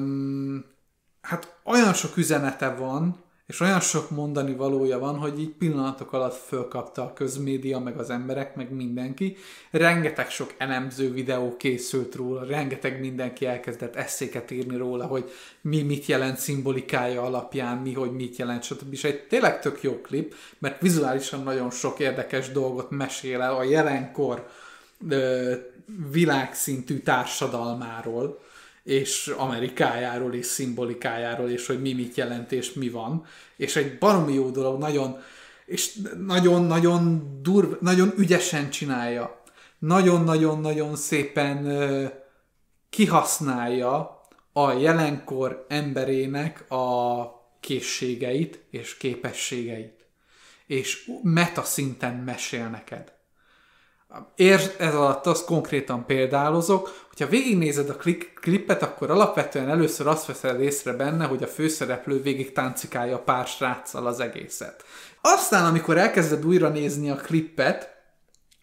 hát olyan sok üzenete van, és olyan sok mondani valója van, hogy így pillanatok alatt fölkapta a közmédia, meg az emberek, meg mindenki. Rengeteg sok elemző videó készült róla, rengeteg mindenki elkezdett eszéket írni róla, hogy mi mit jelent szimbolikája alapján, mi hogy mit jelent, stb. És egy tényleg tök jó klip, mert vizuálisan nagyon sok érdekes dolgot mesél el a jelenkor ö, világszintű társadalmáról és Amerikájáról, és szimbolikájáról, és hogy mi mit jelent, és mi van. És egy baromi jó dolog, nagyon, és nagyon-nagyon durv, nagyon ügyesen csinálja. Nagyon-nagyon-nagyon szépen uh, kihasználja a jelenkor emberének a készségeit és képességeit. És meta szinten mesél neked. Ér, ez alatt azt konkrétan példálozok, hogyha végignézed a klipet, akkor alapvetően először azt veszed észre benne, hogy a főszereplő végig táncikálja pár sráccal az egészet. Aztán, amikor elkezded újra nézni a klippet,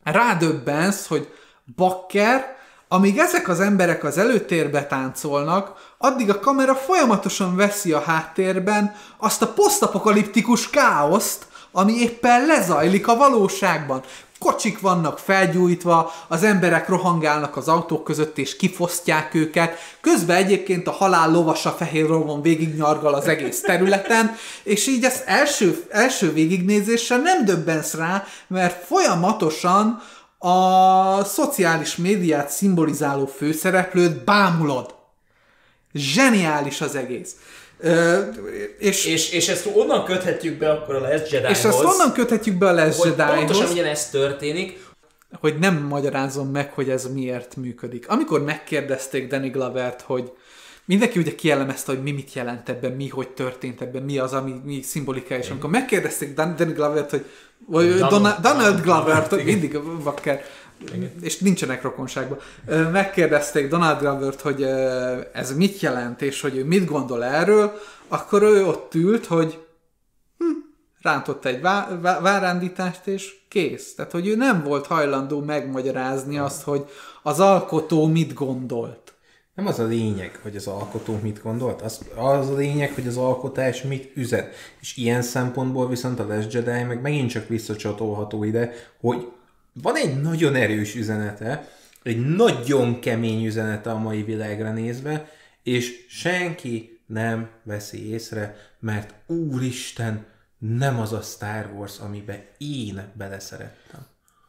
rádöbbensz, hogy bakker, amíg ezek az emberek az előtérbe táncolnak, addig a kamera folyamatosan veszi a háttérben azt a posztapokaliptikus káoszt, ami éppen lezajlik a valóságban kocsik vannak felgyújtva, az emberek rohangálnak az autók között és kifosztják őket, közben egyébként a halál lovasa fehér rovon végignyargal az egész területen, és így ezt első, első végignézéssel nem döbbensz rá, mert folyamatosan a szociális médiát szimbolizáló főszereplőt bámulod. Zseniális az egész és, és, és ezt onnan köthetjük be akkor a Last jedi És ezt onnan köthetjük be a Last jedi Pontosan ugyanezt történik, hogy nem magyarázom meg, hogy ez miért működik. Amikor megkérdezték Danny Glovert, hogy mindenki ugye kielemezte, hogy mi mit jelent ebben, mi hogy történt ebben, mi az, ami mi szimbolika, és amikor megkérdezték Danny Glovert, hogy vagy Donald, Donald, Donald Glovert, mindig a bakker, igen. és nincsenek rokonságban. Megkérdezték Donald Glovert, hogy ez mit jelent, és hogy ő mit gondol erről, akkor ő ott ült, hogy hm, rántott egy vá- vá- várándítást, és kész. Tehát, hogy ő nem volt hajlandó megmagyarázni azt, hogy az alkotó mit gondolt. Nem az a lényeg, hogy az alkotó mit gondolt, az, az a lényeg, hogy az alkotás mit üzet. És ilyen szempontból viszont a Last Jedi meg megint csak visszacsatolható ide, hogy van egy nagyon erős üzenete, egy nagyon kemény üzenete a mai világra nézve, és senki nem veszi észre, mert úristen, nem az a Star Wars, amiben én beleszerettem.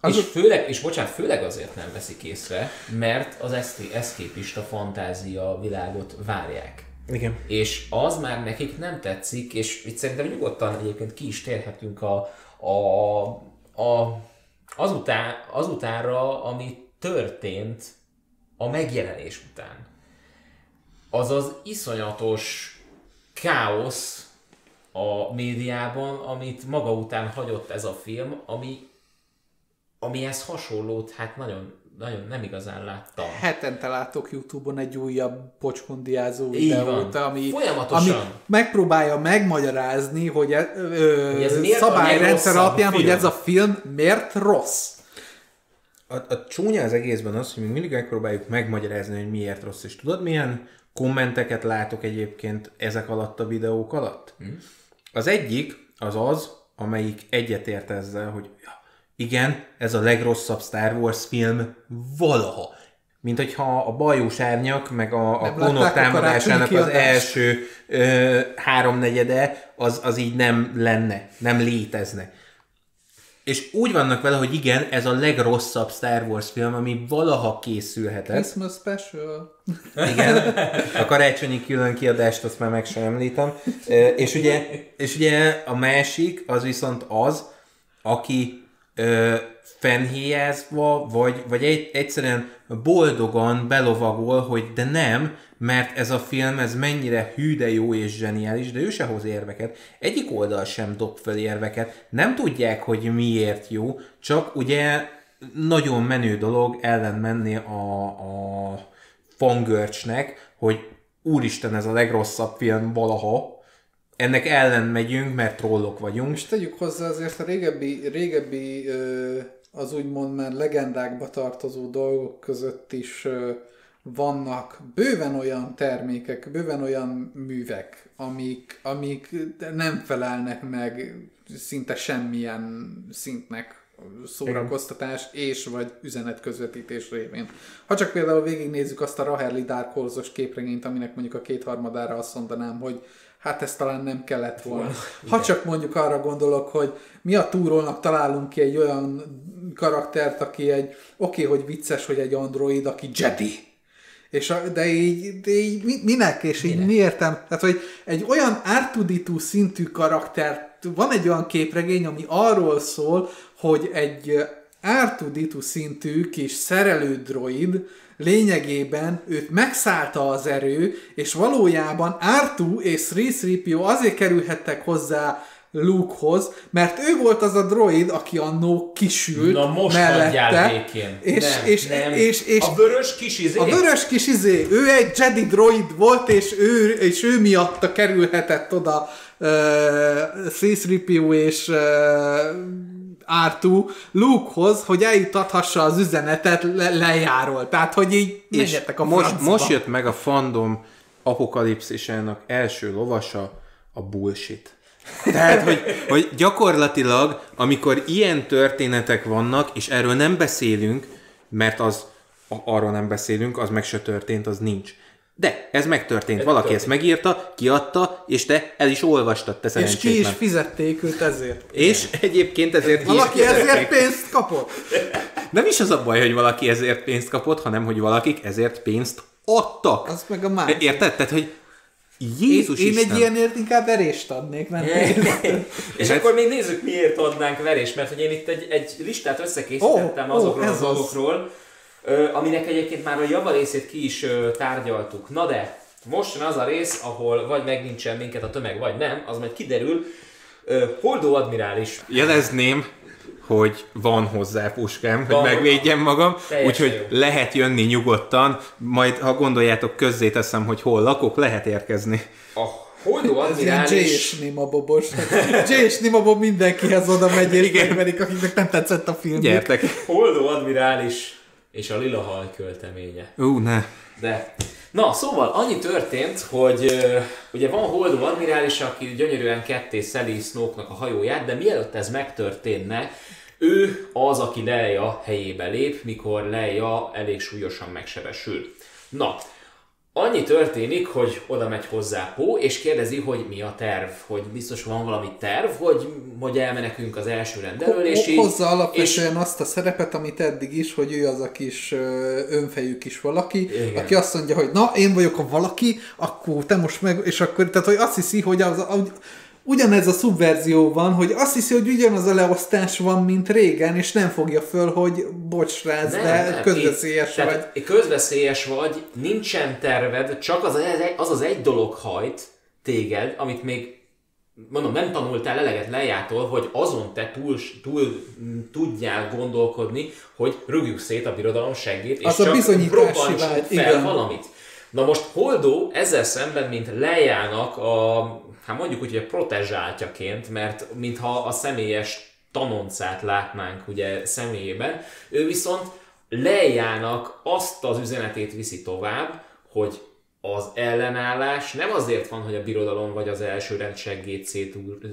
És főleg, és bocsánat, főleg azért nem veszik észre, mert az eszképista fantázia világot várják. Igen. És az már nekik nem tetszik, és itt szerintem nyugodtan egyébként ki is térhetünk a, a, a azután, azutánra, ami történt a megjelenés után. Az az iszonyatos káosz a médiában, amit maga után hagyott ez a film, ami, amihez hasonlót hát nagyon, nagyon nem igazán láttam. Hetente látok Youtube-on egy újabb pocskondiázó videót, ami, Folyamatosan. ami megpróbálja megmagyarázni, hogy e, ö, Hogy ez szabályrendszer alapján, hogy ez a film miért rossz. A, a csúnya az egészben az, hogy még mindig megpróbáljuk megmagyarázni, hogy miért rossz. És tudod, milyen kommenteket látok egyébként ezek alatt a videók alatt? Hmm. Az egyik az az, amelyik egyetért ezzel, hogy ja, igen, ez a legrosszabb Star Wars film valaha. Mint hogyha a bajós árnyak, meg a, a klónok támadásának az első ö, háromnegyede, az, az így nem lenne, nem létezne. És úgy vannak vele, hogy igen, ez a legrosszabb Star Wars film, ami valaha készülhetett. Christmas special. Igen, a karácsonyi külön kiadást azt már meg sem említem. És ugye, és ugye a másik az viszont az, aki ö, fennhéjázva, vagy, vagy egy, egyszerűen boldogan belovagol, hogy de nem, mert ez a film, ez mennyire hű, de jó és zseniális, de ő se hoz érveket. Egyik oldal sem dob fel érveket. Nem tudják, hogy miért jó, csak ugye nagyon menő dolog ellen menni a, a fangörcsnek, hogy úristen, ez a legrosszabb film valaha, ennek ellen megyünk, mert trollok vagyunk. És tegyük hozzá azért a régebbi, régebbi az úgymond már legendákba tartozó dolgok között is vannak bőven olyan termékek, bőven olyan művek, amik, amik nem felelnek meg szinte semmilyen szintnek szórakoztatás és vagy üzenetközvetítés révén. Ha csak például végignézzük azt a Raherli Dark Horse-os képregényt, aminek mondjuk a kétharmadára azt mondanám, hogy hát ez talán nem kellett volna. Ha csak mondjuk arra gondolok, hogy mi a túrolnak találunk ki egy olyan karaktert, aki egy, oké, okay, hogy vicces, hogy egy android, aki Jedi. És a, de így, de így mi- minek, és így minek? mi értem? Tehát, hogy egy olyan R2D2 szintű karakter, van egy olyan képregény, ami arról szól, hogy egy R2D2 szintű kis szerelő droid lényegében őt megszállta az erő, és valójában R2 és 3 azért kerülhettek hozzá Lukehoz, mert ő volt az a droid, aki annó kisült Na most mellette, és, nem, és, nem. és, és, a vörös kis izé. a vörös kis izé, ő egy Jedi droid volt, és ő, és ő miatta kerülhetett oda uh, C-3PO és uh, R2 Lukehoz, hogy eljutathassa az üzenetet le- lejáról. Tehát, hogy így És menjetek a most, francba. most jött meg a fandom apokalipszisának első lovasa, a bullshit. Tehát, hogy, hogy gyakorlatilag, amikor ilyen történetek vannak, és erről nem beszélünk, mert az arról nem beszélünk, az meg se történt, az nincs. De ez megtörtént, valaki történt. ezt megírta, kiadta, és te el is olvastad, te És ki is fizették őt ezért. És egyébként ezért ki is Valaki ezért fizették. pénzt kapott. Nem is az a baj, hogy valaki ezért pénzt kapott, hanem hogy valakik ezért pénzt adtak. Az meg a másik. Érted? Tehát, hogy Én, Jézus én Isten. egy ilyenért inkább verést adnék, nem. És akkor még nézzük, miért adnánk verés, mert hogy én itt egy, egy listát összekészítettem ó, azokról ez a az. dolgokról, ö, aminek egyébként már a javarészét ki is tárgyaltuk. Na de, most jön az a rész, ahol vagy megnincsen minket a tömeg, vagy nem, az majd kiderül. Holdó admirális. Jelezném, hogy van hozzá puskám, hogy Van. megvédjem magam, úgyhogy jó. lehet jönni nyugodtan, majd ha gondoljátok, közzé teszem, hogy hol lakok, lehet érkezni. A Holdó admirális... J és Nima Bobos. J és Nima Bob mindenkihez oda megy és megverik, akiknek nem tetszett a film. Gyertek. Holdó admirális és a lila hal költeménye. Ú, ne. De. Na, szóval annyi történt, hogy uh, ugye van Holdó admirális, aki gyönyörűen ketté szeli Snoke-nak a hajóját, de mielőtt ez megtörténne, ő az, aki Leia helyébe lép, mikor Leia elég súlyosan megsebesül. Na, Annyi történik, hogy oda megy hozzá Pó, és kérdezi, hogy mi a terv, hogy biztos van valami terv, hogy, hogy elmenekünk az első rendelől, és így... Hozza alapvetően és... azt a szerepet, amit eddig is, hogy ő az a kis önfejű kis valaki, Igen. aki azt mondja, hogy na, én vagyok a valaki, akkor te most meg, és akkor, tehát hogy azt hiszi, hogy az, ugyanez a szubverzió van, hogy azt hiszi, hogy ugyanaz a leosztás van, mint régen, és nem fogja föl, hogy bocs ráz, nem, de nem. közveszélyes Én, vagy. Tehát közveszélyes vagy, nincsen terved, csak az, az az egy dolog hajt téged, amit még mondom, nem tanultál eleget lejától, hogy azon te túl, túl tudjál gondolkodni, hogy rúgjuk szét a birodalom segít, és az csak robbantsuk fel igen. valamit. Na most Holdó ezzel szemben, mint lejának a hát mondjuk úgy, hogy a protezsáltjaként, mert mintha a személyes tanoncát látnánk ugye személyében, ő viszont Lejának azt az üzenetét viszi tovább, hogy az ellenállás nem azért van, hogy a birodalom vagy az első rendseggét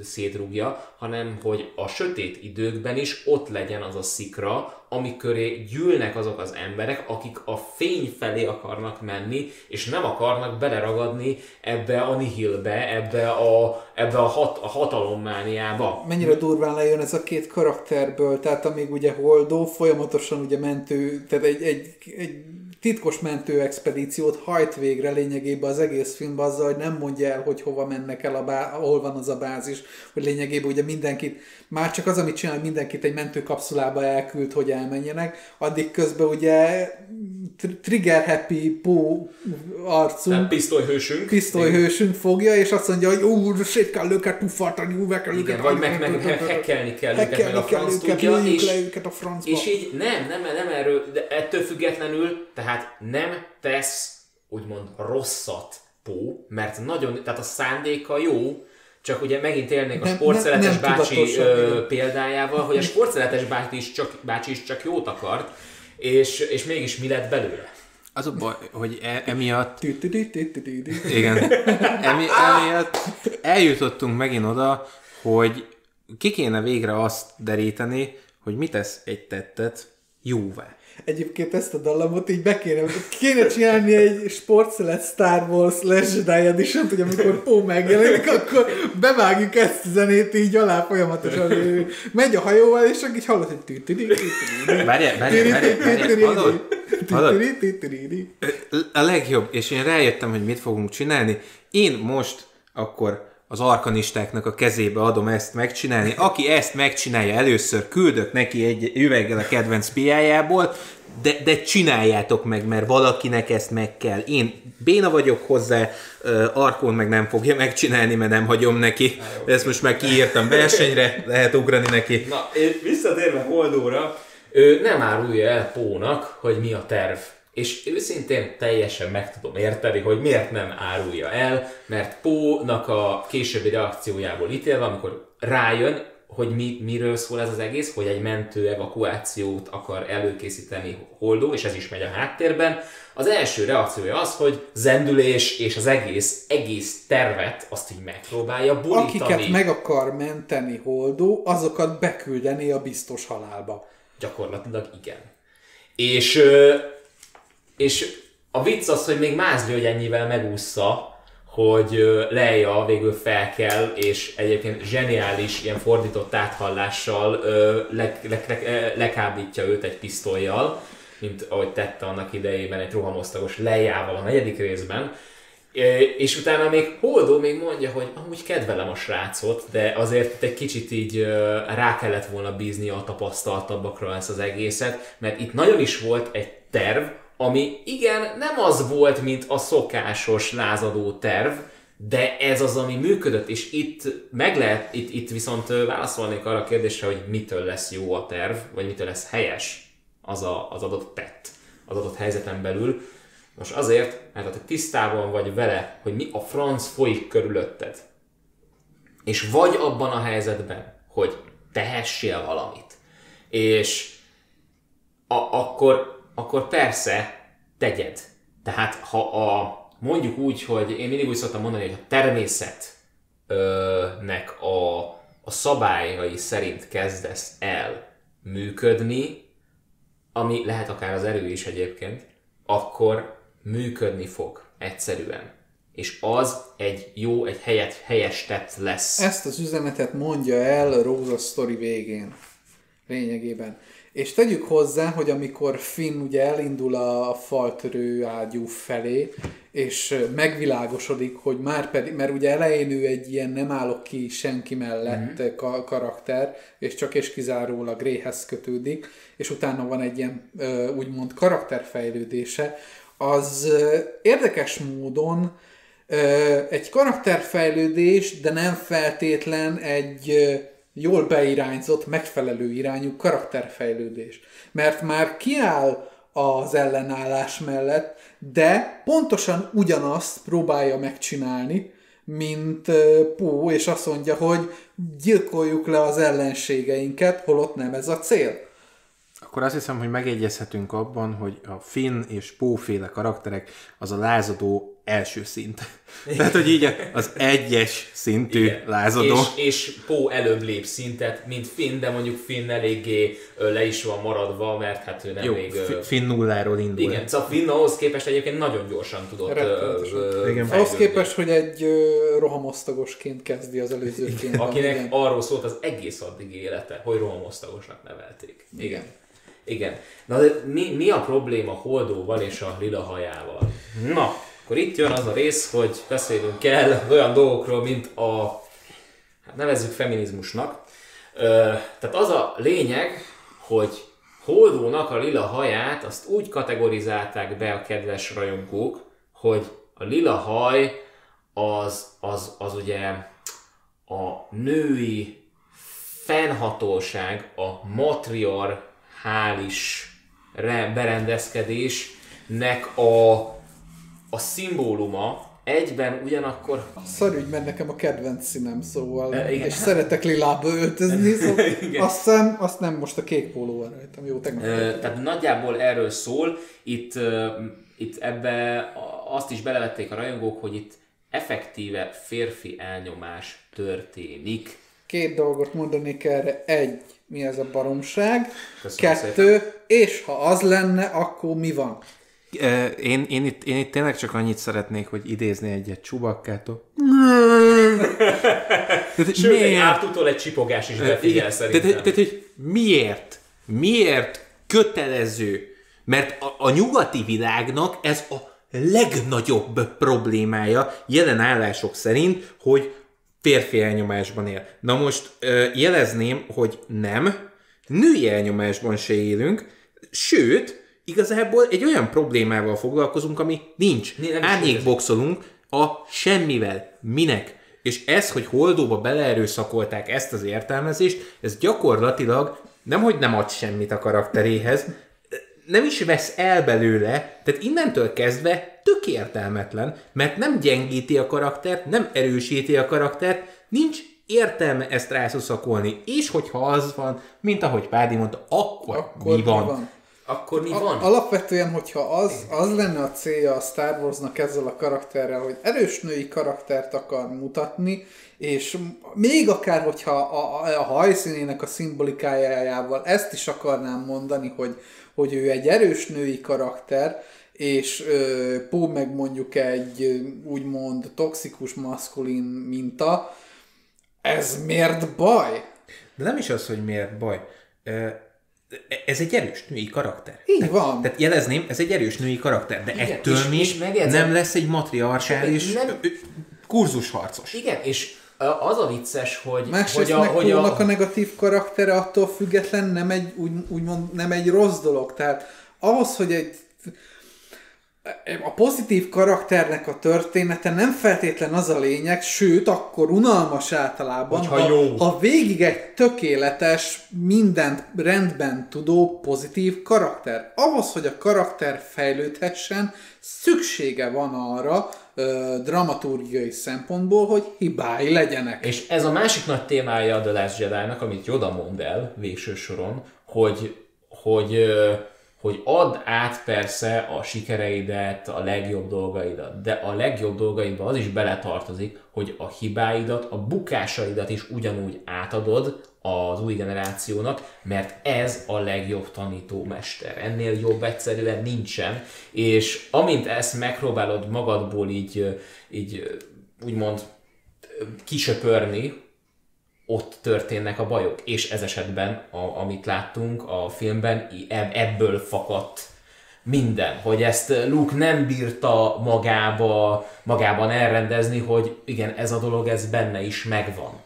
szétrúgja, hanem hogy a sötét időkben is ott legyen az a szikra, ami köré gyűlnek azok az emberek, akik a fény felé akarnak menni, és nem akarnak beleragadni ebbe a nihilbe, ebbe a, ebbe a, hat, a hatalommániába. Mennyire durván lejön ez a két karakterből, tehát amíg ugye Holdó folyamatosan ugye mentő, tehát egy, egy, egy titkos mentőexpedíciót hajt végre lényegében az egész filmben azzal, hogy nem mondja el, hogy hova mennek el, a bá- ahol van az a bázis, hogy lényegében ugye mindenkit, már csak az, amit csinál, mindenkit egy mentőkapszulába elküld, hogy elmenjenek, addig közben ugye trigger happy pó arcunk, Tehát pisztolyhősünk, pisztolyhősünk fogja, és azt mondja, hogy úr, szét kell őket puffaltani, úr, meg kell őket, vagy meg, meg, meg hekkelni kell őket, meg a franc tudja, és, le őket a francba. és így nem, nem, nem erről, de ettől függetlenül, tehát nem tesz úgymond rosszat Pó, mert nagyon, tehát a szándéka jó, csak ugye megint élnék a sportszeletes bácsi ö, példájával, hogy a sportszeletes bácsi is csak, bácsi is csak jót akart, és, és mégis mi lett belőle? Az a baj, hogy e, emiatt... Igen. Emi, emiatt eljutottunk megint oda, hogy ki kéne végre azt deríteni, hogy mit tesz egy tettet jóvá. Egyébként ezt a dallamot így be kéne, kéne csinálni egy sportszelet Star Wars Last Jedi edition hogy amikor Pó megjelenik, akkor bevágjuk ezt a zenét így alá folyamatosan. Megy a hajóval, és csak így hallod, hogy várjál, várjál, A legjobb, és én rájöttem, hogy mit fogunk csinálni. Én most akkor az arkanistáknak a kezébe adom ezt megcsinálni. Aki ezt megcsinálja először, küldök neki egy üveggel a kedvenc piájából, de, de csináljátok meg, mert valakinek ezt meg kell. Én béna vagyok hozzá, Arkon meg nem fogja megcsinálni, mert nem hagyom neki. Ezt most már kiírtam versenyre, lehet ugrani neki. Na, visszatérve Holdóra, ő nem árulja el Pónak, hogy mi a terv és őszintén teljesen meg tudom érteni, hogy miért nem árulja el, mert Pónak a későbbi reakciójából ítélve, amikor rájön, hogy mi, miről szól ez az egész, hogy egy mentő evakuációt akar előkészíteni Holdó, és ez is megy a háttérben. Az első reakciója az, hogy zendülés és az egész, egész tervet azt így megpróbálja borítani. Akiket meg akar menteni Holdó, azokat beküldeni a biztos halálba. Gyakorlatilag igen. És és a vicc az, hogy még Mázli, hogy ennyivel megúszza, hogy Leia végül fel kell, és egyébként zseniális, ilyen fordított áthallással le, le, le, lekábítja őt egy pisztolyjal, mint ahogy tette annak idejében egy rohamosztagos Leiával a negyedik részben, és utána még Holdó még mondja, hogy amúgy kedvelem a srácot, de azért egy kicsit így rá kellett volna bízni a tapasztaltabbakra ezt az egészet, mert itt nagyon is volt egy terv, ami igen, nem az volt, mint a szokásos lázadó terv, de ez az, ami működött, és itt meg lehet, itt, itt viszont válaszolnék arra a kérdésre, hogy mitől lesz jó a terv, vagy mitől lesz helyes az a, az adott tett az adott helyzeten belül. Most azért, mert ha te tisztában vagy vele, hogy mi a franc folyik körülötted, és vagy abban a helyzetben, hogy tehessél valamit, és a, akkor, akkor persze tegyed. Tehát ha a, mondjuk úgy, hogy én mindig úgy szoktam mondani, hogy a természetnek a, a szabályai szerint kezdesz el működni, ami lehet akár az erő is egyébként, akkor működni fog egyszerűen. És az egy jó, egy helyet, helyes tett lesz. Ezt az üzenetet mondja el a Rosa Story végén. Lényegében. És tegyük hozzá, hogy amikor Finn ugye elindul a faltörő ágyú felé, és megvilágosodik, hogy már pedig, mert ugye elején ő egy ilyen nem állok ki senki mellett mm-hmm. karakter, és csak és kizárólag Réhez kötődik, és utána van egy ilyen úgymond karakterfejlődése, az érdekes módon egy karakterfejlődés, de nem feltétlen egy jól beirányzott, megfelelő irányú karakterfejlődés. Mert már kiáll az ellenállás mellett, de pontosan ugyanazt próbálja megcsinálni, mint Pó, és azt mondja, hogy gyilkoljuk le az ellenségeinket, holott nem ez a cél. Akkor azt hiszem, hogy megegyezhetünk abban, hogy a Finn és Póféle karakterek az a lázadó első szint. Tehát, hogy így az egyes szintű Igen. lázadó. És, és Pó előbb lép szintet, mint Finn, de mondjuk Finn eléggé le is van maradva, mert hát ő nem Jó, még... Finn nulláról indul. Igen, szóval Finn ahhoz képest egyébként nagyon gyorsan tudott Igen. Ahhoz képest, hogy egy rohamosztagosként kezdi az előzőként. Akinek igen. arról szólt az egész addig élete, hogy rohamosztagosnak nevelték. Igen. igen. Igen. Na de mi, mi a probléma Holdóval és a lila hajával? Na, akkor itt jön az a rész, hogy beszélünk kell olyan dolgokról, mint a, hát nevezzük feminizmusnak. Ö, tehát az a lényeg, hogy Holdónak a lila haját azt úgy kategorizálták be a kedves rajongók, hogy a lila haj az, az, az ugye a női fennhatóság, a matriarchális berendezkedésnek a a szimbóluma egyben ugyanakkor... Szarügy, mert nekem a kedvenc színem, szóval, e, igen. és szeretek lilába öltözni, szóval azt, hiszem, azt nem most a kék póló van rajtam. Jó, tegnap. E, tehát nagyjából erről szól. Itt, itt ebbe azt is belevették a rajongók, hogy itt effektíve férfi elnyomás történik. Két dolgot mondanék erre. Egy, mi ez a baromság? Köszönöm Kettő, szépen. és ha az lenne, akkor mi van? Én, én, itt, én itt tényleg csak annyit szeretnék, hogy idézni egyet csubakkától. Sőt, miért? egy ártútól egy csipogás is befigyel szerintem. Tehát, tehát, hogy miért? Miért kötelező? Mert a, a nyugati világnak ez a legnagyobb problémája jelen állások szerint, hogy férfi elnyomásban él. Na most jelezném, hogy nem, női elnyomásban se élünk, sőt, igazából egy olyan problémával foglalkozunk, ami nincs. Árnyékboxolunk a semmivel. Minek? És ez, hogy holdóba beleerőszakolták ezt az értelmezést, ez gyakorlatilag nem, hogy nem ad semmit a karakteréhez, nem is vesz el belőle, tehát innentől kezdve tök értelmetlen, mert nem gyengíti a karaktert, nem erősíti a karaktert, nincs értelme ezt rászuszakolni, és hogyha az van, mint ahogy Pádi mondta, akkor, akkor mi van? Mi van? Akkor mi van? Alapvetően, hogyha az, az lenne a célja a Star Warsnak ezzel a karakterrel, hogy erős női karaktert akar mutatni, és még akár, hogyha a, a, a hajszínének a szimbolikájával ezt is akarnám mondani, hogy, hogy ő egy erős női karakter, és ö, Pó meg mondjuk egy úgymond toxikus maszkulin minta, ez miért baj? De nem is az, hogy miért baj ez egy erős női karakter. Így tehát, van. Tehát jelezném, ez egy erős női karakter, de Igen, ettől és, még és nem lesz egy matriarchális nem... kurzusharcos. Igen, és az a vicces, hogy... Másrészt hogy a, hogy a... a negatív karaktere attól független nem egy, úgy, úgymond, nem egy rossz dolog. Tehát ahhoz, hogy egy a pozitív karakternek a története nem feltétlen az a lényeg, sőt, akkor unalmas általában, Hogyha ha, jó. ha végig egy tökéletes, mindent rendben tudó pozitív karakter. Ahhoz, hogy a karakter fejlődhessen, szüksége van arra, ö, dramaturgiai szempontból, hogy hibái legyenek. És ez a másik nagy témája a The Last Jedi-nak, amit Yoda mond el végső soron, hogy, hogy hogy add át persze a sikereidet, a legjobb dolgaidat, de a legjobb dolgaidba az is beletartozik, hogy a hibáidat, a bukásaidat is ugyanúgy átadod az új generációnak, mert ez a legjobb tanítómester. Ennél jobb egyszerűen nincsen, és amint ezt megpróbálod magadból így, így úgymond kisöpörni, ott történnek a bajok. És ez esetben, a, amit láttunk a filmben, ebből fakadt minden, hogy ezt Luke nem bírta magába, magában elrendezni, hogy igen, ez a dolog, ez benne is megvan.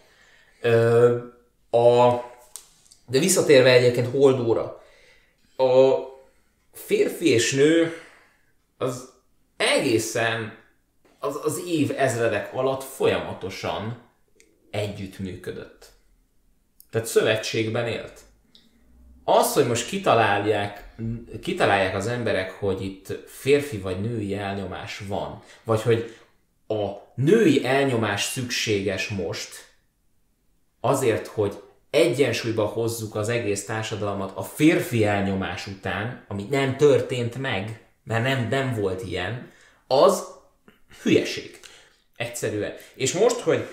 Ö, a, de visszatérve egyébként Holdóra, a férfi és nő az egészen az, az év ezredek alatt folyamatosan együttműködött. Tehát szövetségben élt. Az, hogy most kitalálják, kitalálják az emberek, hogy itt férfi vagy női elnyomás van, vagy hogy a női elnyomás szükséges most, azért, hogy egyensúlyba hozzuk az egész társadalmat a férfi elnyomás után, ami nem történt meg, mert nem, nem volt ilyen, az hülyeség. Egyszerűen. És most, hogy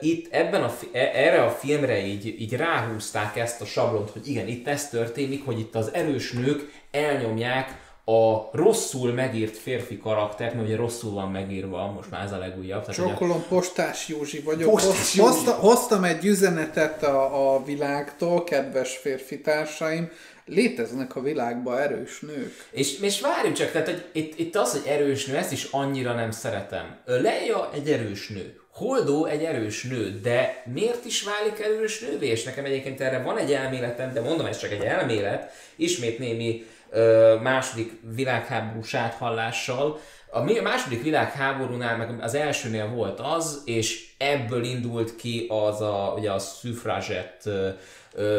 itt ebben a, e, erre a filmre így, így ráhúzták ezt a sablont, hogy igen, itt ez történik, hogy itt az erős nők elnyomják a rosszul megírt férfi karaktert, mert ugye rosszul van megírva, most már ez a legújabb. Csókolom, a... Postás Józsi vagyok. Postás Józsi. Hozta, hoztam egy üzenetet a, a világtól, kedves férfi társaim, léteznek a világban erős nők. És, és várjunk csak, tehát hogy itt, itt az, hogy erős nő, ezt is annyira nem szeretem. Leia egy erős nő. Holdó egy erős nő, de miért is válik erős nővé? És nekem egyébként erre van egy elméletem, de mondom, ez csak egy elmélet, ismét némi ö, második világháborús áthallással. A második világháborúnál, meg az elsőnél volt az, és ebből indult ki az a, ugye a szüfrazsett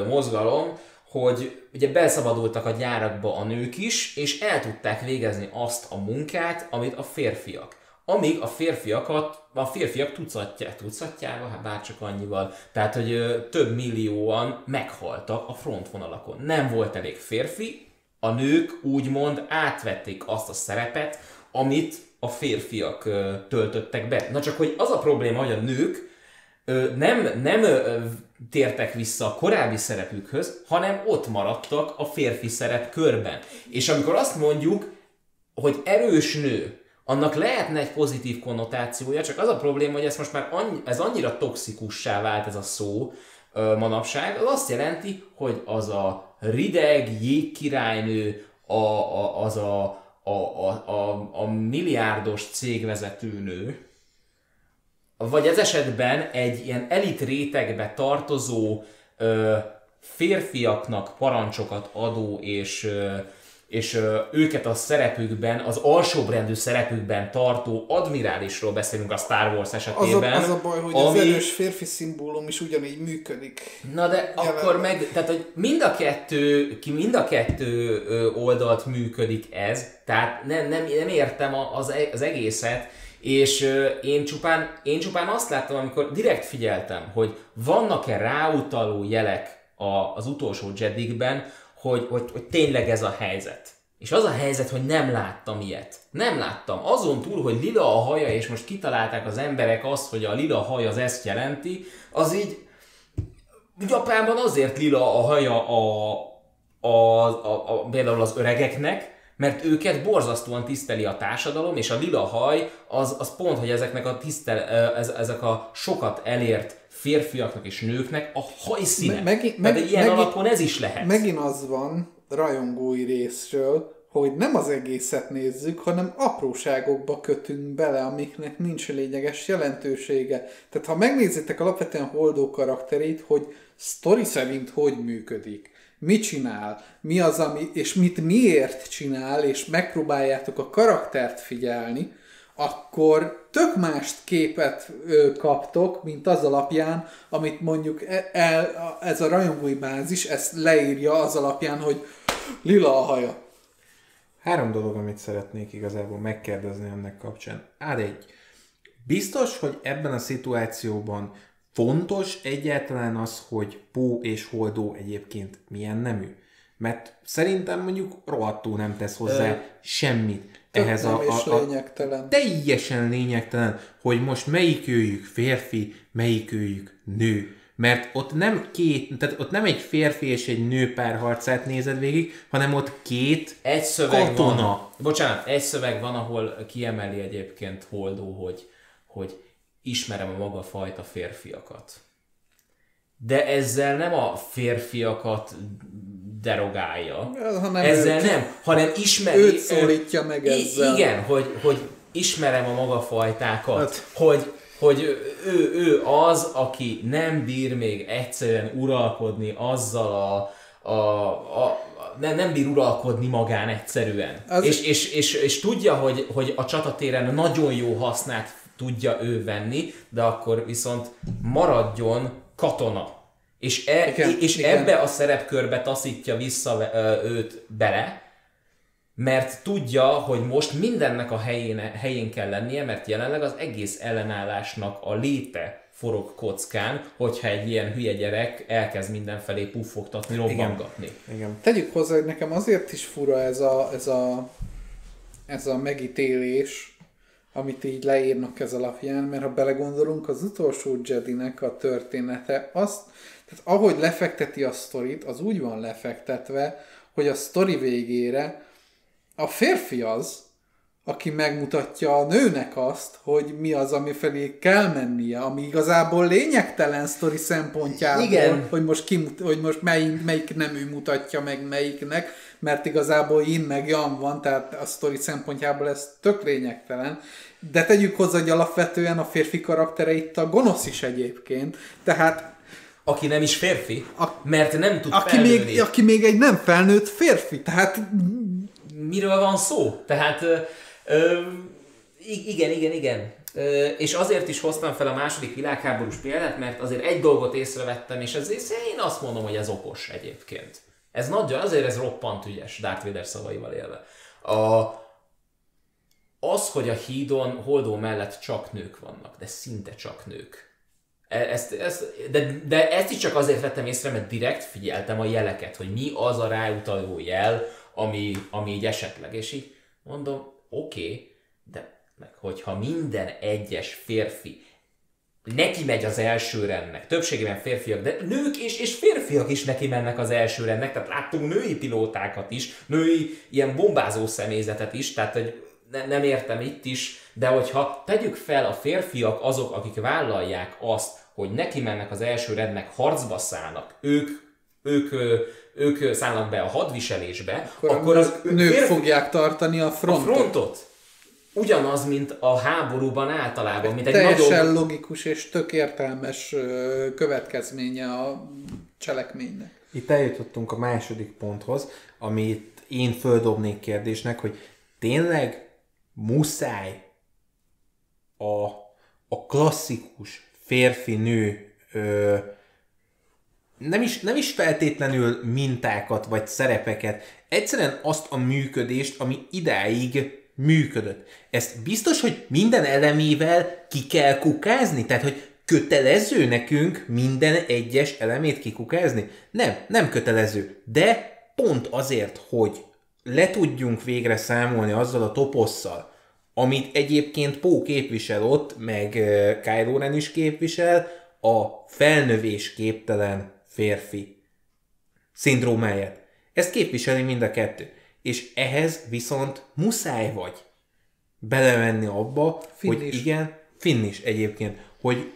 mozgalom, hogy ugye belszabadultak a gyárakba a nők is, és el tudták végezni azt a munkát, amit a férfiak amíg a férfiakat, a férfiak tucatják, tucatjával, hát bárcsak annyival, tehát, hogy ö, több millióan meghaltak a frontvonalakon. Nem volt elég férfi, a nők úgymond átvették azt a szerepet, amit a férfiak ö, töltöttek be. Na csak, hogy az a probléma, hogy a nők ö, nem, nem ö, tértek vissza a korábbi szerepükhöz, hanem ott maradtak a férfi szerep körben. És amikor azt mondjuk, hogy erős nő, annak lehetne egy pozitív konnotációja, csak az a probléma, hogy ez most már annyi, ez annyira toxikussá vált ez a szó ö, manapság, az azt jelenti, hogy az a rideg jégkirálynő, a, a, az a, a, a, a, a milliárdos cégvezetőnő, vagy ez esetben egy ilyen elit rétegbe tartozó ö, férfiaknak parancsokat adó és ö, és őket a szerepükben, az alsóbrendű szerepükben tartó admirálisról beszélünk a Star Wars esetében. Az a, az a baj, hogy ami... az erős férfi szimbólum is ugyanígy működik. Na de Jelen. akkor meg, tehát hogy mind a kettő, ki mind a kettő oldalt működik ez, tehát nem, nem, nem értem az, e, az egészet, és én csupán, én csupán azt láttam, amikor direkt figyeltem, hogy vannak-e ráutaló jelek a, az utolsó Jedikben, hogy, hogy, hogy tényleg ez a helyzet. És az a helyzet, hogy nem láttam ilyet. Nem láttam. Azon túl, hogy lila a haja, és most kitalálták az emberek azt, hogy a lila haj az ezt jelenti, az így Japánban azért lila a haja a, a, a, a, például az öregeknek, mert őket borzasztóan tiszteli a társadalom, és a lila haj az, az pont, hogy ezeknek a tisztel, ez, ezek a sokat elért férfiaknak és nőknek a hajszíne. Me- megint, meg, ilyen megint, alapon ez is lehet. Megint az van rajongói részről, hogy nem az egészet nézzük, hanem apróságokba kötünk bele, amiknek nincs lényeges jelentősége. Tehát ha megnézitek alapvetően Holdó karakterét, hogy sztori szerint hogy működik, mit csinál, mi az, ami, és mit miért csinál, és megpróbáljátok a karaktert figyelni, akkor tök mást képet ö, kaptok, mint az alapján, amit mondjuk e, el, ez a rajongói bázis, ezt leírja az alapján, hogy lila a haja. Három dolog, amit szeretnék igazából megkérdezni ennek kapcsán. Ád egy. Biztos, hogy ebben a szituációban fontos egyáltalán az, hogy Pó és Holdó egyébként milyen nemű? Mert szerintem mondjuk rohadtul nem tesz hozzá Ö, semmit ehhez a, a, a lényegtelen. teljesen lényegtelen, hogy most melyik őjük férfi, melyik őjük nő. Mert ott nem két, tehát ott nem egy férfi és egy nő párharcát nézed végig, hanem ott két egy szöveg katona. Van. Bocsánat, egy szöveg van, ahol kiemeli egyébként Holdó, hogy, hogy ismerem a maga fajta férfiakat. De ezzel nem a férfiakat derogálja. Hanem ezzel őt, nem, hanem ismeri... Őt szólítja meg ezzel. Igen, hogy, hogy ismerem a maga fajtákat, hát. hogy, hogy ő, ő az, aki nem bír még egyszerűen uralkodni azzal a, a, a nem, nem bír uralkodni magán egyszerűen. Az... És, és, és, és, tudja, hogy, hogy a csatatéren nagyon jó hasznát tudja ő venni, de akkor viszont maradjon katona és, e, igen, és igen. ebbe a szerepkörbe taszítja vissza őt bele, mert tudja, hogy most mindennek a helyén, helyén kell lennie, mert jelenleg az egész ellenállásnak a léte forog kockán, hogyha egy ilyen hülye gyerek elkezd mindenfelé puffogtatni, robbangatni. Igen. Igen. Tegyük hozzá, hogy nekem azért is fura ez a, ez a, ez a megítélés, amit így leírnak ez alapján, mert ha belegondolunk, az utolsó Jedinek a története azt tehát ahogy lefekteti a sztorit, az úgy van lefektetve, hogy a sztori végére a férfi az, aki megmutatja a nőnek azt, hogy mi az, ami felé kell mennie, ami igazából lényegtelen sztori szempontjából, Igen. hogy most, ki, hogy most melyik, melyik nemű mutatja meg melyiknek, mert igazából in meg Jan van, tehát a sztori szempontjából ez tök lényegtelen. De tegyük hozzá, hogy alapvetően a férfi karaktere itt a gonosz is egyébként, tehát aki nem is férfi, a, mert nem tud aki még, aki még egy nem felnőtt férfi, tehát... Miről van szó? Tehát ö, ö, igen, igen, igen. Ö, és azért is hoztam fel a második világháborús példát, mert azért egy dolgot észrevettem, és ezért én azt mondom, hogy ez okos egyébként. Ez nagyon, azért ez roppant ügyes, Darth Vader szavaival élve. A, az, hogy a hídon Holdó mellett csak nők vannak, de szinte csak nők ezt, ezt, de, de ezt is csak azért vettem észre, mert direkt figyeltem a jeleket, hogy mi az a ráutaló jel, ami, ami így esetleg. És így mondom, oké, okay, de hogyha minden egyes férfi neki megy az első rendnek, többségében férfiak, de nők és, és férfiak is neki mennek az első rendnek, tehát láttunk női pilótákat is, női ilyen bombázó személyzetet is, tehát hogy ne, nem értem itt is, de hogyha tegyük fel a férfiak azok, akik vállalják azt, hogy neki mennek az első rednek, harcba szállnak, ők, ők, ők szállnak be a hadviselésbe, akkor, akkor az nők férfi, fogják tartani a frontot. A frontot. Ugyanaz, mint a háborúban általában, mint egy Teljesen nagyobb... logikus és tök értelmes következménye a cselekménynek. Itt eljutottunk a második ponthoz, amit én földobnék kérdésnek, hogy tényleg muszáj a, a klasszikus férfi-nő ö, nem is, nem is feltétlenül mintákat vagy szerepeket, egyszerűen azt a működést, ami idáig működött. Ezt biztos, hogy minden elemével ki kell kukázni? Tehát, hogy kötelező nekünk minden egyes elemét kikukázni? Nem, nem kötelező. De pont azért, hogy le tudjunk végre számolni azzal a toposszal, amit egyébként Pó képvisel ott, meg Kylo Ren is képvisel, a felnövés képtelen férfi szindrómáját. Ezt képviseli mind a kettő. És ehhez viszont muszáj vagy belemenni abba, Finn hogy is. igen, Finn is egyébként, hogy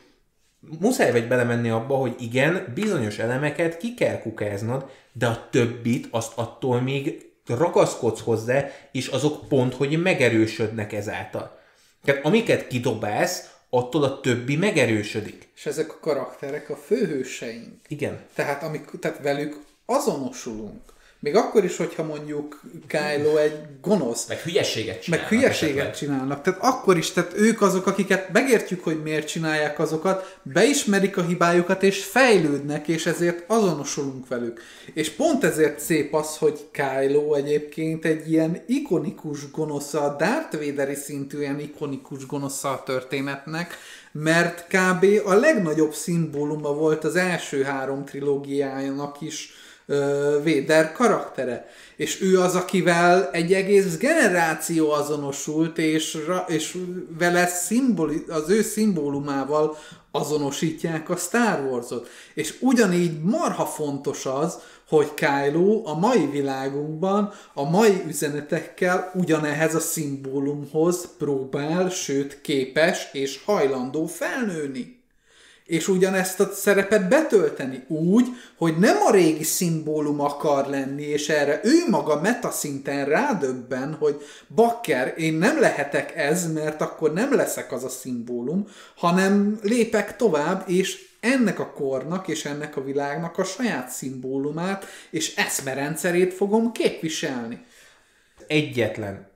muszáj vagy belemenni abba, hogy igen, bizonyos elemeket ki kell kukáznod, de a többit azt attól még ragaszkodsz hozzá, és azok pont, hogy megerősödnek ezáltal. Tehát amiket kidobálsz, attól a többi megerősödik. És ezek a karakterek a főhőseink. Igen. Tehát, amik, tehát velük azonosulunk. Még akkor is, hogyha mondjuk Kylo egy gonosz. Meg hülyeséget csinálnak. Meg hülyeséget esetleg. csinálnak. Tehát akkor is, tehát ők azok, akiket megértjük, hogy miért csinálják azokat, beismerik a hibájukat, és fejlődnek, és ezért azonosulunk velük. És pont ezért szép az, hogy Kylo egyébként egy ilyen ikonikus gonosza, a Darth Vader szintű ilyen ikonikus gonosza a történetnek, mert kb. a legnagyobb szimbóluma volt az első három trilógiájának is, Véder karaktere. És ő az, akivel egy egész generáció azonosult, és, és vele szimboli, az ő szimbólumával azonosítják a Star Wars-ot. És ugyanígy marha fontos az, hogy Kylo a mai világunkban a mai üzenetekkel ugyanehhez a szimbólumhoz próbál, sőt képes és hajlandó felnőni és ugyanezt a szerepet betölteni úgy, hogy nem a régi szimbólum akar lenni, és erre ő maga metaszinten rádöbben, hogy bakker, én nem lehetek ez, mert akkor nem leszek az a szimbólum, hanem lépek tovább, és ennek a kornak és ennek a világnak a saját szimbólumát és eszmerendszerét fogom képviselni. Egyetlen,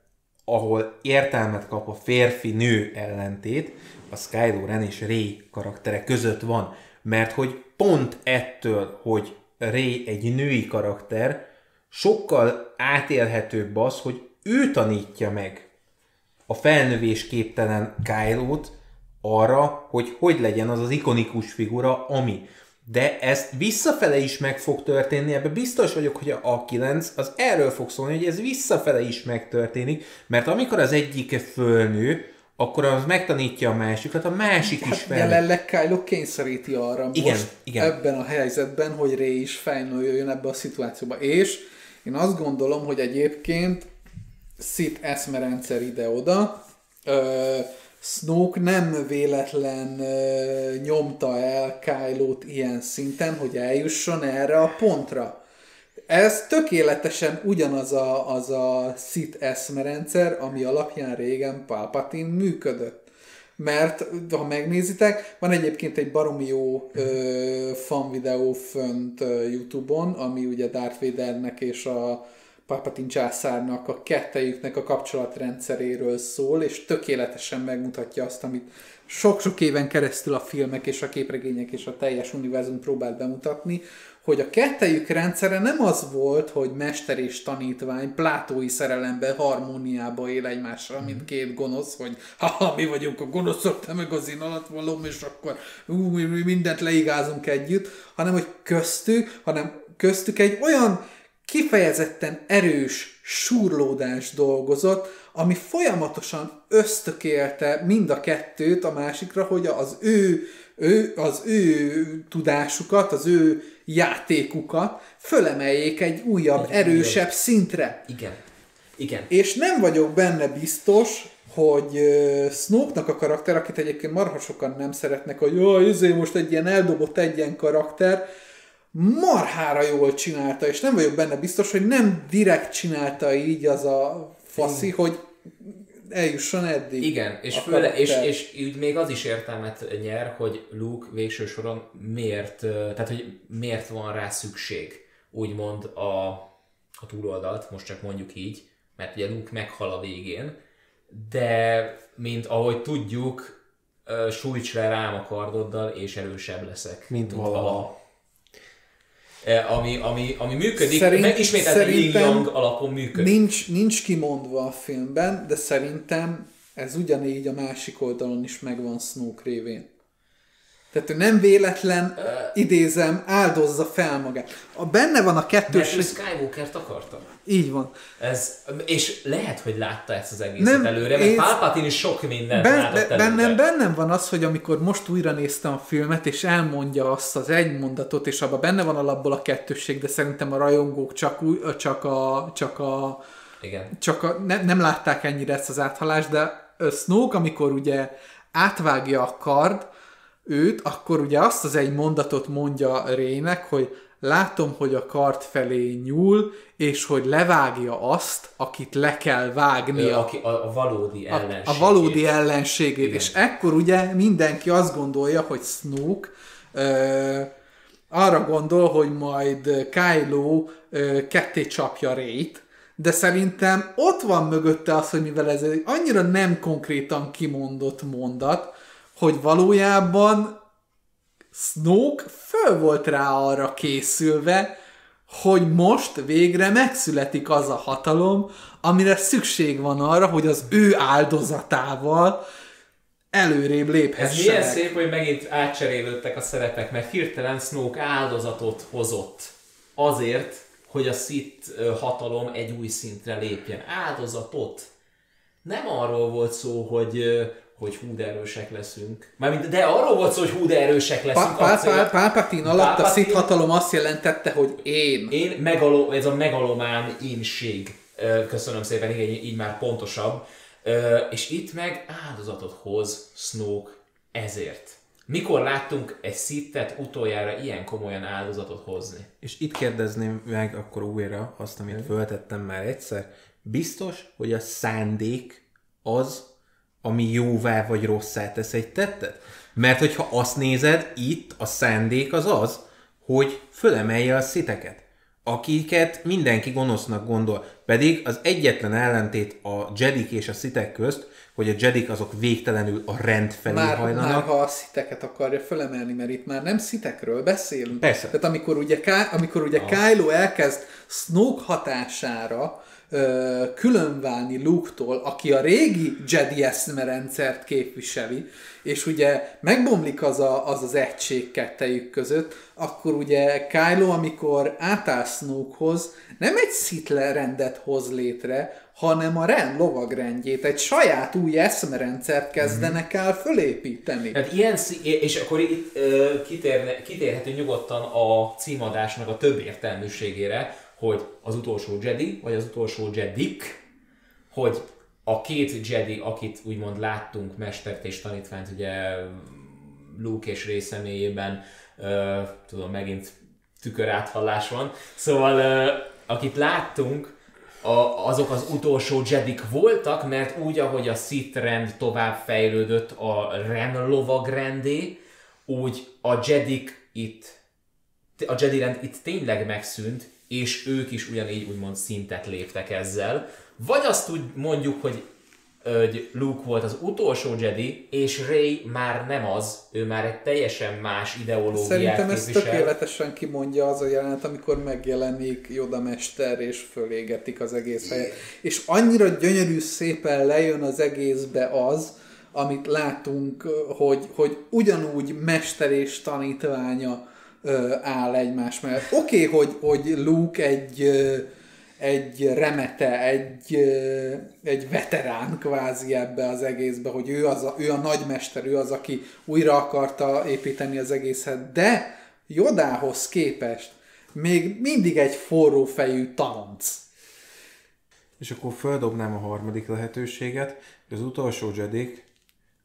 ahol értelmet kap a férfi-nő ellentét, a Skylo Ren és Ray karaktere között van, mert hogy pont ettől, hogy Ray egy női karakter, sokkal átélhetőbb az, hogy ő tanítja meg a felnövés képtelen Kylo-t arra, hogy hogy legyen az az ikonikus figura, ami. De ezt visszafele is meg fog történni, ebbe biztos vagyok, hogy a A9 az erről fog szólni, hogy ez visszafele is megtörténik, mert amikor az egyike fölnő, akkor az megtanítja a másikat, a másik hát is fel. Jelenleg Kylo kényszeríti arra igen, most igen. ebben a helyzetben, hogy Ray is fejnőjön ebbe a szituációba. És én azt gondolom, hogy egyébként Sith eszmerendszer ide-oda, Snoke nem véletlen ö, nyomta el Kylo-t ilyen szinten, hogy eljusson erre a pontra. Ez tökéletesen ugyanaz a, az a Sith eszmerendszer, ami alapján régen Palpatine működött. Mert ha megnézitek, van egyébként egy baromi jó ö, fan videó fönt ö, Youtube-on, ami ugye Darth Vadernek és a Palpatine császárnak a kettejüknek a kapcsolatrendszeréről szól, és tökéletesen megmutatja azt, amit sok-sok éven keresztül a filmek és a képregények és a teljes univerzum próbált bemutatni, hogy a kettejük rendszere nem az volt, hogy mester és tanítvány plátói szerelemben, harmóniába él egymással, mint mhm. két gonosz, hogy ha mi vagyunk a gonoszok, te meg az én alatt valóm, és akkor ú, mi mindent leigázunk együtt, hanem hogy köztük, hanem köztük egy olyan kifejezetten erős súrlódás dolgozott, ami folyamatosan ösztökélte mind a kettőt a másikra, hogy az ő, ő, az ő tudásukat, az ő játékukat fölemeljék egy újabb, egy erősebb újabb. szintre. Igen. Igen. És nem vagyok benne biztos, hogy uh, Snoke-nak a karakter, akit egyébként marha sokan nem szeretnek, hogy jó, izé most egy ilyen eldobott egy ilyen karakter, marhára jól csinálta, és nem vagyok benne biztos, hogy nem direkt csinálta így az a faszi, mm. hogy eljusson eddig. Igen, és, főle, és, és úgy még az is értelmet nyer, hogy Luke végső soron miért, tehát hogy miért van rá szükség, úgymond a, a túloldalt, most csak mondjuk így, mert ugye Luke meghal a végén, de mint ahogy tudjuk, sújts le rám a kardoddal, és erősebb leszek. Mint, mint valaha. Ami, ami, ami működik, Szerint, meg ismételten yin alapon működik. Nincs, nincs kimondva a filmben, de szerintem ez ugyanígy a másik oldalon is megvan Snoke révén. Tehát ő nem véletlen, idézem, áldozza fel magát. A benne van a kettős... Mert Skywalker-t akarta. Így van. Ez, és lehet, hogy látta ezt az egészet nem, előre, mert én... Palpatine is sok mindent ben, látott előre. Bennem, bennem van az, hogy amikor most újra néztem a filmet, és elmondja azt az egy mondatot, és abban benne van alapból a kettősség, de szerintem a rajongók csak, új, csak a, csak a igen. Csak a, ne, nem látták ennyire ezt az áthalást, de Snoke, amikor ugye átvágja a kard, őt, akkor ugye azt az egy mondatot mondja Rének, hogy látom, hogy a kart felé nyúl, és hogy levágja azt, akit le kell vágnia. Ő, aki a, a valódi ellenségét. A, a valódi ellenségét. Igen. És ekkor ugye mindenki azt gondolja, hogy Snook ö, arra gondol, hogy majd Kylo ketté csapja Rét, de szerintem ott van mögötte az, hogy mivel ez egy annyira nem konkrétan kimondott mondat, hogy valójában Snoke föl volt rá arra készülve, hogy most végre megszületik az a hatalom, amire szükség van arra, hogy az ő áldozatával előrébb léphessenek. Ez milyen szép, hogy megint átcserélődtek a szerepek, mert hirtelen Snoke áldozatot hozott azért, hogy a Sith hatalom egy új szintre lépjen. Áldozatot. Nem arról volt szó, hogy hogy hú de erősek leszünk. Mármint, de arról volt szó, hogy hú de erősek leszünk. Pálpatin alatt a Sith hatalom azt jelentette, hogy én. Én, megaló, ez a megalomán énség. Köszönöm szépen, igen, így már pontosabb. És itt meg áldozatot hoz Snoke ezért. Mikor láttunk egy szittet utoljára ilyen komolyan áldozatot hozni? És itt kérdezném meg akkor újra azt, amit föltettem már egyszer. Biztos, hogy a szándék az, ami jóvá vagy rosszá tesz egy tettet? Mert hogyha azt nézed, itt a szándék az az, hogy fölemelje a sziteket, akiket mindenki gonosznak gondol. Pedig az egyetlen ellentét a jedik és a szitek közt, hogy a jedik azok végtelenül a rend felé már, hajlanak. Már ha a sziteket akarja fölemelni, mert itt már nem szitekről beszélünk. Persze. Tehát amikor ugye, amikor ugye Kylo elkezd Snoke hatására különválni Luke-tól, aki a régi Jedi eszmerendszert képviseli, és ugye megbomlik az, a, az az egység kettejük között, akkor ugye Kylo, amikor átáll Snokehoz, nem egy Sith rendet hoz létre, hanem a Ren lovagrendjét, egy saját új eszmerendszert kezdenek el fölépíteni. Tehát ilyen, és akkor itt kitérne, kitérhetünk nyugodtan a címadásnak a több értelműségére, hogy az utolsó Jedi, vagy az utolsó Jedik, hogy a két Jedi, akit úgymond láttunk, mestert és tanítványt, ugye Luke és Ray személyében, tudom, megint tükör áthallás van, szóval uh, akit láttunk, a, azok az utolsó Jedik voltak, mert úgy, ahogy a Sith rend tovább fejlődött a Ren lovagrendé, úgy a Jedik itt, a Jedi rend itt tényleg megszűnt, és ők is ugyanígy úgymond szintet léptek ezzel. Vagy azt úgy mondjuk, hogy hogy Luke volt az utolsó Jedi, és Ray már nem az, ő már egy teljesen más ideológiát Szerintem ez tökéletesen kimondja az a jelenet, amikor megjelenik Yoda mester, és fölégetik az egész helyet. És annyira gyönyörű szépen lejön az egészbe az, amit látunk, hogy, hogy ugyanúgy mester és tanítványa áll egymás mellett. Oké, okay, hogy, hogy Luke egy egy remete, egy, egy veterán kvázi ebbe az egészbe, hogy ő, az a, ő a nagymester, ő az, aki újra akarta építeni az egészet, de Jodához képest még mindig egy forró fejű tanonc. És akkor földobnám a harmadik lehetőséget, hogy az utolsó Jedik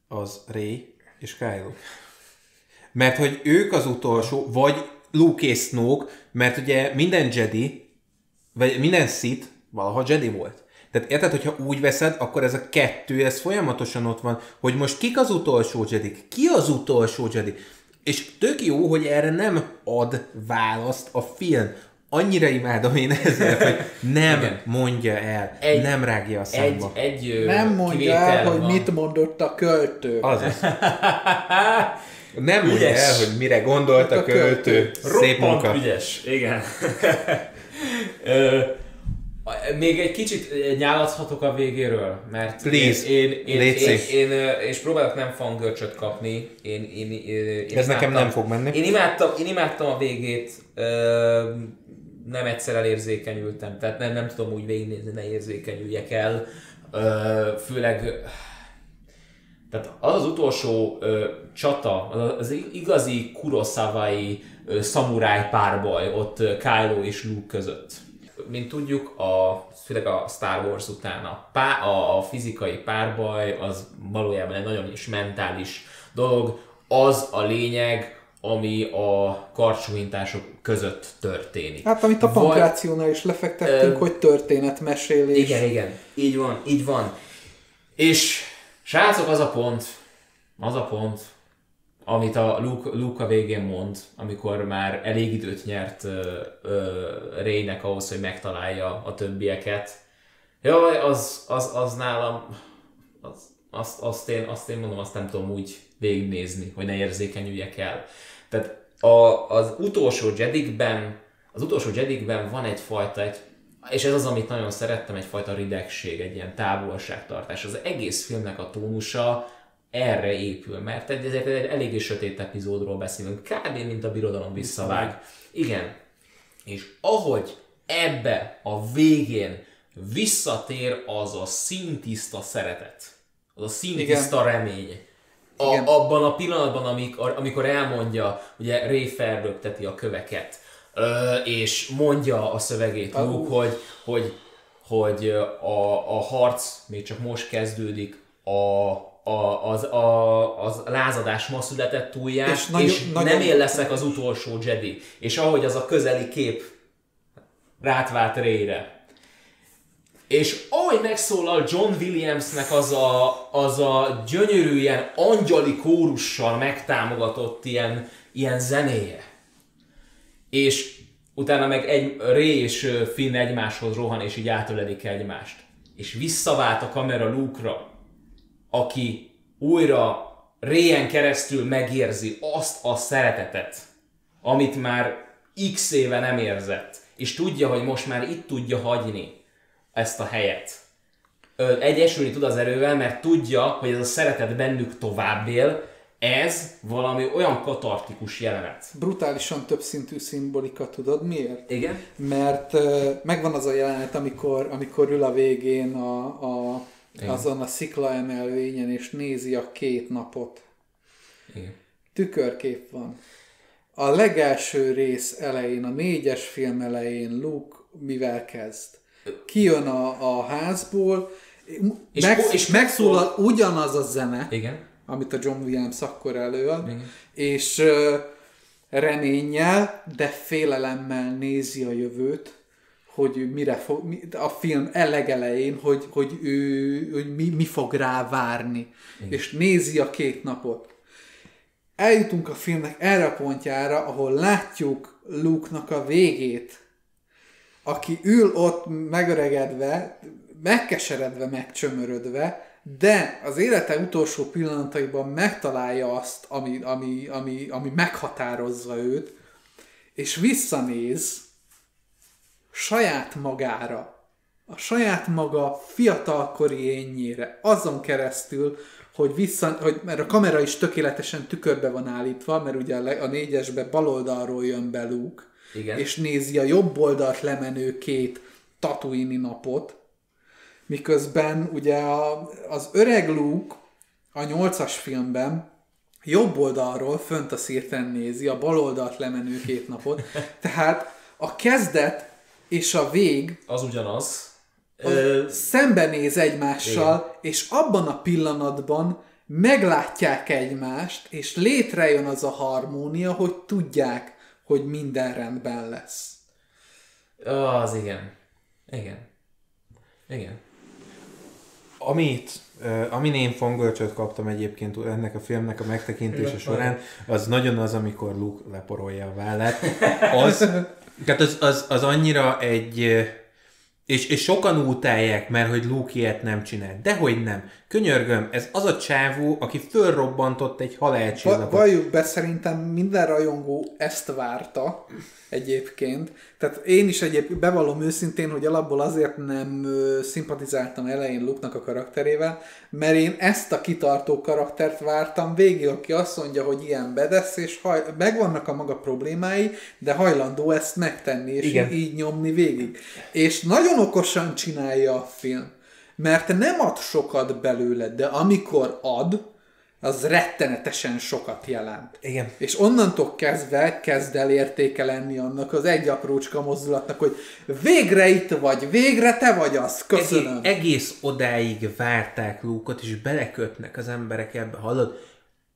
az Ray és Kylo. Mert hogy ők az utolsó, vagy Luke és Snoke, mert ugye minden Jedi, vagy minden Sith valaha Jedi volt. Tehát érted, hogyha úgy veszed, akkor ez a kettő, ez folyamatosan ott van, hogy most kik az utolsó Jedi? Ki az utolsó Jedi? És tök jó, hogy erre nem ad választ a film. Annyira imádom én ezért, hogy nem Igen. mondja el, egy, nem rágja a számba. Egy, egy, nem mondja el, van. hogy mit mondott a költő. Azaz. Nem mondja el, hogy mire gondolt a, a költő. Szép munka. ügyes, igen. Még egy kicsit nyáladhatok a végéről, mert Please, én, én, én, én, én, én, és próbálok nem fangörcsöt kapni. Én, én, én, én Ez imádtam, nekem nem fog menni. Én imádtam, én imádtam a végét, nem egyszer elérzékenyültem, tehát nem, nem tudom úgy végignézni, ne érzékenyüljek el. Főleg tehát az az utolsó ö, csata, az igazi kurosawai szamuráj párbaj ott Kylo és Luke között. Mint tudjuk, a, főleg a Star Wars után a, pá, a, a fizikai párbaj az valójában egy nagyon is mentális dolog. Az a lényeg, ami a karcsúintások között történik. Hát amit a pankrációnál is lefektettünk, ö, hogy történetmesélés. Igen, igen, így van, így van. És Srácok, az a pont, az a pont, amit a Luke, Luke a végén mond, amikor már elég időt nyert Raynek ahhoz, hogy megtalálja a többieket. Jaj, az, az, az nálam, az, azt, azt, én, azt én mondom, azt nem tudom úgy végignézni, hogy ne érzékenyüljek el. Tehát a, az utolsó Jedikben, az utolsó Jedikben van egyfajta, egy, és ez az, amit nagyon szerettem, egyfajta ridegség, egy ilyen távolságtartás. Az egész filmnek a tónusa erre épül, mert egy, egy, egy eléggé sötét epizódról beszélünk, kb. mint a birodalom visszavág. Igen. És ahogy ebbe a végén visszatér az a szintiszta szeretet, az a szintiszta Igen. remény, a, abban a pillanatban, amikor, amikor elmondja, ugye Ray felrögteti a köveket, ö, és mondja a szövegét uh. Luke, hogy, hogy, hogy a, a harc még csak most kezdődik, a, a, az, a, az lázadás ma született túlján, és, nagyon, és nagyon... nem én leszek az utolsó Jedi. És ahogy az a közeli kép rátvált Rayre, és ahogy megszólal John Williamsnek az a, az a gyönyörű, ilyen angyali kórussal megtámogatott ilyen, ilyen zenéje. És utána meg egy Ray és Finn egymáshoz rohan, és így átölelik egymást. És visszavált a kamera Luke-ra, aki újra Rayen keresztül megérzi azt a szeretetet, amit már x éve nem érzett, és tudja, hogy most már itt tudja hagyni ezt a helyet. Egyesülni tud az erővel, mert tudja, hogy ez a szeretet bennük tovább él, ez valami olyan katartikus jelenet. Brutálisan többszintű szimbolika, tudod miért? Igen. Mert uh, megvan az a jelenet, amikor, amikor ül a végén a, a, azon a szikla emelvényen, és nézi a két napot. Igen. Tükörkép van. A legelső rész elején, a négyes film elején Luke mivel kezd? kijön a, a házból, és, meg, és megszólal ugyanaz a zene, Igen. amit a John Williams akkor előad, Igen. és uh, reménnyel, de félelemmel nézi a jövőt, hogy mire fog, a film elegelején, hogy, hogy ő hogy mi, mi fog rá várni. Igen. És nézi a két napot. Eljutunk a filmnek erre a pontjára, ahol látjuk Luke-nak a végét, aki ül ott megöregedve, megkeseredve, megcsömörödve, de az élete utolsó pillanataiban megtalálja azt, ami, ami, ami, ami meghatározza őt, és visszanéz saját magára, a saját maga fiatalkori énnyére, azon keresztül, hogy vissza, hogy, mert a kamera is tökéletesen tükörbe van állítva, mert ugye a négyesbe baloldalról jön be Luke, igen. és nézi a jobb oldalt lemenő két tatuini napot, miközben ugye a, az öreg Luke a nyolcas filmben jobb oldalról fönt a szírten nézi a bal oldalt lemenő két napot, tehát a kezdet és a vég az ugyanaz. Az Ö... szembenéz egymással, Igen. és abban a pillanatban meglátják egymást, és létrejön az a harmónia, hogy tudják, hogy minden rendben lesz. Oh, az igen. Igen. Igen. Amit, amin én fangölcsöt kaptam egyébként ennek a filmnek a megtekintése során, az nagyon az, amikor Luke leporolja a vállát. Az, tehát az, az, az annyira egy és, és sokan utálják, mert hogy Luke ilyet nem csinál. Dehogy nem. Könyörgöm, ez az a csávó, aki fölrobbantott egy halálcsillapot. Valljuk be, szerintem minden rajongó ezt várta egyébként. Tehát én is egyébként bevallom őszintén, hogy alapból azért nem szimpatizáltam elején Luke-nak a karakterével, mert én ezt a kitartó karaktert vártam végig, aki azt mondja, hogy ilyen bedesz, és haj, megvannak a maga problémái, de hajlandó ezt megtenni, és Igen. így nyomni végig. És nagyon okosan csinálja a film, mert nem ad sokat belőle, de amikor ad, az rettenetesen sokat jelent. Igen. És onnantól kezdve kezd el értéke lenni annak az egy aprócska mozdulatnak, hogy végre itt vagy, végre te vagy az, köszönöm. Egész, egész odáig várták Lúkot, és belekötnek az emberek ebbe, hallod?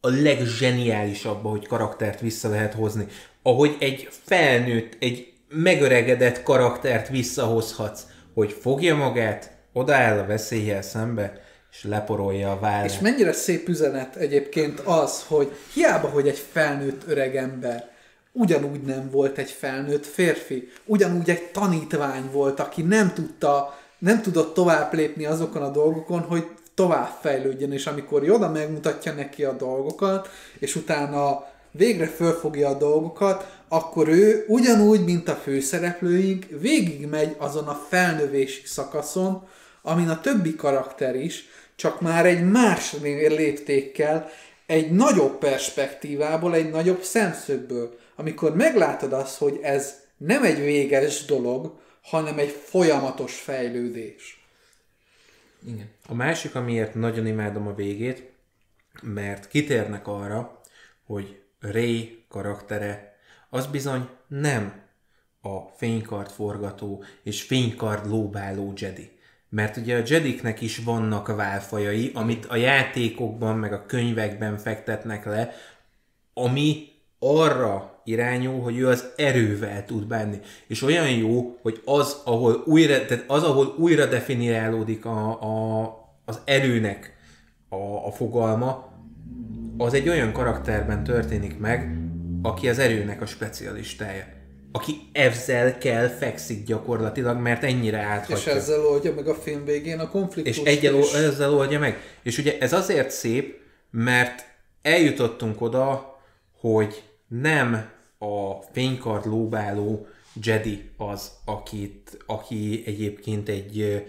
A legzseniálisabb, hogy karaktert vissza lehet hozni. Ahogy egy felnőtt, egy megöregedett karaktert visszahozhatsz, hogy fogja magát, odaáll a veszélyel szembe, és leporolja a vállát. És mennyire szép üzenet egyébként az, hogy hiába, hogy egy felnőtt öreg ember, ugyanúgy nem volt egy felnőtt férfi, ugyanúgy egy tanítvány volt, aki nem tudta, nem tudott tovább lépni azokon a dolgokon, hogy tovább fejlődjön, és amikor Joda megmutatja neki a dolgokat, és utána végre fölfogja a dolgokat, akkor ő ugyanúgy, mint a főszereplőink, végigmegy azon a felnövési szakaszon, amin a többi karakter is, csak már egy más léptékkel, egy nagyobb perspektívából, egy nagyobb szemszögből. Amikor meglátod azt, hogy ez nem egy véges dolog, hanem egy folyamatos fejlődés. Igen. A másik, amiért nagyon imádom a végét, mert kitérnek arra, hogy Ray karaktere az bizony nem a fénykard forgató és fénykard lóbáló Jedi. Mert ugye a Jediknek is vannak válfajai, amit a játékokban meg a könyvekben fektetnek le, ami arra irányul, hogy ő az erővel tud bánni. És olyan jó, hogy az, ahol újra, tehát az, ahol újra definiálódik a, a, az erőnek a, a fogalma, az egy olyan karakterben történik meg, aki az erőnek a specialistája. Aki ezzel kell fekszik gyakorlatilag, mert ennyire áthatja. És ezzel oldja meg a film végén a konfliktus. És egyel, ezzel oldja meg. És ugye ez azért szép, mert eljutottunk oda, hogy nem a fénykard lóbáló Jedi az, akit, aki egyébként egy,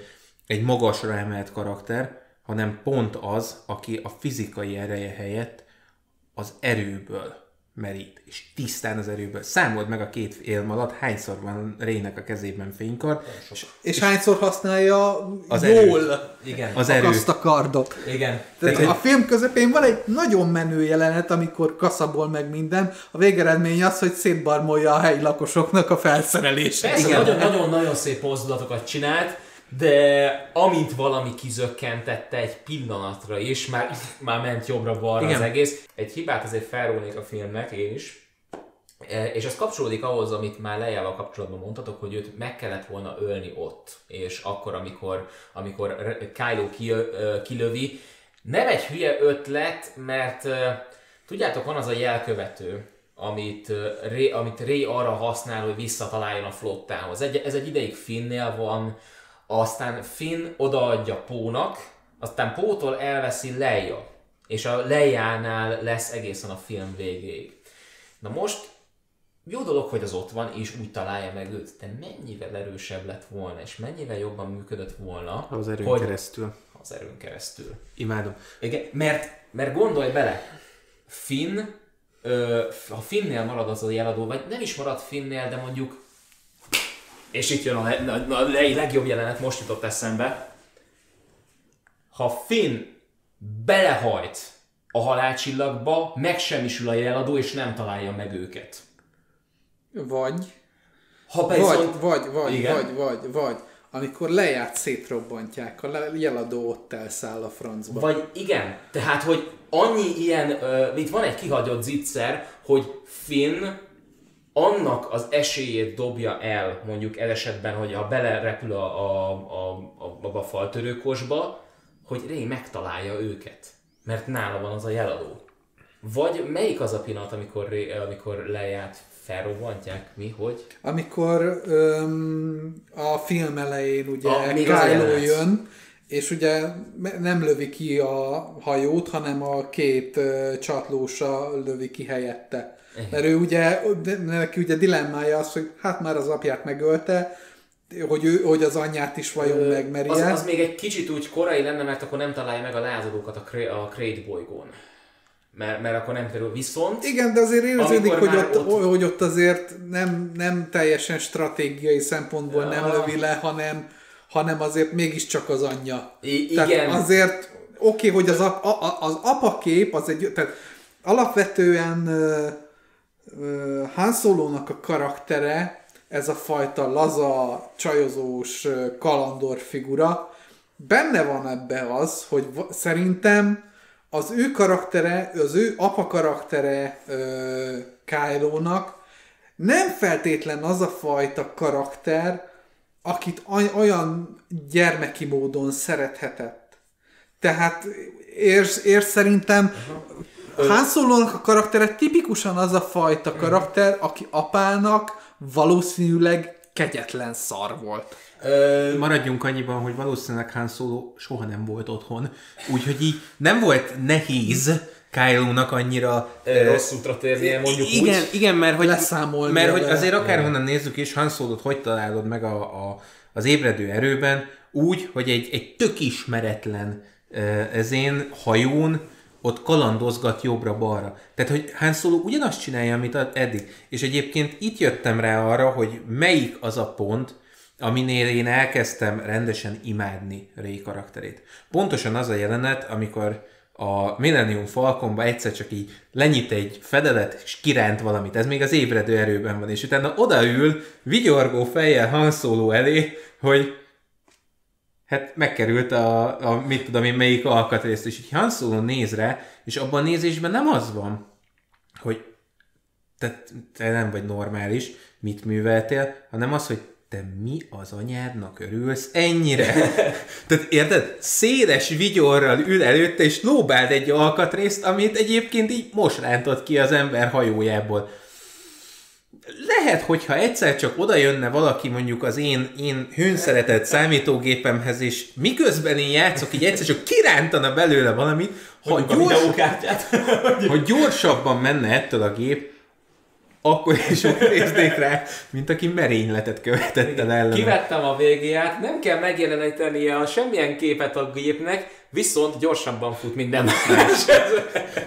egy magasra emelt karakter, hanem pont az, aki a fizikai ereje helyett az erőből merít, és tisztán az erőből. Számold meg a két élm alatt, hányszor van Rének a kezében fénykar. És, és hányszor használja az jól. Igen. Az erő. a kardot. Igen. Tehát Tehát a film közepén van egy nagyon menő jelenet, amikor kaszabol meg minden. A végeredmény az, hogy szétbarmolja a helyi lakosoknak a felszerelését. Persze, nagyon-nagyon szép mozdulatokat csinált, de amint valami kizökkentette egy pillanatra is, már, már ment jobbra-balra az egész. Egy hibát azért felrónék a filmnek, én is. E, és az kapcsolódik ahhoz, amit már lejával kapcsolatban mondtatok, hogy őt meg kellett volna ölni ott. És akkor, amikor, amikor Kylo kilövi. Nem egy hülye ötlet, mert tudjátok, van az a jelkövető, amit Ray, amit Ray arra használ, hogy visszataláljon a flottához. Egy, ez egy ideig Finnél van, aztán Finn odaadja Pónak, aztán Pótól elveszi Leia, és a Leia-nál lesz egészen a film végéig. Na most jó dolog, hogy az ott van, és úgy találja meg őt, de mennyivel erősebb lett volna, és mennyivel jobban működött volna. Az erőn hogy... keresztül. Az erőn keresztül. Imádom. Igen, mert, mert gondolj bele, Finn, ö, ha Finnél marad az a jeladó, vagy nem is marad Finnél, de mondjuk és itt jön a, a, a legjobb jelenet, most jutott eszembe. Ha Finn belehajt a halálcsillagba, megsemmisül a jeladó, és nem találja meg őket. Vagy, ha vagy, viszont... vagy, vagy, igen. vagy, vagy, vagy, amikor lejárt szétrobbantják, a jeladó ott elszáll a francba. Vagy igen, tehát, hogy annyi ilyen, uh, itt van egy kihagyott zicser, hogy Finn annak az esélyét dobja el, mondjuk el esetben, hogy ha belerepül a, a, a, a, a faltörőkosba, hogy Ray megtalálja őket, mert nála van az a jeladó. Vagy melyik az a pillanat, amikor, Ray, amikor lejárt felrobbantják? Mi? Hogy? Amikor öm, a film elején ugye a, Kylo jön, és ugye nem lövi ki a hajót, hanem a két uh, csatlósa lövi ki helyette. Igen. Mert ő ugye, neki ugye dilemmája az, hogy hát már az apját megölte, hogy, ő, hogy az anyját is vajon Ö, megmeri az, az még egy kicsit úgy korai lenne, mert akkor nem találja meg a lázadókat a, a Crate bolygón. Mert, mert akkor nem kerül. Viszont... Igen, de azért érződik, hogy ott, ott... hogy ott azért nem, nem teljesen stratégiai szempontból ja. nem lövi le, hanem, hanem azért mégiscsak az anyja. I- igen. Tehát azért oké, okay, hogy az, ap, a, az apakép az egy, tehát alapvetően Han Solo-nak a karaktere, ez a fajta laza, csajozós kalandor figura, benne van ebbe az, hogy szerintem az ő karaktere, az ő apa karaktere Kylo-nak nem feltétlen az a fajta karakter, akit olyan gyermeki módon szerethetett. Tehát érsz, érsz szerintem Han a karaktere tipikusan az a fajta karakter, aki apának valószínűleg kegyetlen szar volt. Ö... Maradjunk annyiban, hogy valószínűleg Han Solo soha nem volt otthon, úgyhogy így nem volt nehéz Kylo-nak annyira rossz útra térnie, mondjuk igen, úgy. Igen, mert hogy, mert hogy azért akárhonnan nézzük is, Han Solo-t hogy találod meg a, a, az ébredő erőben, úgy, hogy egy, egy tök ismeretlen ezén hajón ott kalandozgat jobbra-balra. Tehát, hogy Han Solo ugyanazt csinálja, amit eddig. És egyébként itt jöttem rá arra, hogy melyik az a pont, aminél én elkezdtem rendesen imádni Ray karakterét. Pontosan az a jelenet, amikor a Millennium Falconba egyszer csak így lenyit egy fedelet, és kiránt valamit. Ez még az ébredő erőben van, és utána odaül, vigyorgó fejjel Han Solo elé, hogy hát megkerült a, a mit tudom én, melyik alkatrészt, és így Han Solo néz rá, és abban a nézésben nem az van, hogy te, te nem vagy normális, mit műveltél, hanem az, hogy te mi az anyádnak örülsz ennyire? Tehát érted? Széles vigyorral ül előtte, és lóbáld egy alkatrészt, amit egyébként így most rántott ki az ember hajójából. Lehet, hogyha egyszer csak oda jönne valaki mondjuk az én, én hőnszeretett számítógépemhez, és miközben én játszok, így egyszer csak kirántana belőle valamit, ha, gyors, ha gyorsabban menne ettől a gép, akkor is úgy néznék rá, mint aki merényletet követett el ellen. Kivettem a végéját, nem kell megjelenítenie a semmilyen képet a gépnek, viszont gyorsabban fut minden más.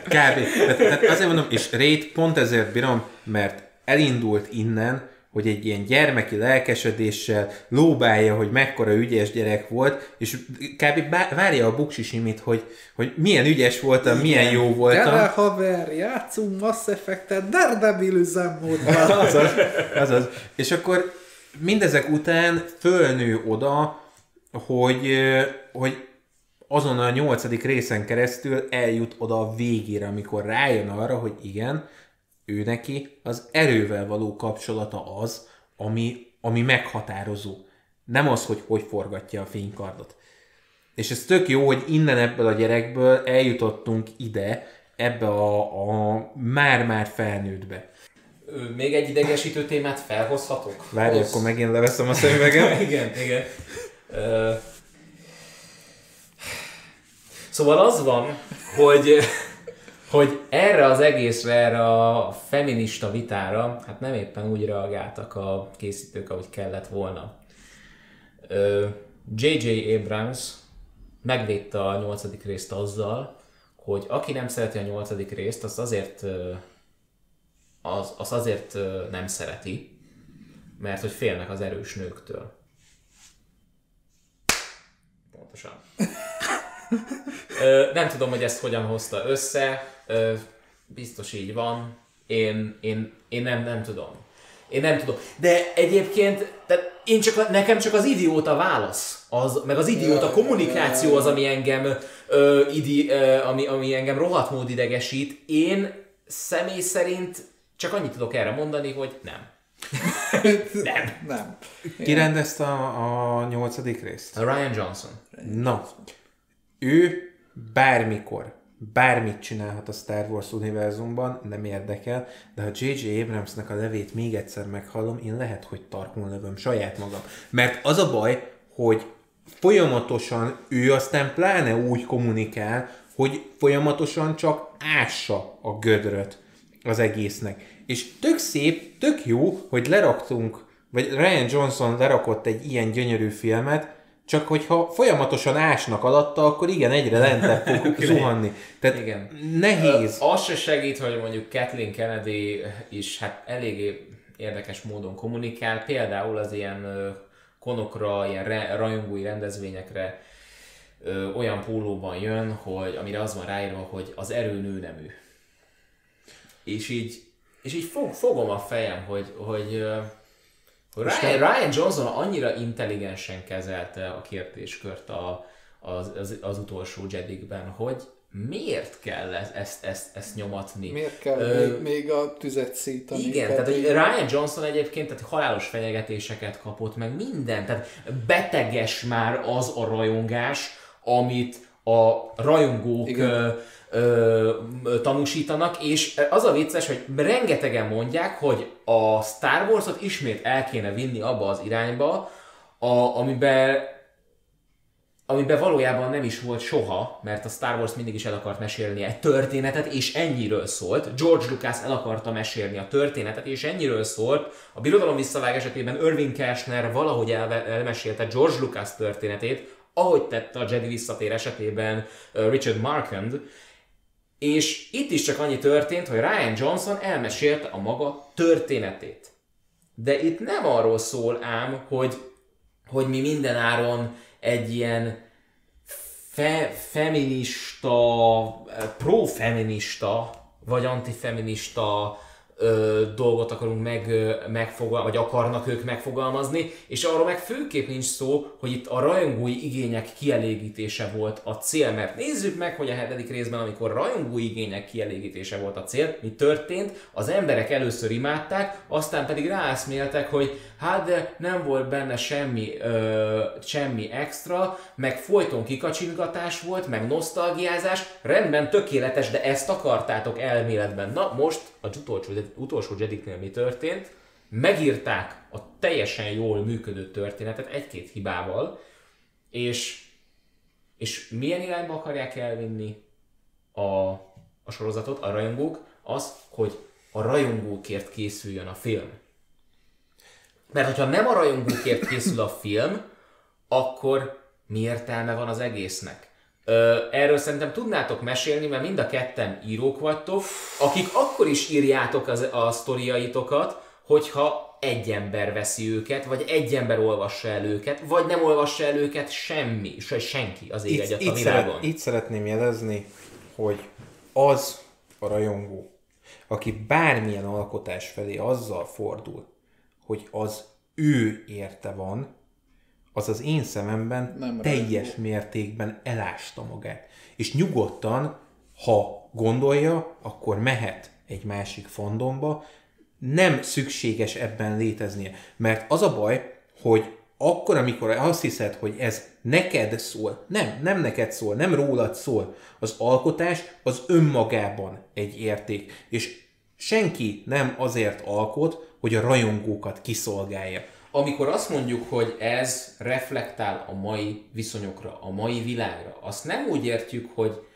Kb. Tehát, tehát azért mondom, és Rét pont ezért bírom, mert elindult innen, hogy egy ilyen gyermeki lelkesedéssel lóbálja, hogy mekkora ügyes gyerek volt, és kb. várja a buksisimit, hogy, hogy milyen ügyes voltam, Igen. milyen jó voltam. Gyere haver, játszunk Mass Effect-et Daredevil üzemmódban. azaz, azaz. És akkor mindezek után fölnő oda, hogy, hogy azon a nyolcadik részen keresztül eljut oda a végére, amikor rájön arra, hogy igen, ő neki az erővel való kapcsolata az, ami, ami meghatározó. Nem az, hogy hogy forgatja a fénykardot. És ez tök jó, hogy innen ebből a gyerekből eljutottunk ide, ebbe a, a már-már felnőttbe. Még egy idegesítő témát felhozhatok? Várj, Hoz... akkor megint leveszem a szemüvegem. igen, igen. Uh... Szóval az van, hogy hogy erre az egészre, erre a feminista vitára, hát nem éppen úgy reagáltak a készítők, ahogy kellett volna. J.J. Abrams megvédte a nyolcadik részt azzal, hogy aki nem szereti a nyolcadik részt, azt azért, az, az azért nem szereti, mert hogy félnek az erős nőktől. Pontosan. Ö, nem tudom, hogy ezt hogyan hozta össze, Ö, biztos így van. Én, én, én nem, nem tudom. Én nem tudom. De egyébként, tehát én csak, nekem csak az idióta válasz, az, meg az idióta kommunikáció az, ami engem, ö, idi, ö, ami, ami engem rohadt mód idegesít. Én személy szerint csak annyit tudok erre mondani, hogy nem. nem. Nem. Ki rendezte a, a nyolcadik részt? A Ryan Johnson. Na, ő bármikor bármit csinálhat a Star Wars univerzumban, nem érdekel, de ha J.J. Abramsnek a levét még egyszer meghallom, én lehet, hogy tarkon lövöm saját magam. Mert az a baj, hogy folyamatosan ő aztán pláne úgy kommunikál, hogy folyamatosan csak ássa a gödröt az egésznek. És tök szép, tök jó, hogy leraktunk, vagy Ryan Johnson lerakott egy ilyen gyönyörű filmet, csak hogyha folyamatosan ásnak alatta, akkor igen, egyre lentebb fogunk zuhanni. Tehát igen. nehéz. Az se segít, hogy mondjuk Kathleen Kennedy is hát eléggé érdekes módon kommunikál, például az ilyen konokra, ilyen re, rajongói rendezvényekre ö, olyan pólóban jön, hogy amire az van ráírva, hogy az erő nő nemű. És így, és így fog, fogom a fejem, hogy, hogy Ryan, Ryan Johnson annyira intelligensen kezelte a kérdéskört a, az, az, az utolsó Jedikben, hogy miért kell ezt, ezt, ezt, nyomatni? Miért kell Ö, még, még a tüzet szítani? Igen, tehát, hogy Ryan Johnson egyébként tehát halálos fenyegetéseket kapott, meg minden, tehát beteges már az a rajongás, amit a rajongók ö, ö, tanúsítanak, és az a vicces, hogy rengetegen mondják, hogy a Star Wars-ot ismét el kéne vinni abba az irányba, a, amiben amiben valójában nem is volt soha, mert a Star Wars mindig is el akart mesélni egy történetet, és ennyiről szólt. George Lucas el akarta mesélni a történetet, és ennyiről szólt. A Birodalom visszavág esetében Irving Kershner valahogy elmesélte George Lucas történetét, ahogy tette a Jedi visszatér esetében Richard Markand, és itt is csak annyi történt, hogy Ryan Johnson elmesélte a maga történetét. De itt nem arról szól ám, hogy, hogy mi minden áron egy ilyen fe, feminista, profeminista, vagy antifeminista ö, dolgot akarunk meg, megfogal, vagy akarnak ők megfogalmazni, és arról meg főképp nincs szó, hogy itt a rajongói igények kielégítése volt a cél, mert nézzük meg, hogy a hetedik részben, amikor rajongói igények kielégítése volt a cél, mi történt, az emberek először imádták, aztán pedig ráeszméltek, hogy hát de nem volt benne semmi, ö, semmi extra, meg folyton kikacsingatás volt, meg nosztalgiázás, rendben, tökéletes, de ezt akartátok elméletben. Na most a utolsó, utolsó Jediknél mi történt? Megírták a teljesen jól működő történetet egy-két hibával, és, és milyen irányba akarják elvinni a, a sorozatot, a rajongók? Az, hogy a rajongókért készüljön a film. Mert hogyha nem a rajongókért készül a film, akkor mi értelme van az egésznek? Erről szerintem tudnátok mesélni, mert mind a ketten írók vagytok, akik akkor is írjátok az, a sztoriaitokat, hogyha egy ember veszi őket, vagy egy ember olvassa el őket, vagy nem olvassa el őket semmi, se senki az ég egyet a világon. Szeret, itt szeretném jelezni, hogy az a rajongó, aki bármilyen alkotás felé azzal fordul, hogy az ő érte van, az az én szememben Nem teljes rajongó. mértékben elásta magát. És nyugodtan, ha gondolja, akkor mehet egy másik fandomba, nem szükséges ebben léteznie. Mert az a baj, hogy akkor, amikor azt hiszed, hogy ez neked szól, nem, nem neked szól, nem rólad szól, az alkotás az önmagában egy érték. És senki nem azért alkot, hogy a rajongókat kiszolgálja. Amikor azt mondjuk, hogy ez reflektál a mai viszonyokra, a mai világra, azt nem úgy értjük, hogy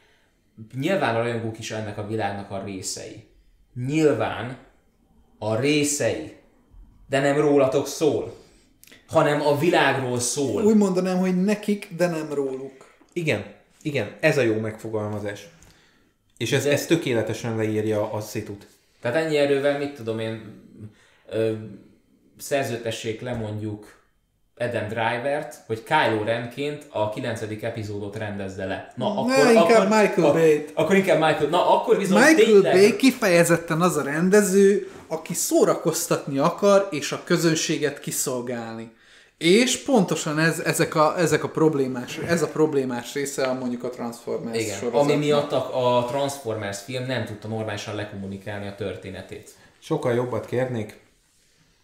nyilván a rajongók is ennek a világnak a részei. Nyilván a részei, de nem rólatok szól, hanem a világról szól. Úgy mondanám, hogy nekik, de nem róluk. Igen, igen, ez a jó megfogalmazás. És ez, de... ez tökéletesen leírja a szitut. Tehát ennyi erővel, mit tudom én, ö, szerzőtessék le mondjuk Adam Driver-t, hogy Kylo Renként a 9. epizódot rendezze le. Na, akkor, inkább akkor, Michael Bay. Akkor inkább Michael, na akkor viszont Michael tényleg... Bay kifejezetten az a rendező, aki szórakoztatni akar, és a közönséget kiszolgálni. És pontosan ez, ezek, a, ezek a problémás, ez a problémás része a mondjuk a Transformers Igen, sorozatnak. ami miatt a, a Transformers film nem tudta normálisan lekommunikálni a történetét. Sokkal jobbat kérnék,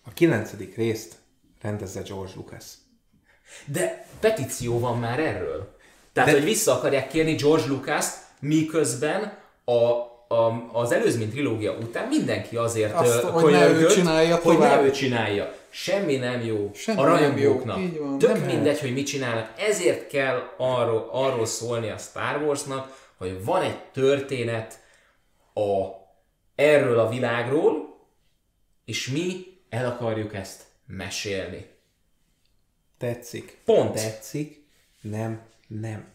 a kilencedik részt rendezze George Lucas. De petíció van már erről. Tehát, De... hogy vissza akarják kérni George Lucas, miközben a, a, az előzmény trilógia után mindenki azért Azt, hogy ne ő csinálja hogy ne ő csinálja. Semmi nem jó Semmi a rajongóknak. Nem jó. Van, Tök nem mindegy, hogy mit csinálnak. Ezért kell arról, arról szólni a Star Warsnak, hogy van egy történet a, erről a világról, és mi el akarjuk ezt mesélni. Tetszik. Pont. Tetszik. Nem, nem.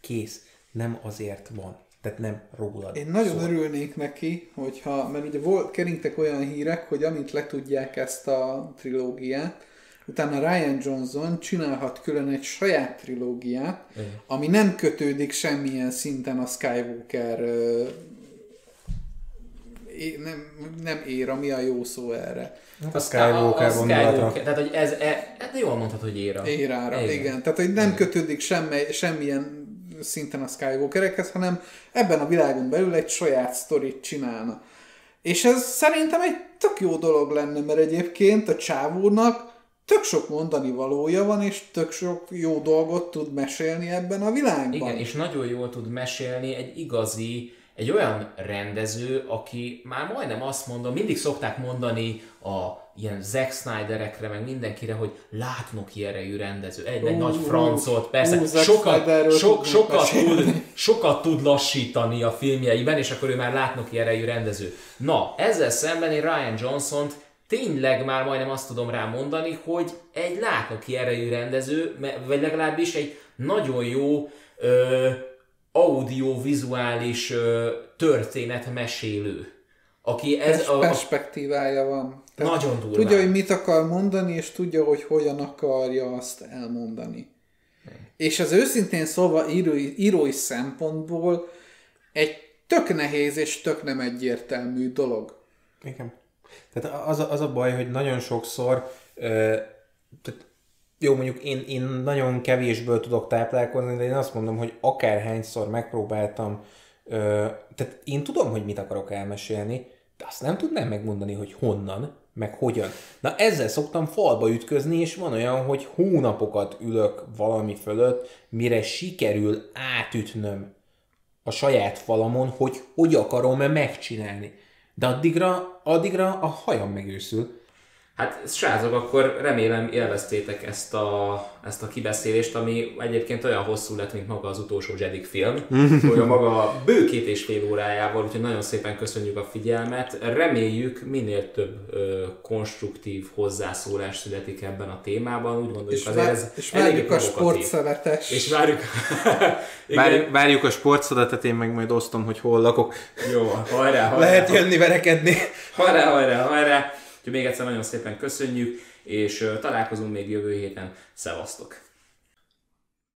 Kész. Nem azért van. Tehát nem rólad Én nagyon szól. örülnék neki, hogyha, mert ugye volt, keringtek olyan hírek, hogy amint letudják ezt a trilógiát, utána Ryan Johnson csinálhat külön egy saját trilógiát, mm. ami nem kötődik semmilyen szinten a Skywalker nem, nem ér, ami a jó szó erre. Hát a, Skywalker a, Tehát, hogy ez, e, hát jól mondhatod, hogy éra. Érára, igen. igen. Tehát, hogy nem kötődik semmi, semmilyen szinten a Skywalkerekhez, hanem ebben a világon belül egy saját sztorit csinálna. És ez szerintem egy tök jó dolog lenne, mert egyébként a csávónak tök sok mondani valója van, és tök sok jó dolgot tud mesélni ebben a világban. Igen, és nagyon jól tud mesélni egy igazi, egy olyan rendező, aki már majdnem azt mondom, mindig szokták mondani a ilyen Zack Snyderekre, meg mindenkire, hogy látnoki erejű rendező. Egy, egy uh, nagy francot, persze, uh, sokat, sok, sokat, tud, sokat tud lassítani a filmjeiben, és akkor ő már látnoki erejű rendező. Na, ezzel szemben én Ryan Johnson-t tényleg már majdnem azt tudom rá mondani, hogy egy látnoki erejű rendező, vagy legalábbis egy nagyon jó ö, audiovizuális történetmesélő. Aki ez a, a perspektívája van. Tehát nagyon durva. Tudja, hogy mit akar mondani, és tudja, hogy hogyan akarja azt elmondani. És az őszintén szólva írói, írói szempontból egy tök nehéz és tök nem egyértelmű dolog. Igen. Tehát az a, az a baj, hogy nagyon sokszor ö, jó, mondjuk én, én nagyon kevésből tudok táplálkozni, de én azt mondom, hogy akárhányszor megpróbáltam, ö, tehát én tudom, hogy mit akarok elmesélni, de azt nem tudnám megmondani, hogy honnan, meg hogyan. Na ezzel szoktam falba ütközni, és van olyan, hogy hónapokat ülök valami fölött, mire sikerül átütnöm a saját falamon, hogy hogy akarom-e megcsinálni. De addigra, addigra a hajam megőszül. Hát srácok, akkor remélem élveztétek ezt a, ezt a kibeszélést, ami egyébként olyan hosszú lett, mint maga az utolsó Jedi film, hogy a maga bő két és fél órájával, úgyhogy nagyon szépen köszönjük a figyelmet. Reméljük minél több ö, konstruktív hozzászólás születik ebben a témában, úgy gondoljuk és azért ez És várjuk a sportszeletes. És várjuk... várjuk, várjuk a sportszeletet, én meg majd osztom, hogy hol lakok. Jó, hajrá, hajrá. Lehet jönni, verekedni. Hajrá, hajrá, hajrá. Úgyhogy még egyszer nagyon szépen köszönjük, és találkozunk még jövő héten. Szevasztok!